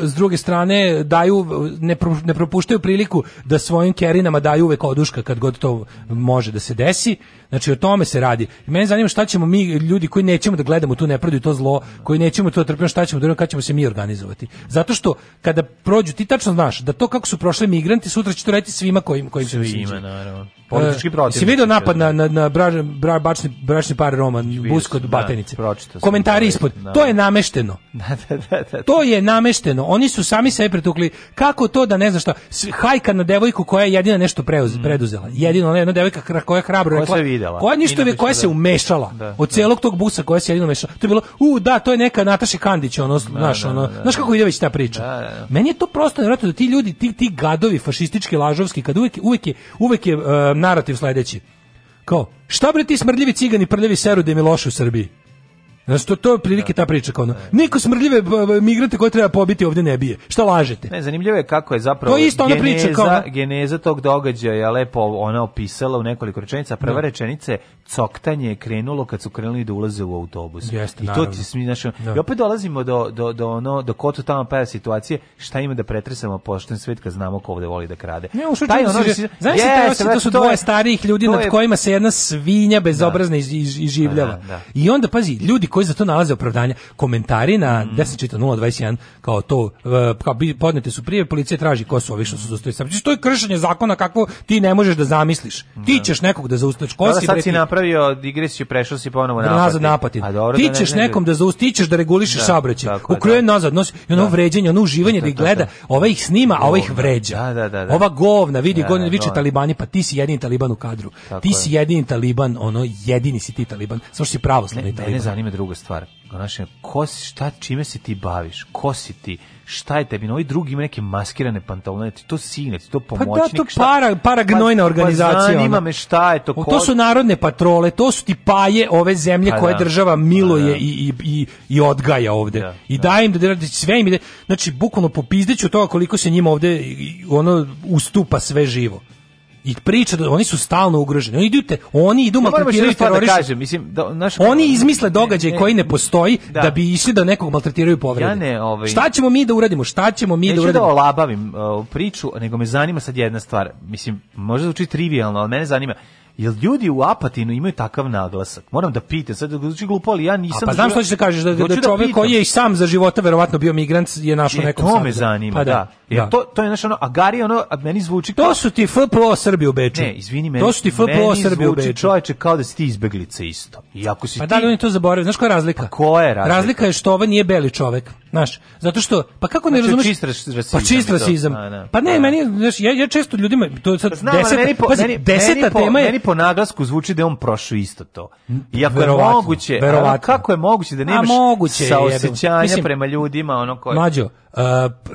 s druge strane daju ne, pro, ne propuštaju priliku da svojim kerinama daju uvek oduška kad god to može da se desi. Znači o tome se radi. I mene zanima šta ćemo mi ljudi koji nećemo da gledamo tu nepravdu i to zlo, koji nećemo nećemo to da trpiti, šta ćemo da kad ćemo se mi organizovati. Zato što kada prođu ti tačno znaš da to kako su prošli migranti sutra će to reći svima kojim kojim se svima naravno. Politički e, protiv. Si video napad na na na bra, bra, bračni, bračni par Roman Busko od da, Batenice. Da, Komentari ispod. Da. To je namešteno. Da, da, da, to je namešteno. Oni su sami sebe pretukli. Kako to da ne znaš šta? Hajka na devojku koja je jedina nešto preuz, mm. preduzela. Jedina ona jedna devojka koja je hrabro rekla. Koja, koja ništa koja se umešala. Od celog tog busa koja se jedino umešala. To je bilo, u da, to je neka slika Nataše Kandić, ono, da, znaš, da, ono, da, da, znaš kako ide već ta priča. Da, da, Meni je to prosto nevjerojatno da ti ljudi, ti, ti gadovi fašistički, lažovski, kad uvek, uvek je, uvek je uh, narativ sledeći. Kao, šta bre ti smrdljivi cigani, prljavi seru da je Miloš u Srbiji? Znači, to, to je prilike da. ta priča kao ono. Da. Niko smrdljive migrante koje treba pobiti ovdje ne bije. Šta lažete? Ne, zanimljivo je kako je zapravo to je geneza, priča kao, ono... geneza tog događaja lepo ona opisala u nekoliko rečenica. Prva no. Da. rečenica je coktanje je krenulo kad su krenuli da ulaze u autobus. Jeste, I naravno. to ti smi, znači, no. I opet dolazimo do, do, do ono, do koto tamo pa situacije, šta ima da pretresamo pošten svet kad znamo ko ovde voli da krade. Ne, u taj, ono, si, si, znaš yes, taj to su dvoje starijih ljudi nad kojima se jedna svinja bezobrazna iz, izživljava. I onda, pazi, ljudi koji za to nalaze opravdanja. Komentari na, mm. sam kao to, e, kao podnete su prije, policija traži ko su ovih što su zaustavili. Znači, to je kršenje zakona kako ti ne možeš da zamisliš. Ti da. ćeš nekog da zaustaviš. Ko da, si, sad si napravio digresiju, prešao si ponovo da, napad. Nazad A pa da ti ćeš nekom da zaustičeš da regulišeš saobraćaj. Ukroje nazad, nosi i ono vređanje, ono uživanje da, gleda, ova ih snima, a ova ih vređa. Da, da, da, Ova govna, vidi, da, govna, viče talibani, pa ti si jedini taliban u kadru. Tako ti si jedini taliban, ono jedini si ti taliban, samo si pravoslavni taliban. Ne zanima druga stvar. Znači, ko si, šta, čime se ti baviš? Ko si ti? Šta je tebi? No, i drugi ima neke maskirane pantalone, ti to sine, to pomoćnik. Pa da, to para, paragnojna pa, pa organizacija. Pa zanima me šta je to. Ko... To su narodne patrole, to su ti paje ove zemlje pa, koje da. država miluje pa, da. i, i, i, odgaja ovde. Da, I da. daje im da, da, da sve im ide. Znači, bukvalno popizdeću toga koliko se njima ovde ono ustupa sve živo i priča da oni su stalno ugroženi. Oni idu te, oni idu maltretiraju da terorišu. kažem, mislim, da, naš... Oni izmisle događaj koji ne postoji da. da. bi išli da nekog maltretiraju povrede. Ja ne, ovaj... Šta ćemo mi da uradimo? Šta ćemo mi da Neću da uradimo? Neću da olabavim uh, priču, nego me zanima sad jedna stvar. Mislim, možda zvuči trivialno, ali mene zanima Jel ljudi u Apatinu imaju takav naglasak? Moram da pitam, sad zvuči glupo, ali ja nisam... A pa znam što ćeš da kažeš, da, da, da čovjek da koji je i sam za života verovatno bio migrant je našo je, nekom To me zanima, pa, da. da. Jer da. to, to je naš ono, a Gari ono, a meni zvuči... Kao... To su ti FPO Srbi u Beču. Ne, izvini, meni, to su ti FPO Srbi u Beču. Meni čovječe kao da si ti izbeglica isto. I ako si pa ti... da li oni to zaboravili? Znaš koja je razlika? Pa koja je razlika? Razlika je što ovo nije beli čovek. Znaš, zato što, pa kako ne znači, razumeš? Čist rasizam. Pa čist rasizam. Da. Pa ne, da. meni, znaš, ja, ja često ljudima, to sad pa znam, deseta, meni po, pazi, meni, deseta meni po, tema je, meni po naglasku zvuči da on prošao isto to. Iako verovatno, je moguće, kako je moguće da nemaš saosećanja prema ljudima, ono koje... Mlađo, e,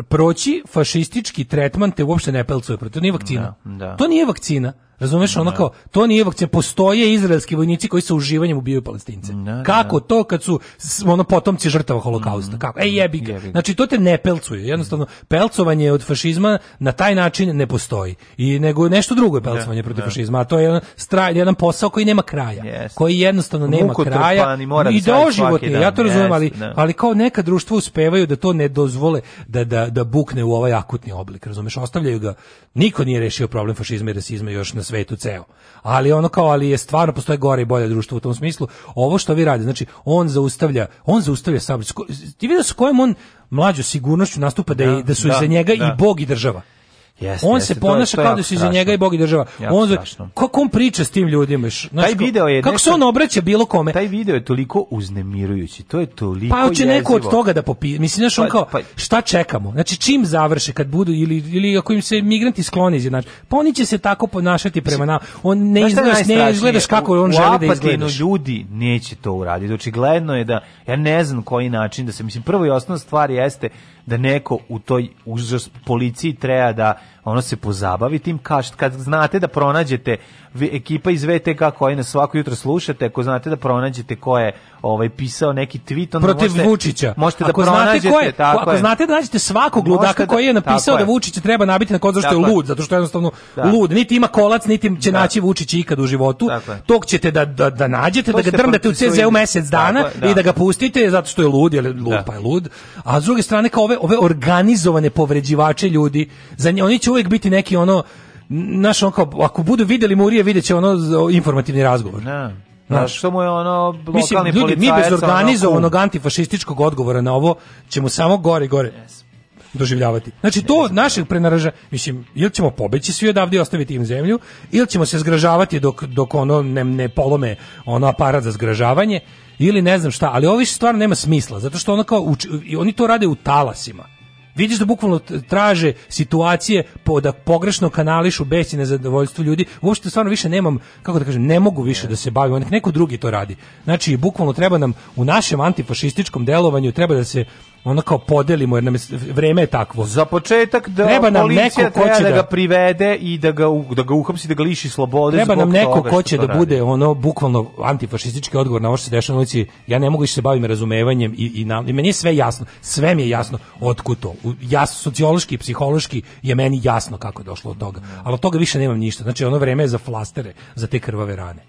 proći fašistički tretman te uopšte ne pelcuje, to nije vakcina. Da, da. To nije vakcina. Razumeš, ono da. kao, to nije vakcija, postoje izraelski vojnici koji sa uživanjem ubijaju palestince. Da, da, Kako to kad su ono potomci žrtava holokausta? Mhm. Kako? Ej, jebi ga. Znači, to te ne pelcuje. Jednostavno, pelcovanje od fašizma na taj način ne postoji. I nego nešto drugo je pelcovanje protiv fašizma, a to je jedan, stra, jedan posao koji nema kraja. Yes. Koji jednostavno nema kraja. I doživotni, ja to razumijem, ali, ali kao neka društva uspevaju da to ne dozvole da, da, da bukne u ovaj akutni oblik, razumeš? Ostavljaju ga. Niko nije rešio problem fašizma i rasizma još na svetu ceo. Ali ono kao ali je stvarno postoje gore i bolje društvo u tom smislu. Ovo što vi radite, znači on zaustavlja, on zaustavlja saobraćaj. Ti vidiš s kojom on mlađu sigurnošću nastupa da, da, da su da, iza njega da. i bog i država. Yes, on yes, se ponaša kao da su iza njega i Bog i država. on strašno. kako on priča s tim ljudima? Znaš, taj video je kako nešto, se on obraća bilo kome? Taj video je toliko uznemirujući. To je toliko Pa hoće neko od toga da popije. Mislim znaš, pa, on kao pa, šta čekamo? Znači čim završe kad budu ili ili ako im se migranti skloni, znači pa oni će se tako ponašati prema nama. On ne izgledaš, ne izgledaš kako on u, želi da izgledaš. ljudi neće to uraditi. Očigledno je da ja ne znam koji način da se mislim prvo i osnovna stvar jeste da neko u toj užas policiji treba da ono se pozabavi tim kaš, kad znate da pronađete ekipa iz VTK koja na svako jutro slušate, ako znate da pronađete ko je ovaj pisao neki tweet onda protiv možete, Vučića. Možete da ako da pronađete znate ko je, tako ako je. znate da nađete svakog ludaka da- koji je napisao da Vučić treba nabiti na kod što je lud, zato što je jednostavno da. lud, niti ima kolac, niti će da. naći Vučić ikad u životu. Tako Tog ćete da da, da nađete, to da ga drmdate u CZ-u mesec dana tako, da. i da ga pustite zato što je lud, jer lud da. pa je lud. A s druge strane kao ove ove organizovane povređivače ljudi, za nje, oni će uvijek biti neki ono naš on kao ako budu videli Murije videće ono informativni razgovor. Da. Znaš, što mu je ono lokalni Mislim, ljudi, mi bez organizovanog ono... antifašističkog odgovora na ovo ćemo samo gore gore yes. doživljavati. Znači, to od našeg prenaraža, mislim, ili ćemo pobeći svi odavde i ostaviti im zemlju, ili ćemo se zgražavati dok, dok ono ne, ne polome ono aparat za zgražavanje, ili ne znam šta, ali ovo više stvarno nema smisla, zato što ono kao, uči, oni to rade u talasima. Vidiš da bukvalno traže situacije po, da pogrešno kanališu bes i nezadovoljstvo ljudi. Uopšte stvarno više nemam, kako da kažem, ne mogu više da se bavim, nek neko drugi to radi. Znači, bukvalno treba nam u našem antifašističkom delovanju treba da se ono kao podelimo jer nam je, vreme je takvo. Za početak da treba nam neko ko će da, da, ga privede i da ga da ga uhapsi, da ga liši slobode. Treba nam neko ko će da radi. bude ono bukvalno antifašistički odgovor na ovo što se dešava ulici. Ja ne mogu više se bavim razumevanjem i i, na, i meni je sve jasno. Sve mi je jasno otkud to. Ja sociološki psihološki je meni jasno kako je došlo od toga. Ali od toga više nemam ništa. Znači ono vreme je za flastere, za te krvave rane.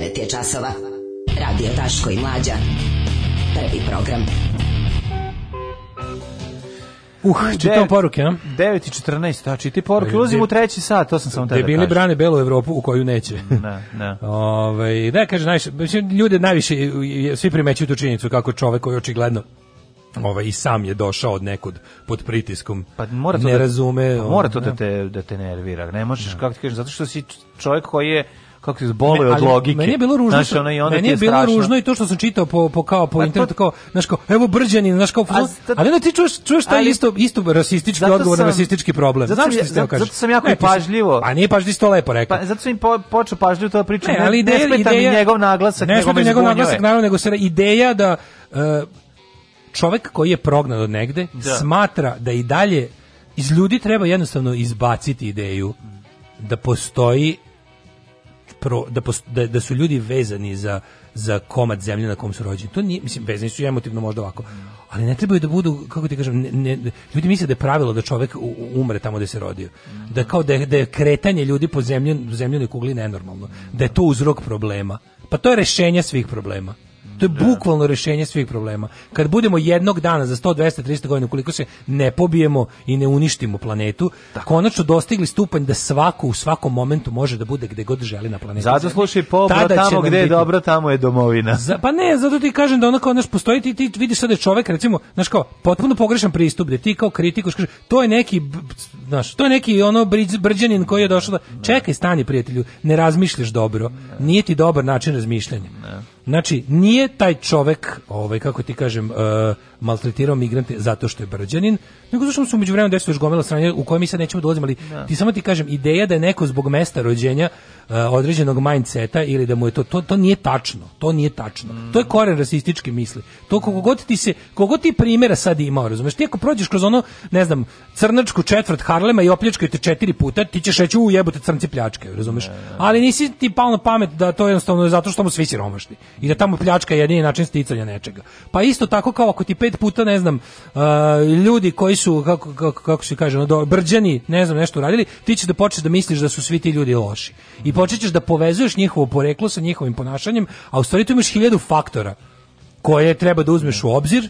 9 je časova. Radio Taško i Mlađa. Prvi program. Uh, čitam poruke, a? 9 i 14, a čiti poruke. Ulazimo u treći sat, to sam samo tebe da Debili brane belu Evropu u koju neće. Da, da. Ove, ovaj, ne, da, kaže, najviše, ljude najviše, svi primećuju tu činjenicu kako čovek koji očigledno ovaj i sam je došao od nekud pod pritiskom. Pa mora to ne da, razume, pa mora to ovaj, da, da te da te nervira. Ne možeš kako ti kažem zato što si čovjek koji je kako se boluje od logike. Meni je bilo ružno. Znaš, ono, i onda meni je, je bilo strašno. ružno i to što sam čitao po, po kao po a internetu kao, znaš kao, evo brđani, znaš kao, a, ali onda ti čuješ, čuješ taj ali, isto isto rasistički odgovor sam, na rasistički problem. Zato, Znam što zato, kažeš. Zato sam jako ne, pažljivo. Pa nije pažljivo to lepo rekao. Pa zato sam im po, počeo pažljivo to da pričam. Ne, ali ideja, ne smeta ideja, mi njegov naglasak, ne smeta njegov naglasak, naravno, nego se ideja da uh, čovek koji je prognan od negde da. smatra da i dalje iz ljudi treba jednostavno izbaciti ideju da postoji pro, da, post, da, da, su ljudi vezani za, za komad zemlje na kom su rođeni. To nije, mislim, vezani su emotivno možda ovako. Ali ne trebaju da budu, kako ti kažem, ne, ne, ljudi misle da je pravilo da čovek umre tamo gde se rodio. Da kao da je, da je kretanje ljudi po zemljenoj kugli nenormalno. Da je to uzrok problema. Pa to je rešenje svih problema. To je da. bukvalno rješenje svih problema. Kad budemo jednog dana za 100, 200, 300 godina koliko se ne pobijemo i ne uništimo planetu, da. konačno dostigli stupanj da svako u svakom momentu može da bude gde god želi na planetu. Zato slušaj pobro tamo gde je biti... dobro, tamo je domovina. Za, pa ne, zato ti kažem da onda kao, znaš, postoji ti, ti vidiš sada da čovek, recimo, znaš kao, potpuno pogrešan pristup, da ti kao kritikuš, kaže, to je neki, znaš, to je neki ono brđanin koji je došao da, čekaj, stani prijatelju, ne razmišljaš dobro, nije ti dobar način razmišljanja. Ne. Znači, nije taj čovek, ovaj, kako ti kažem, uh, maltretirao migrante zato što je brđanin, nego zato što su umeđu vremenu desilo još gomila stranja u kojoj mi sad nećemo dolaziti, da ali da. ti samo ti kažem, ideja da je neko zbog mesta rođenja uh, određenog mindseta ili da mu je to, to, to nije tačno, to nije tačno. Mm. To je koren rasističke misli. To koliko god ti se, koliko ti primjera sad imao, razumeš, ti ako prođeš kroz ono, ne znam, crnačku četvrt Harlema i opljačkaju te četiri puta, ti ćeš reći, u jebote crnci pljačkaju, razumeš? Da, da. Ali nisi ti pao na pamet da to jednostavno je zato što mu svi siromašni i da tamo pljačka je jedini način sticanja nečega. Pa isto tako kao ako ti pet puta, ne znam, uh, ljudi koji su, kako, kako, kako se kaže, no, brđani, ne znam, nešto uradili, ti ćeš da počneš da misliš da su svi ti ljudi loši. I počećeš da povezuješ njihovo poreklo sa njihovim ponašanjem, a u stvari tu imaš hiljadu faktora koje treba da uzmeš u obzir,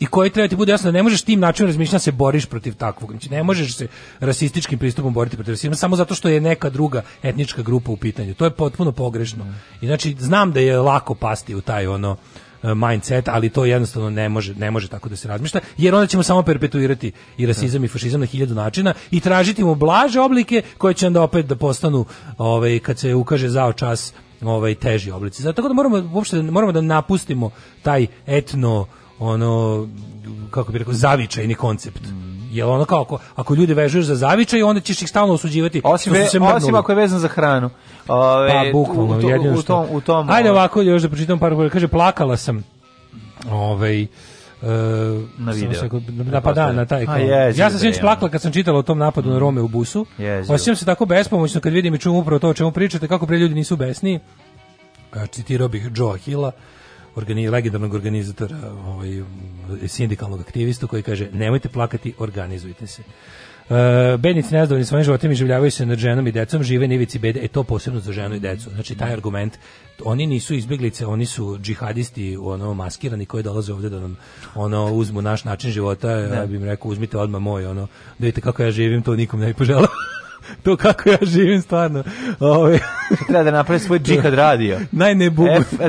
i koji treba da ti bude jasno da ne možeš tim načinom razmišljanja da se boriš protiv takvog. Znači ne možeš se rasističkim pristupom boriti protiv rasizma samo zato što je neka druga etnička grupa u pitanju. To je potpuno pogrešno. I znači znam da je lako pasti u taj ono E, mindset, ali to jednostavno ne može, ne može tako da se razmišlja, jer onda ćemo samo perpetuirati i rasizam i fašizam na hiljadu načina i tražiti mu blaže oblike koje će onda opet da postanu, ovaj, kad se ukaže zao čas, ovaj, teži oblici. Zato tako da moramo, uopšte, moramo da napustimo taj etno, ono, kako bi rekao, zavičajni koncept. Jel ono kao ako, ako ljude vežuješ za zavičaj, onda ćeš ih stalno osuđivati. Osim, ve, osim ako je vezan za hranu. Ove, pa, bukvalno, u, to, jedino što... U tom, u tom, Ajde ovaj- ovako, još da pročitam par Kaže, plakala sam. Ovaj, na video. Sako, da, pa da, na taj. A, yes, ja sam sinoć plakala kad sam čitala o tom napadu mm. na Rome u busu. Yes, Osjećam se tako bespomoćno kad vidim i čujem upravo to o čemu pričate, kako pre ljudi nisu besni. Citirao bih Joe Hilla, organiz, legendarnog organizatora ovaj, sindikalnog aktivistu koji kaže nemojte plakati, organizujte se. Uh, e, bednici nezadovoljni svojim životima i življavaju se nad ženom i decom, žive nivici bede, e to posebno za ženu i decu. Znači taj da. argument, oni nisu izbjeglice, oni su džihadisti, ono maskirani koji dolaze ovde da nam ono uzmu naš način života, da. ja bih rekao uzmite odmah moj, ono da vidite kako ja živim, to nikom ne bih poželao to kako ja živim stvarno. Ove. Ovaj. Treba da napravi svoj džihad radio.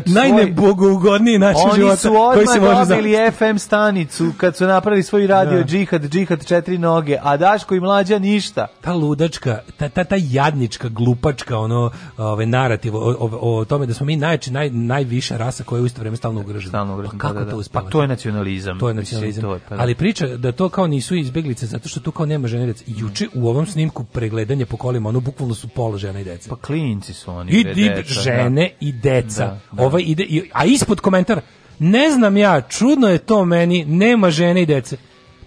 Najnebogougodniji e, način Oni života. Oni su odmah koji može dobili FM stanicu kad su napravili svoj radio da. džihad, džihad četiri noge, a Daško i mlađa ništa. Ta ludačka, ta, ta, ta jadnička, glupačka, ono, ove, narativ o, o, o tome da smo mi najči, naj, najviša rasa koja je u isto vreme stalno ugrožena. Stalno ugrožena, pa kako da, da. to da. uspeva? Pa to je nacionalizam. To je nacionalizam. Mislim, to je, pa, da. Ali priča da to kao nisu izbeglice zato što tu kao nema ženerac. Juče u ovom snimku pregled gledanje po kolima, ono bukvalno su polo žena i deca. Pa klinci su oni. I, i deca, da. žene da. i deca. Da, da. Ovaj ide, i, a ispod komentar, ne znam ja, čudno je to meni, nema žene i dece.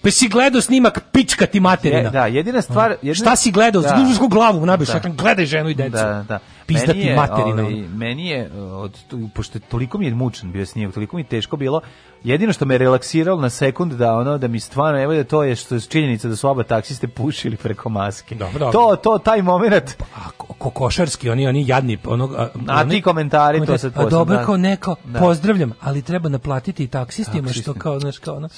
Pa si gledao snimak pička ti materina. Je, da, jedina stvar... Jedina... Šta si gledao? Da. Zgužušku glavu nabiješ, da. gledaj ženu i da, decu. Da, da. Pizda ti materina. Ovaj, meni je, od, pošto toliko mi je mučan bio snijeg, toliko mi je teško bilo, Jedino što me relaksiralo na sekund da ono da mi stvarno evo da to je što je činjenica da su oba taksiste pušili preko maske. Dobro, dobro. To to taj momenat pa, ko, kokošarski oni oni jadni onog a, a ti komentari to se to. Dobro da. kao neko da. pozdravljam, ali treba naplatiti taksistima Taksistim. što kao znači kao ono.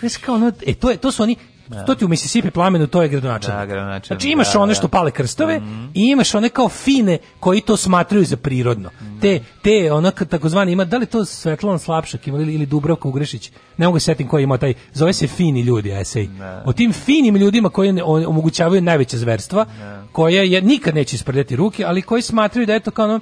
Znaš kao ono, e to je to su oni Da. To ti u Mississippi plamenu, to je gradonačelnik. Da, znači imaš da, one da. što pale krstove mm i imaš one kao fine koji to smatraju za prirodno. Mm Te, te ona takozvani ima, da li to Svetlana Slapšak ima ili, ili Dubravka Ugrešić, ne mogu setim koji ima taj, zove se fini ljudi esej. Da. O tim finim ljudima koji omogućavaju najveće zverstva, da. koja je, nikad neće ispredati ruke, ali koji smatraju da je to kao ono,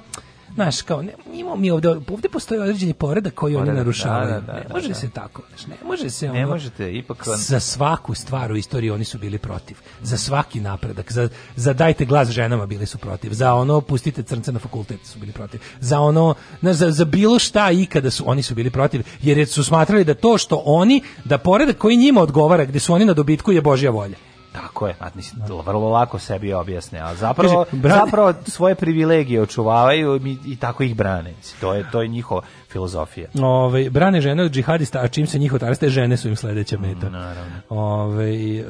Znaš, kao, ne, imamo mi ovde, ovde postoji određeni poredak koji oni da, narušavaju. Da, da, da, ne može da, da. se tako, znaš, ne može se ne možete, ipak... Van... Za svaku stvar u istoriji oni su bili protiv. Za svaki napredak, za, za dajte glas ženama bili su protiv, za ono pustite crnce na fakultet su bili protiv, za ono, znaš, za, za bilo šta ikada su, oni su bili protiv, jer su smatrali da to što oni, da poredak koji njima odgovara, gde su oni na dobitku je Božja volja. Tako je, mislim, vrlo lako sebi objasne, a zapravo, Kaži, zapravo svoje privilegije očuvavaju i, i tako ih brane. To je, to je njihovo filozofija. Ove, brane žene od džihadista, a čim se njih otarste, žene su im sledeća mm, meta. Mm, naravno. Ove, e,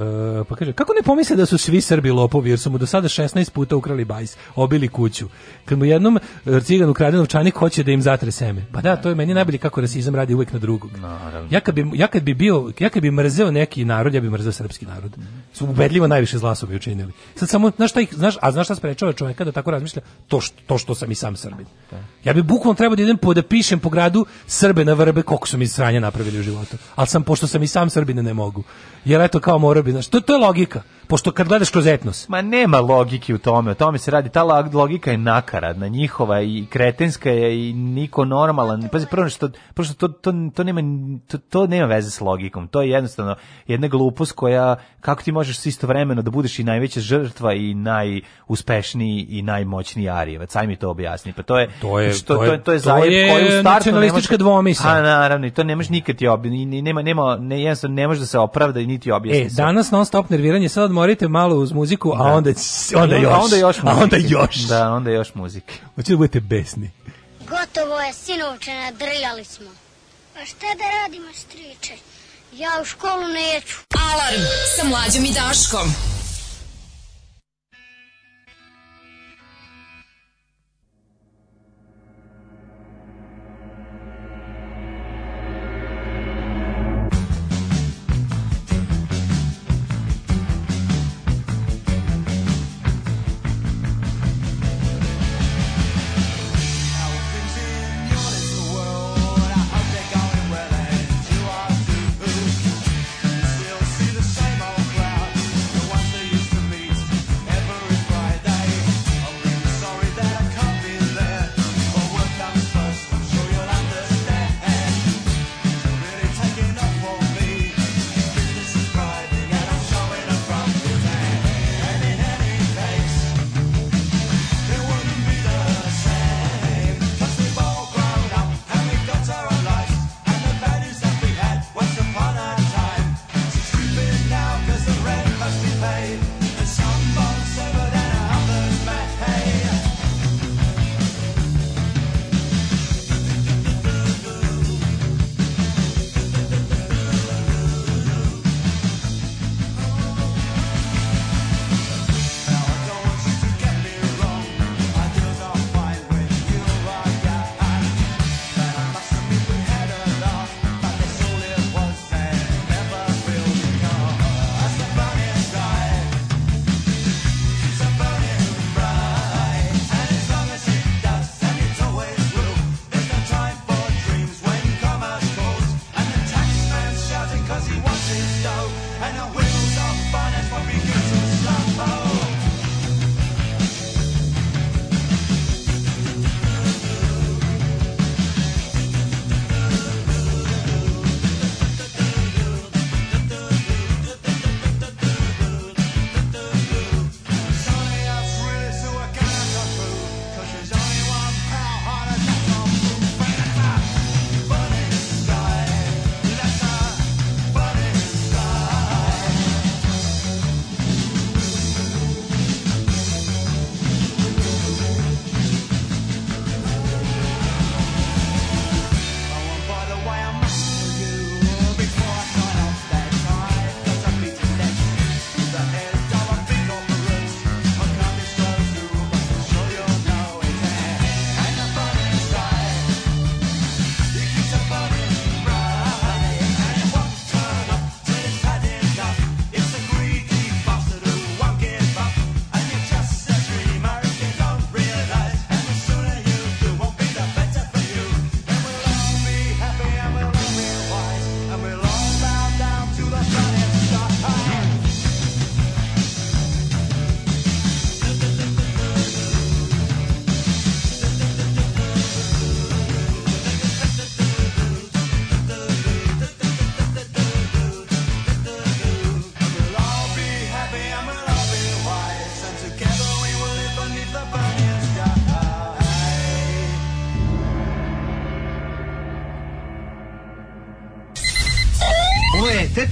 pa kaže, kako ne pomisle da su svi Srbi lopovi, jer su mu do sada 16 puta ukrali bajs, obili kuću. Kad mu jednom e, cigan ukrade novčanik, hoće da im zatre seme. Pa da, to je meni najbolje kako rasizam radi uvek na drugog. Naravno. Ja kad bi, ja kad bi bio, ja kad bi mrzeo neki narod, ja bi mrzeo srpski narod. Mm. Su ubedljivo najviše zla su bi učinili. Sad samo, znaš šta ih, znaš, a znaš šta sprečava čoveka da tako razmišlja? To što, to što sam i sam Srbin. Da. Ja bi bukvalno trebao da idem po da pišem po gradu Srbe na vrbe koliko su mi sranja napravili u životu. Ali sam, pošto sam i sam Srbine, ne mogu jer eto kao mora bi, znaš, to, to je logika pošto kad gledaš kroz etnos. Ma nema logike u tome, o tome se radi, ta logika je nakaradna, njihova i kretenska je i niko normalan. Pazi, prvo što, prvo što to, to, to, nema, to, to, nema veze s logikom, to je jednostavno jedna glupost koja, kako ti možeš istovremeno da budeš i najveća žrtva i najuspešniji i najmoćniji Arijevac, aj mi to objasni. Pa to je, to je, što, to je, to je, je nacionalistička dvomisa. A naravno, i to nemaš nikad ti obj... nema, nema, ne, jednostavno ne može da se opravda i niti objasniti. E, danas non stop nerviranje, sad odmorite malo uz muziku, da. a onda onda još. A onda još. A onda još. Da, onda još muzike. Hoćete da budete besni. Gotovo je, sinovče, nadrljali smo. A šta da radimo, striče? Ja u školu neću. Alarm sa mlađom i Daškom.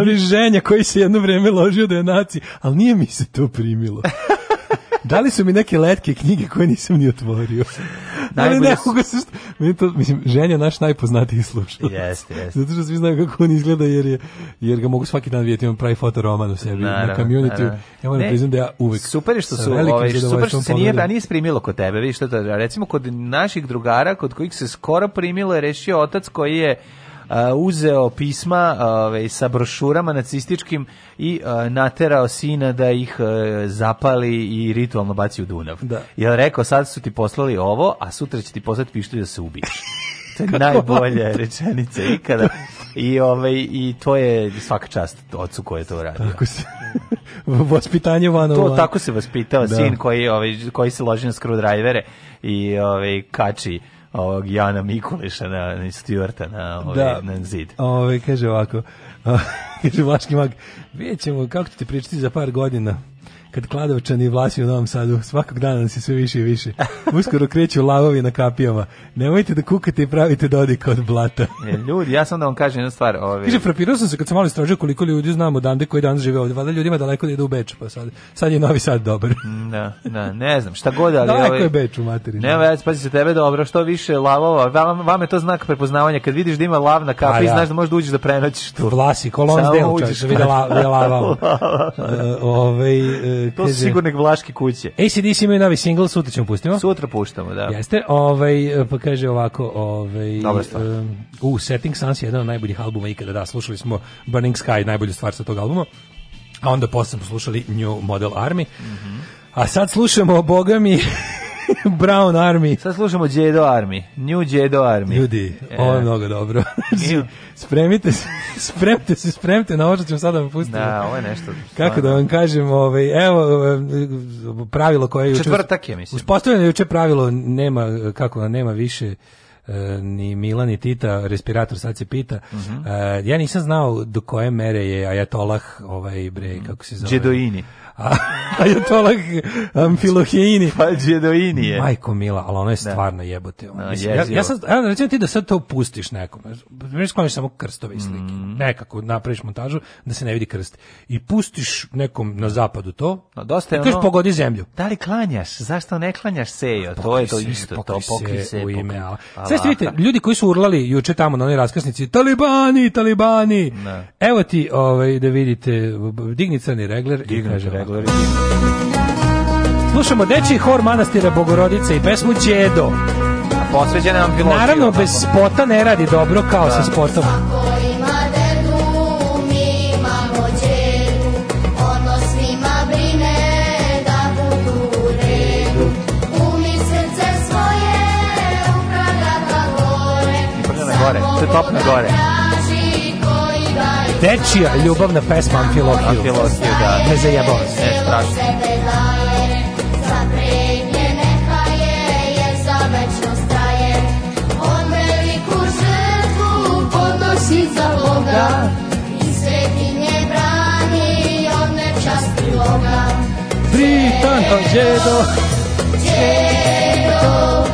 ali ženja koji se jedno vrijeme ložio da je naci, ali nije mi se to primilo. Dali su mi neke letke knjige koje nisam ni otvorio. ali da ne, mogu se... Meni to, mislim, ženja naš najpoznatiji slušalac. Jeste, jeste. Zato što svi znaju kako on izgleda, jer, je, jer ga mogu svaki dan vidjeti, on pravi fotoroman u sebi, naravno, na community. Naravno. Ja moram priznam da ja uvek... Super je što su, ovaj, super što se nije, a nije primilo kod tebe, vidiš što to, recimo kod naših drugara, kod kojih se skoro primilo je rešio otac koji je Uh, uzeo pisma ove, ovaj, sa brošurama nacističkim i uh, naterao sina da ih uh, zapali i ritualno baci u Dunav. Da. Jer rekao, sad su ti poslali ovo, a sutra će ti poslati pištolj da se ubiješ. To je najbolja rečenica ikada. I ovaj i to je svaka čast ocu koji je to uradio. Tako se vaspitanje vano. To tako se vaspitao da. sin koji ovaj koji se loži na screwdrivere i ovaj kači ovog Jana Mikuliša na, Stuarta na, ovaj, da. na zid. Ove, ovaj, kaže ovako, kaže Vlaški mag, vidjet ćemo kako ćete pričati za par godina kad Kladovčani vlasi u Novom Sadu, svakog dana nas je sve više i više. Uskoro kreću lavovi na kapijama. Nemojte da kukate i pravite dodika od blata. e, ljudi, ja sam da vam kažem jednu stvar. Ovaj... Kaže, frapirao sam se kad sam malo istražio koliko ljudi znam odande koji danas žive ovdje. Valjda ljudima daleko da idu u Beč, pa sad, sad je Novi Sad dobar. Mm, da, da, ne znam, šta god, ali... Daleko ove... je Beč u materinu. Ne, ja spazi se tebe dobro, što više lavova. Vam, vam je to znak prepoznavanja. Kad vidiš da ima lav na kapi, ja. Pa da. znaš da možeš da uđeš da prenoćiš tu. Vlasi, kolon del, čovječ, da vide da lava. uh, ove, uh, E, to su sigurne vlaške kuće. ACDC imaju novi single, sutra ćemo pustimo. Sutra puštamo, da. Jeste, ovaj, e, pa kaže ovako, ovaj, u uh, Setting Suns je jedan od najboljih albuma ikada, da, slušali smo Burning Sky, najbolju stvar sa tog albuma, a onda posle smo slušali New Model Army, mm -hmm. a sad slušamo, boga mi, Brown Army. Sad slušamo Jedo Army. New Jedo Army. Ljudi, e. ovo je mnogo dobro. Znači, spremite se, spremite se, spremite na ovo što ćemo sad da vam pustiti. Da, ovo je nešto. Kako da vam kažem, ovaj, evo, e, pravilo koje je... Četvrtak je, mislim. Uspostavljeno juče pravilo, nema, kako, nema više e, ni Milan ni Tita, respirator sad se pita. Uh -huh. uh, ja nisam znao do koje mere je Ajatolah ovaj bre mhm. kako se zove. Džedoini. Ajatolah Amfilohini. Um, Falđedoini pa, je. Majko mila, ali ono je da. stvarno jebote. Ono. No, ja, ja sad, ja, recimo ti da sad to pustiš nekom. Ne skloniš samo krstove i slike. Mm. Nekako napraviš montažu da se ne vidi krst. I pustiš nekom na zapadu to. No, pa, dosta je I kažeš ono, pogodi zemlju. Da li klanjaš? Zašto ne klanjaš sejo? Pa, to je to isto. Pokri to pokri se, u ime. Sve ste vidite, ljudi koji su urlali juče tamo na onoj raskrsnici, talibani, talibani. Ne. Da. Evo ti ovaj, da vidite, digni crni regler Digni i dolara. Slušamo dečiji hor manastira Bogorodice i pesmu Đedo. Posveđena nam pilotiju. Naravno, bez spota ne radi dobro kao da. sa spotom. gore. To je top na gore. Dečija ljubavna pesma Amfilokiju. Amfilokiju, da. Me zajebao. Ne, strašno. za da. Boga i svetinje brani od nečasti loga. Britan, djedo, djedo,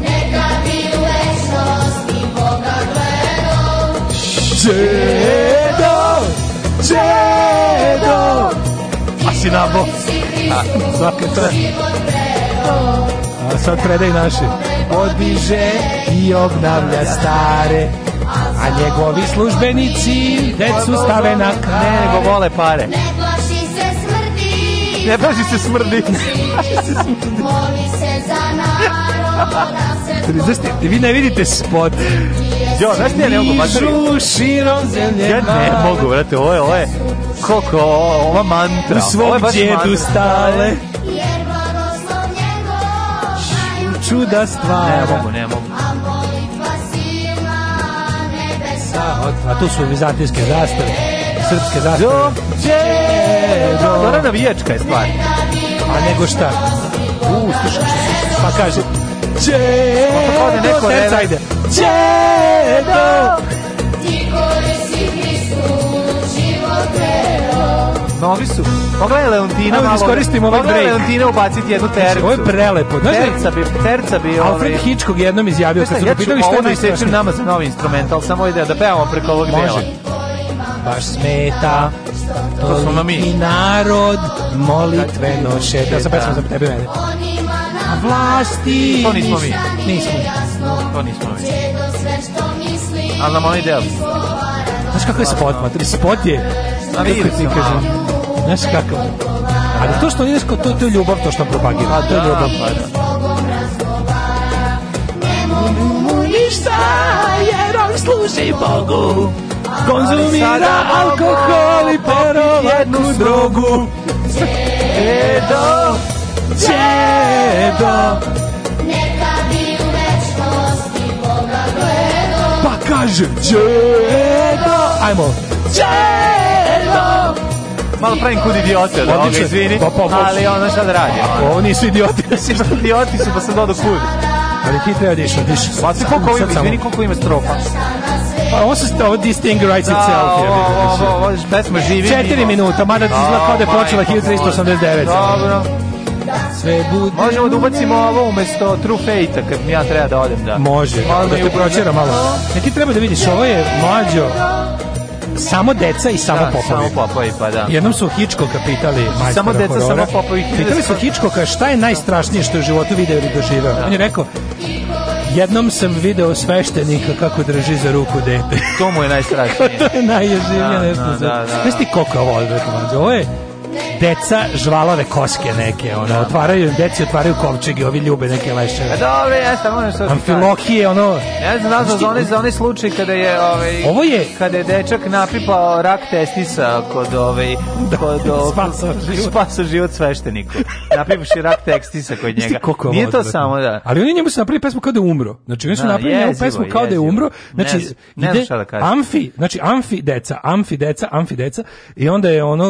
neka bi u večnosti Boga gledao. Djedo, cedo. A si nabo. Svaka čast. A sad predaj naši. Podiže i obnavlja stare a njegovi službenici decu stave na ne, nego vole pare. Ne plaši se smrdi. Moli se za naroda. Da vi ne vidite spot. Jo, znaš ti ja ne mogu, matori? širom zemlje. Ja ne mogu, brate, ovo je, ovo je, koliko, ova mantra. U svom djedu stale. Čuda stvar. Ne mogu, ne mogu. Da, a tu su vizantijske zastave, srpske zastave. Djedo. Dobra navijačka je stvar. A nego šta? U, slušaj, pa kaže, Čedo, do terca da ajde. Čedo. Ti koji si Hristu Novi su. Pogledaj Leontina da malo. iskoristimo ovaj break. Pogledaj Leontina ubaciti jednu znači, tercu. Ovo je prelepo. Znaš da terca bi, terca bi... Alfred ovaj- Hitchcock jednom izjavio. Znaš, ja pitali ovo da isečem nama za novi instrumental, samo ideja da pevamo preko ovog dela. Baš smeta to smo mi. narod molitveno šeta. Ja sam pesma za tebe mene vlasti. To nismo mi. Nismo. To nismo mi. Ali nam onaj deo. Znaš kako je spot, matri? Spot je... Na vidim ti kažem. Znaš kako? Ali to što nisko, to, to je ljubav, to što propagira. A pa, To je ljubav. Pa, da. Ništa, jer on služi Bogu. Konzumira alkohol i perovatnu drogu. Edo, djedo Neka bi u večnosti Boga gledo Pa kaže djedo Ajmo Djedo Malo pravim kud idiote da ovoga, izvini, pa, pa, pa, ali ono šta da radi. Ovo nisu idioti. Svi idioti su pa sam dodao kud. Ali ti treba da išao, diš. Pa ti koliko ima, izvini koliko ima strofa. Pa ovo se da, ovo this thing da, itself. Ovo, ovo, znači. ovo, ovo, pesma živi. Četiri minuta, mada ti izgleda kao da je počela 1389. Dobro sve bude Možemo da ubacimo ovo umesto True Fate-a kad mi ja treba da odem da. Može, Malo da te pročera malo. Ne ti treba da vidiš, ovo je mlađo samo deca i samo da, popovi. Samo popovi, pa da. Jednom su Hičkoka pitali majstora Samo deca, horora. samo popovi. Pitali su Hičkoka šta je najstrašnije što je u životu video ili doživeo. Da. On je rekao, Jednom sam video sveštenika kako drži za ruku dete. To mu je najstrašnije. to je najježivnije. Da, da, da, da. Znaš ti koliko ovo odvratno? Ovo je deca žvalove koske neke, ono, otvaraju, deci otvaraju kovčege, ovi ljube neke leševe. Pa dobro, jeste, možeš to Amfilokije, ono... Ne znam, da znam za znači, onaj, za onaj slučaj kada je, ovaj, Ovo je... kada je dečak napipao rak testisa kod, ovaj, da, kod, ovaj, spasao život, spaso život svešteniku. Napipaš i rak testisa kod njega. Nije to samo, da. Ali oni njemu su napravili pesmu kao da je umro. Znači, oni su da, napravili njemu pesmu kao da je umro. Znači, ne, ide, ne da amfi, znači, amfi deca, amfi deca, amfi deca, i onda je ono,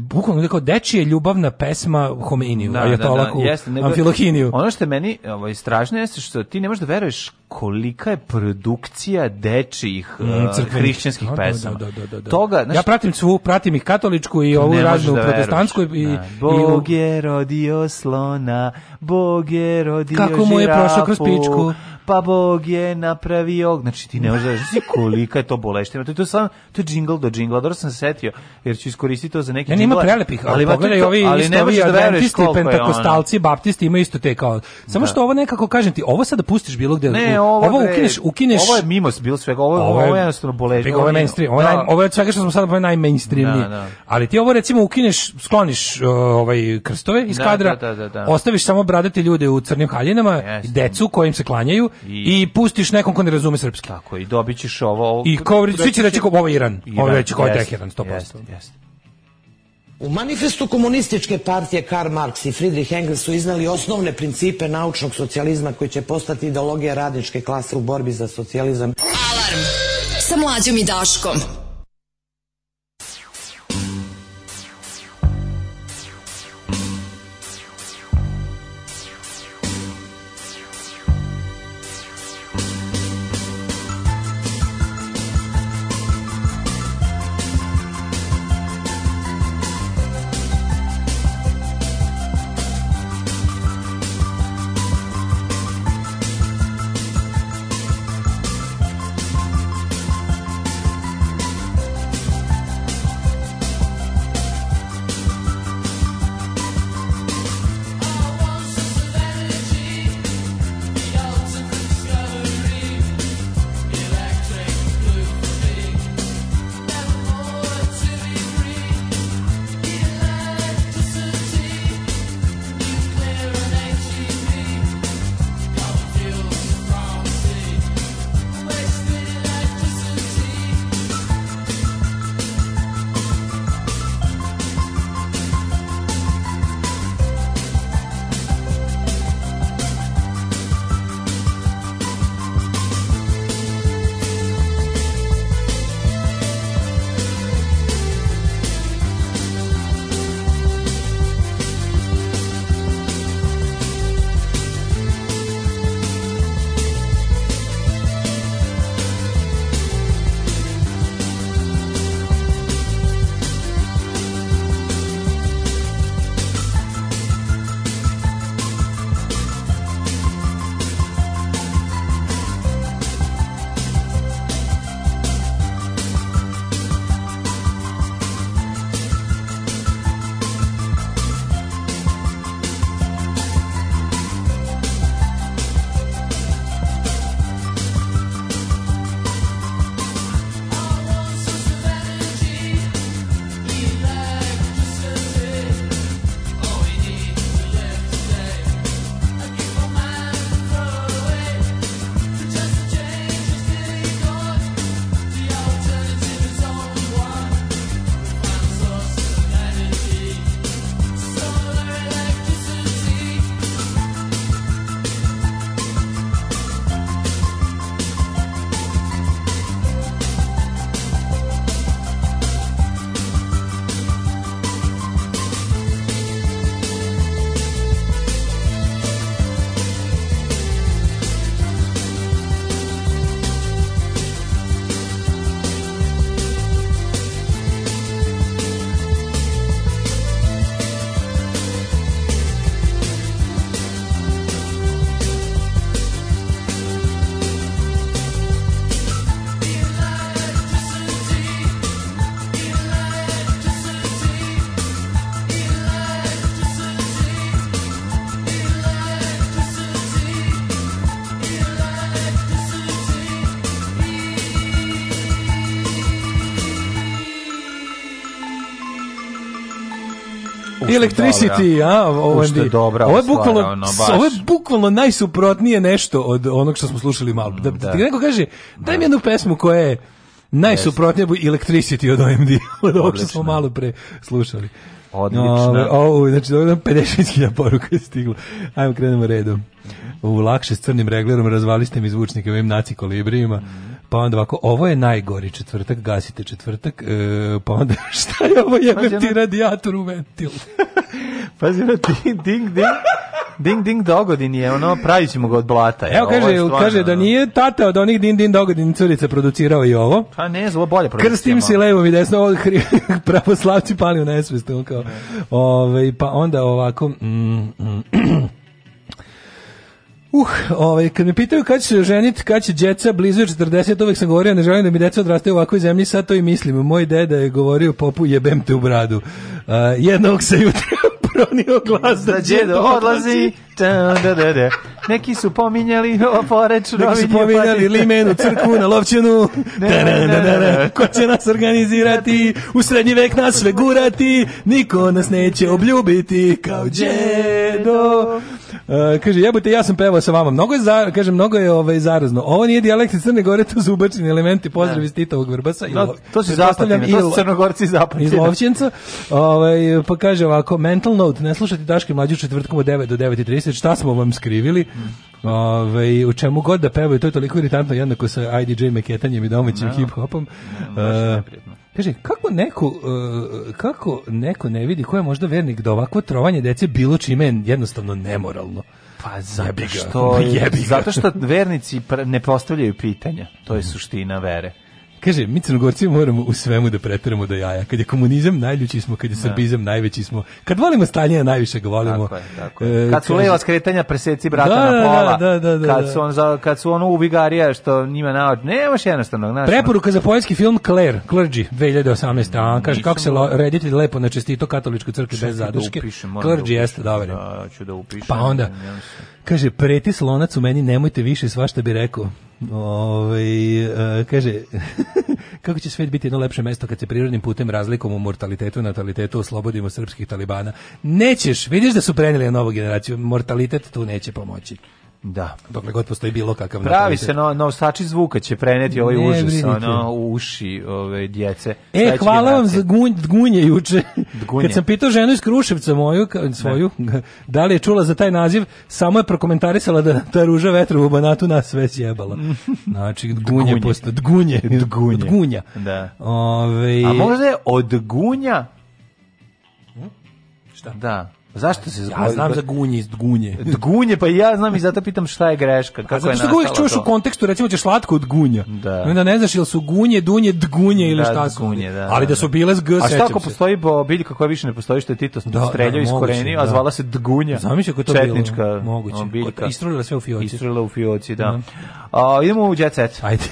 bukvalno dečije ljubavna pesma Homeniju, da, Ajatolaku, da, da, jeste, nego, Amfilohiniju. Ono što je meni ovo, ovaj, strašno jeste što ti ne možeš da veruješ kolika je produkcija dečijih mm, eh, hrišćanskih no, da, da, pesama. Da, da, da, da. Toga, znaš, ja pratim svu, pratim i katoličku i ovu raznu da protestantsku. I, da. Bog je rodio slona, Bog je rodio Kako žirafu, mu je prošao kroz pičku pa Bog je napravio, znači ti ne možeš da kolika je to boleština, to je to samo, to je džingl do džingla, dobro sam se setio, jer ću iskoristiti to za neki džingl. Ne, ima prelepih, ali pogledaj ovi, ali ne ovi da adventisti, pentakostalci, baptisti, imaju isto te kao, samo da. što ovo nekako, kažem ti, ovo sad da pustiš bilo gde, ne, ovo, ovo ukineš, ukineš. Ovo je mimos bilo svega, ovo, ovo, je, ovo je jednostavno boleština. Ovo je mainstream, ovo je, da. naj, ovo je od svega što smo sada najmainstreamniji, da, ali ti ovo recimo ukineš, skloniš ovaj krstove iz kadra, ostaviš samo bradate ljude u crnim haljinama, decu kojim se klanjaju, i, i pustiš nekom ko ne razume srpski. Tako, i dobit ćeš ovo... ovo I ko, svi će reći ko ovo je Iran, Iran ovo reći ko je Teheran, 100%. Jest, jest. U manifestu komunističke partije Karl Marx i Friedrich Engels su iznali osnovne principe naučnog socijalizma koji će postati ideologija radničke klase u borbi za socijalizam. Alarm sa mlađom i Daškom. Electricity, a, OMD. Je ovaj dobra ovo je bukvalno, ovo je bukvalno najsuprotnije nešto od onog što smo slušali malo. Da, da. da ti neko kaže, daj mi jednu pesmu koja je najsuprotnija Electricity od OMD, od ovog što smo malo pre slušali. Odlično. O, o, znači, ovo je 56.000 poruka je stiglo. Ajmo, krenemo redom. U lakše s crnim reglerom razvali ste mi zvučnike ovim naci kolibrijima. Mm pa onda ovako, ovo je najgori četvrtak, gasite četvrtak, e, pa onda šta je ovo, jebem pa ti na... radijator u ventil. Pazi ono, ding, ding, ding. Ding Ding Dogodin je ono, pravit ćemo ga od blata. Je. Evo kaže, stvarno, kaže da nije tata od onih din Ding Dogodin curica producirao i ovo. Pa ne, zlo bolje producirao. Krstim se levom i desno, ovo hri, pravoslavci pali u nesvest. On kao, ove, ovaj, pa onda ovako... Mm, mm, Uh, ovaj, kad me pitaju kada će se ženiti, kada će djeca blizu 40, uvek sam govorio, ne želim da mi djeca odraste u ovakvoj zemlji, sad to i mislim. Moj deda je govorio popu jebem te u bradu. Uh, jednog se jutra pronio glas da, da odlazi. Da, da, da, Neki su pominjali oporeč. Neki su pominjali pa limenu, crkvu, na lovčinu. Da, da, da, da, da. Ko će nas organizirati, u srednji vek nas sve gurati, niko nas neće obljubiti kao djedo. Uh, kaže, jebote, ja sam pevao sa vama. Mnogo je, za, kaže, mnogo je ovaj, zarazno. Ovo nije dijalekt Crne Gore, to su ubačeni elementi. Pozdrav da. iz Titovog Vrbasa. Da, no, to su zapatine, to su crnogorci zapatine. Iz Lovćenca. Ovaj, pa kaže ovako, mental note, ne slušati Daške mlađu četvrtkom od 9 do 9.30, šta smo vam skrivili? Mm. Ove, ovaj, u čemu god da pevaju, to je toliko iritantno jednako sa IDJ meketanjem i domaćim no, da. hip-hopom. Da, e, no, Kaže, kako neko, uh, e, kako neko ne vidi ko je možda vernik da ovako trovanje dece bilo čime je jednostavno nemoralno? Pa zato što, pa, zato što vernici ne postavljaju pitanja. To je suština vere. Kaže, mi crnogorci moramo u svemu da preteramo do jaja. Kad je komunizam, najljući smo. Kad je da. srbizam, najveći smo. Kad volimo stanje, najviše ga volimo. Tako je, tako je. E, kad su leva skretanja, preseci brata da, na da, pola. Da, da, da, kad, da. su on kad su ono ubigarija što njima naod... Nemaš jednostavnog. Naš, Preporuka za poljski film Claire, Clergy, 2018. A, kaže, kako se lo, reditelj lepo načestito katoličku crkvi bez zaduške. Da upišem, Clergy jeste, da, da, ću da upišem. Pa onda, Kaže, preti slonac u meni, nemojte više, svašta bi rekao. Ove, ovaj, kaže, kako će svet biti jedno lepše mesto kad se prirodnim putem razlikom u mortalitetu i natalitetu oslobodimo srpskih talibana? Nećeš, vidiš da su prenijeli na novu generaciju, mortalitet tu neće pomoći. Da. Dokle god postoji bilo kakav napad. Pravi se no sači zvuka će preneti ovaj ne, užas ono u uši ove djece. E hvala vam za gunj, gunje juče. Dgunje. Kad sam pitao ženu iz Kruševca moju svoju ne. Da. da li je čula za taj naziv, samo je prokomentarisala da ta ruža vetra u Banatu nas sve sjebala. Znači gunje posto dgunje, dgunje. Dgunja. Da. Ove... A možda je od gunja? Šta? Da. Zašto se zbog... Ja znam za gunje, gunje. gunje, pa ja znam i zato pitam šta je greška, kako je nastalo. Zato što uvijek čuješ u kontekstu, recimo ćeš slatko od gunja. Da. onda ne znaš ili su gunje, dunje, dgunje ili da, šta su. Gunje, da, Ali da, da, da. su bile s g, A šta ako se. postoji biljka koja više ne postoji, što je Tito da, da streljao da, iz korenija, a zvala se dgunja. Zamiš ako to bilo moguće. biljka. Istrulila sve u fioci. Istrulila u fioci, da. A, idemo u jet set. Ajde.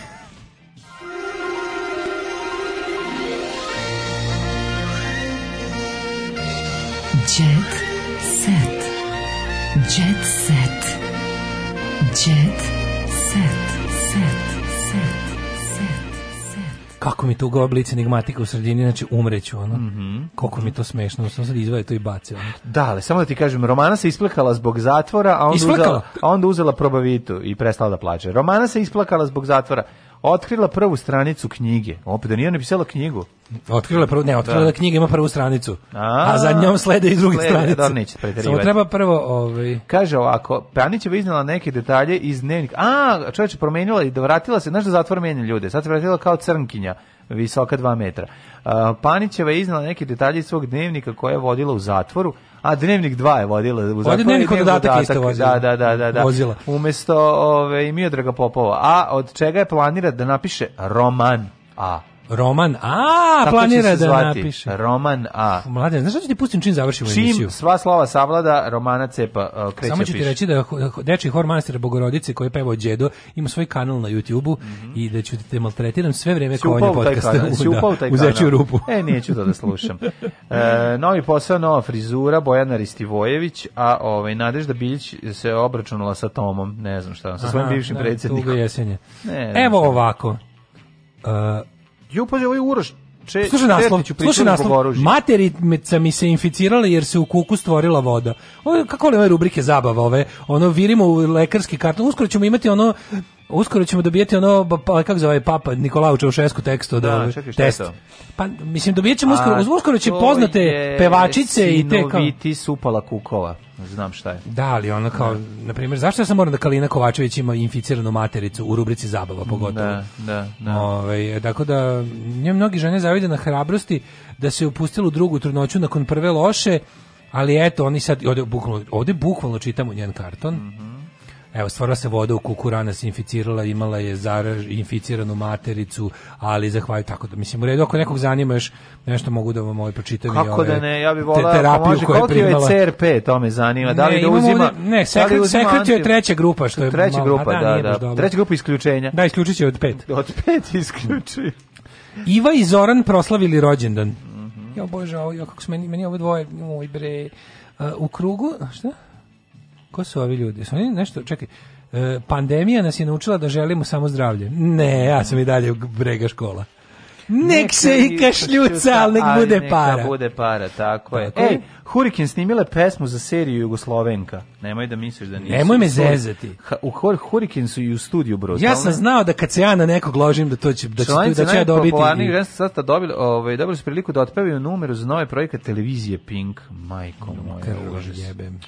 kako mi to ugovor blic enigmatika u sredini, znači umreću, ono. Mm -hmm. Koliko mi to smešno, sam sad izvaja to i bacio. Ono. Da, ali samo da ti kažem, Romana se isplakala zbog zatvora, a onda, uzela, a onda uzela probavitu i prestala da plače. Romana se isplakala zbog zatvora, otkrila prvu stranicu knjige. Opet, da nije napisala knjigu. Otkrila prvu, ne, otkrila da, da knjiga ima prvu stranicu. A, a za njom slede i druge stranice. Da, neće Samo treba prvo, ovaj. Kaže ovako, Panićeva iznela neke detalje iz dnevnika. A, čoveče, promenila i vratila se, znaš da zatvor menja ljude. Sad se vratila kao crnkinja, visoka dva metra. Uh, Panićeva je iznela neke detalje iz svog dnevnika koje je vodila u zatvoru A Dnevnik 2 je vodila. Uz Ovdje Dnevnik dodatak isto vozila. Da, da, da. da, Vozila. Umesto ove, i Miodraga Popova. A od čega je planira da napiše roman A. Roman A, Tako planira da zvati. napiše. Roman A. Mladen, znaš što ti pustim čim završimo čim emisiju? Čim sva slova savlada, Romana Cepa uh, kreće Samo ću ti reći da Deči Hor Manastir Bogorodice koji peva Đedo ima svoj kanal na YouTube-u mm -hmm. i da ću te maltretiram sve vreme kao on je podcast. Si taj kanal. Da, rupu. e, neću to da slušam. e, novi posao, nova frizura, Bojana Ristivojević, a ovaj, Nadežda Biljić se obračunala sa Tomom, ne znam šta, sa svojim Aha, bivšim da, predsjednikom. Tuga jesenje. Ne, Evo ovako. Uh, Ju, pa je ovaj Uroš Če, slušaj naslov, slušaj naslov, materica mi se inficirala jer se u kuku stvorila voda. Ovo, kako li ove rubrike zabava ove, ono virimo u lekarski karton, uskoro ćemo imati ono Uskoro ćemo dobijeti ono pa, pa kako zove papa Nikolao Čaušesku tekst od da, čekaj, test. To? Pa mislim dobijećemo uskoro uskoro će poznate pevačice i te kao biti supala kukova. Znam šta je. Da, ali ona kao, da. na primjer, zašto ja sam moram da Kalina Kovačević ima inficiranu matericu u rubrici zabava pogotovo? Da, da, da. Ovaj tako da, nje mnogi žene zavide na hrabrosti da se upustilo u drugu trudnoću nakon prve loše, ali eto, oni sad, ovde bukvalno, ovdje bukvalno čitamo njen karton, mm Evo, stvorila se voda u kuku, rana se inficirala, imala je zaraž, inficiranu matericu, ali zahvaljujem tako da, mislim, u redu, ako nekog zanima još nešto mogu da vam ovaj pročitam. Kako i ove, da ovaj, ne, ja bih volao, te, terapiju pa može, koju je primala. CRP, to me zanima, da li da uzima... Ne, da sekret, da uzima sekret je treća grupa, što je... Treća grupa, da, da, da treća grupa isključenja. Da, isključit će od pet. Od pet isključi. Iva i Zoran proslavili rođendan. Mm -hmm. Jo bože, ovo, kako su meni, meni ovo dvoje, moj bre, uh, u krugu, šta? Ko su ovi ljudi? Su oni nešto, čekaj, e, pandemija nas je naučila da želimo samo zdravlje. Ne, ja sam i dalje brega škola. Nek, se i kašljuca, ali nek ali bude neka para. bude para, tako je. Tako Ej, Hurikin snimile pesmu za seriju Jugoslovenka. Nemoj da misliš da nisu. Nemoj me zezati. U Hurikin su i u studiju brutalno. Ja sam znao da kad se ja na nekog ložim da to će da će da će ja dobiti. Članice najpopularnijih sada dobili, ovaj dobili su priliku da otpevaju numeru za nove projekte televizije Pink. Majko moja, jebem.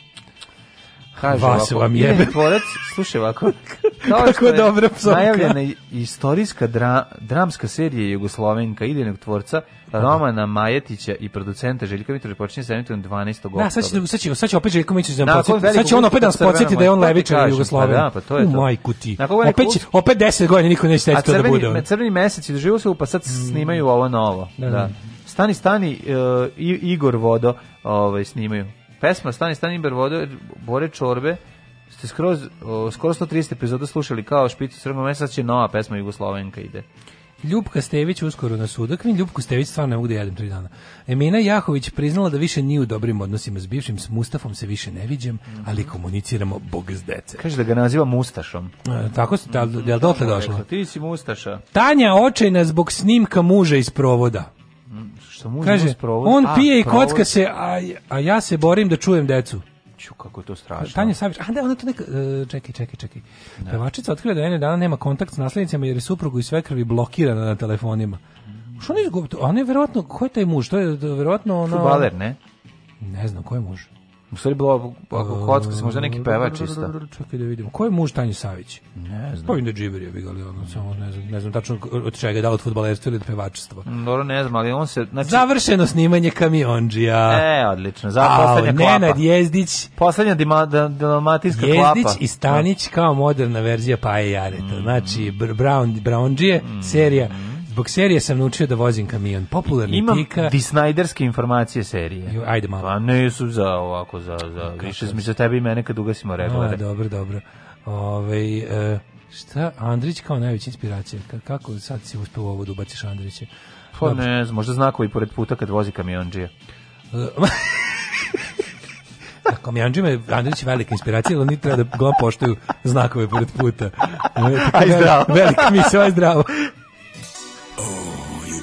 Kaže Vas ovako, vam jebe. Tvorac, slušaj ovako. Kao Kako je dobra psovka. Najavljena istorijska dra, dramska serija Jugoslovenka idejnog tvorca Romana Majetića i producenta Željka Mitrovića počinje sa emitom 12. oktobra. Da, sad će, sad će, sad će opet Željko Mitrović da nam podsjeti. Sad će on opet da nas podsjeti da je on pa levičar Jugosloven. Pa da, pa to je to. U majku ti. Opet, će, opet 10 godina niko neće steći to da bude. A crveni mesec i doživo se pa sad mm. snimaju ovo novo. Da. da. da. Stani, stani, e, Igor Vodo ovaj, snimaju pesma Stani, stani, Bervode, Bore Čorbe, ste skroz, o, skoro 130 epizoda slušali kao špicu srednog mesa, će nova pesma Jugoslovenka ide. Ljubka Stević uskoro na sudak, mi Ljubku Stević stvarno ne da jedem tri dana. Emina Jahović priznala da više nije u dobrim odnosima s bivšim, s Mustafom se više ne viđem, mhm. ali komuniciramo bog s dece. Kaže da ga naziva Mustašom. E, tako se, da, da, dotle došlo? Ti si Mustaša. Tanja očajna zbog snimka muža iz provoda što mu Kaže, muž provod, on a, pije i provod. kocka se, a, a ja se borim da čujem decu. Ču, kako je to strašno. Tanja Savić, a da, ona to neka, uh, čekaj, čekaj, čekaj. Da. Pevačica otkrila da jedne dana nema kontakt s naslednicima jer je suprugu i svekrvi blokirana na telefonima. Što ne izgubio? Ona je verovatno, ko je taj muž? To je verovatno... ona... Fubaler, ne? Ne znam, ko je muž? U stvari bilo ako kocka se možda neki pevač isto. Čekaj da vidimo. Ko je muž Tanji Savić? Ne znam. Povim da Džiber je bio, ali ono samo ne znam, ne znam tačno od čega dao od fudbalerstva ili od pevačstva. Mm, dobro, ne znam, ali on se znači Završeno snimanje Kamiondžija. E, odlično. Za poslednja klapa. Nenad Jezdić. Poslednja da, dalmatinska klapa. Jezdić i Stanić kao moderna verzija Paje Jareta. Mm. Znači Brown Brownđije mm. serija Zbog serije sam naučio da vozim kamion. Popularni Imam tika. Disnajderske informacije serije. Ju, ajde malo. Pa ne su za ovako, za, za Kako više za tebe i mene kad ugasimo regulare. A, dobro, dobro. Ove, ovaj, e, šta, Andrić kao najveća inspiracija. Kako sad si uspeo ovo da ubaciš Andriće? Pa ne znam, možda znakovi pored puta kad vozi kamionđija. E, A Komjanđima je Andrić velika inspiracija, ali oni treba da poštuju znakove pored puta. Aj zdravo. Velika se, aj zdravo.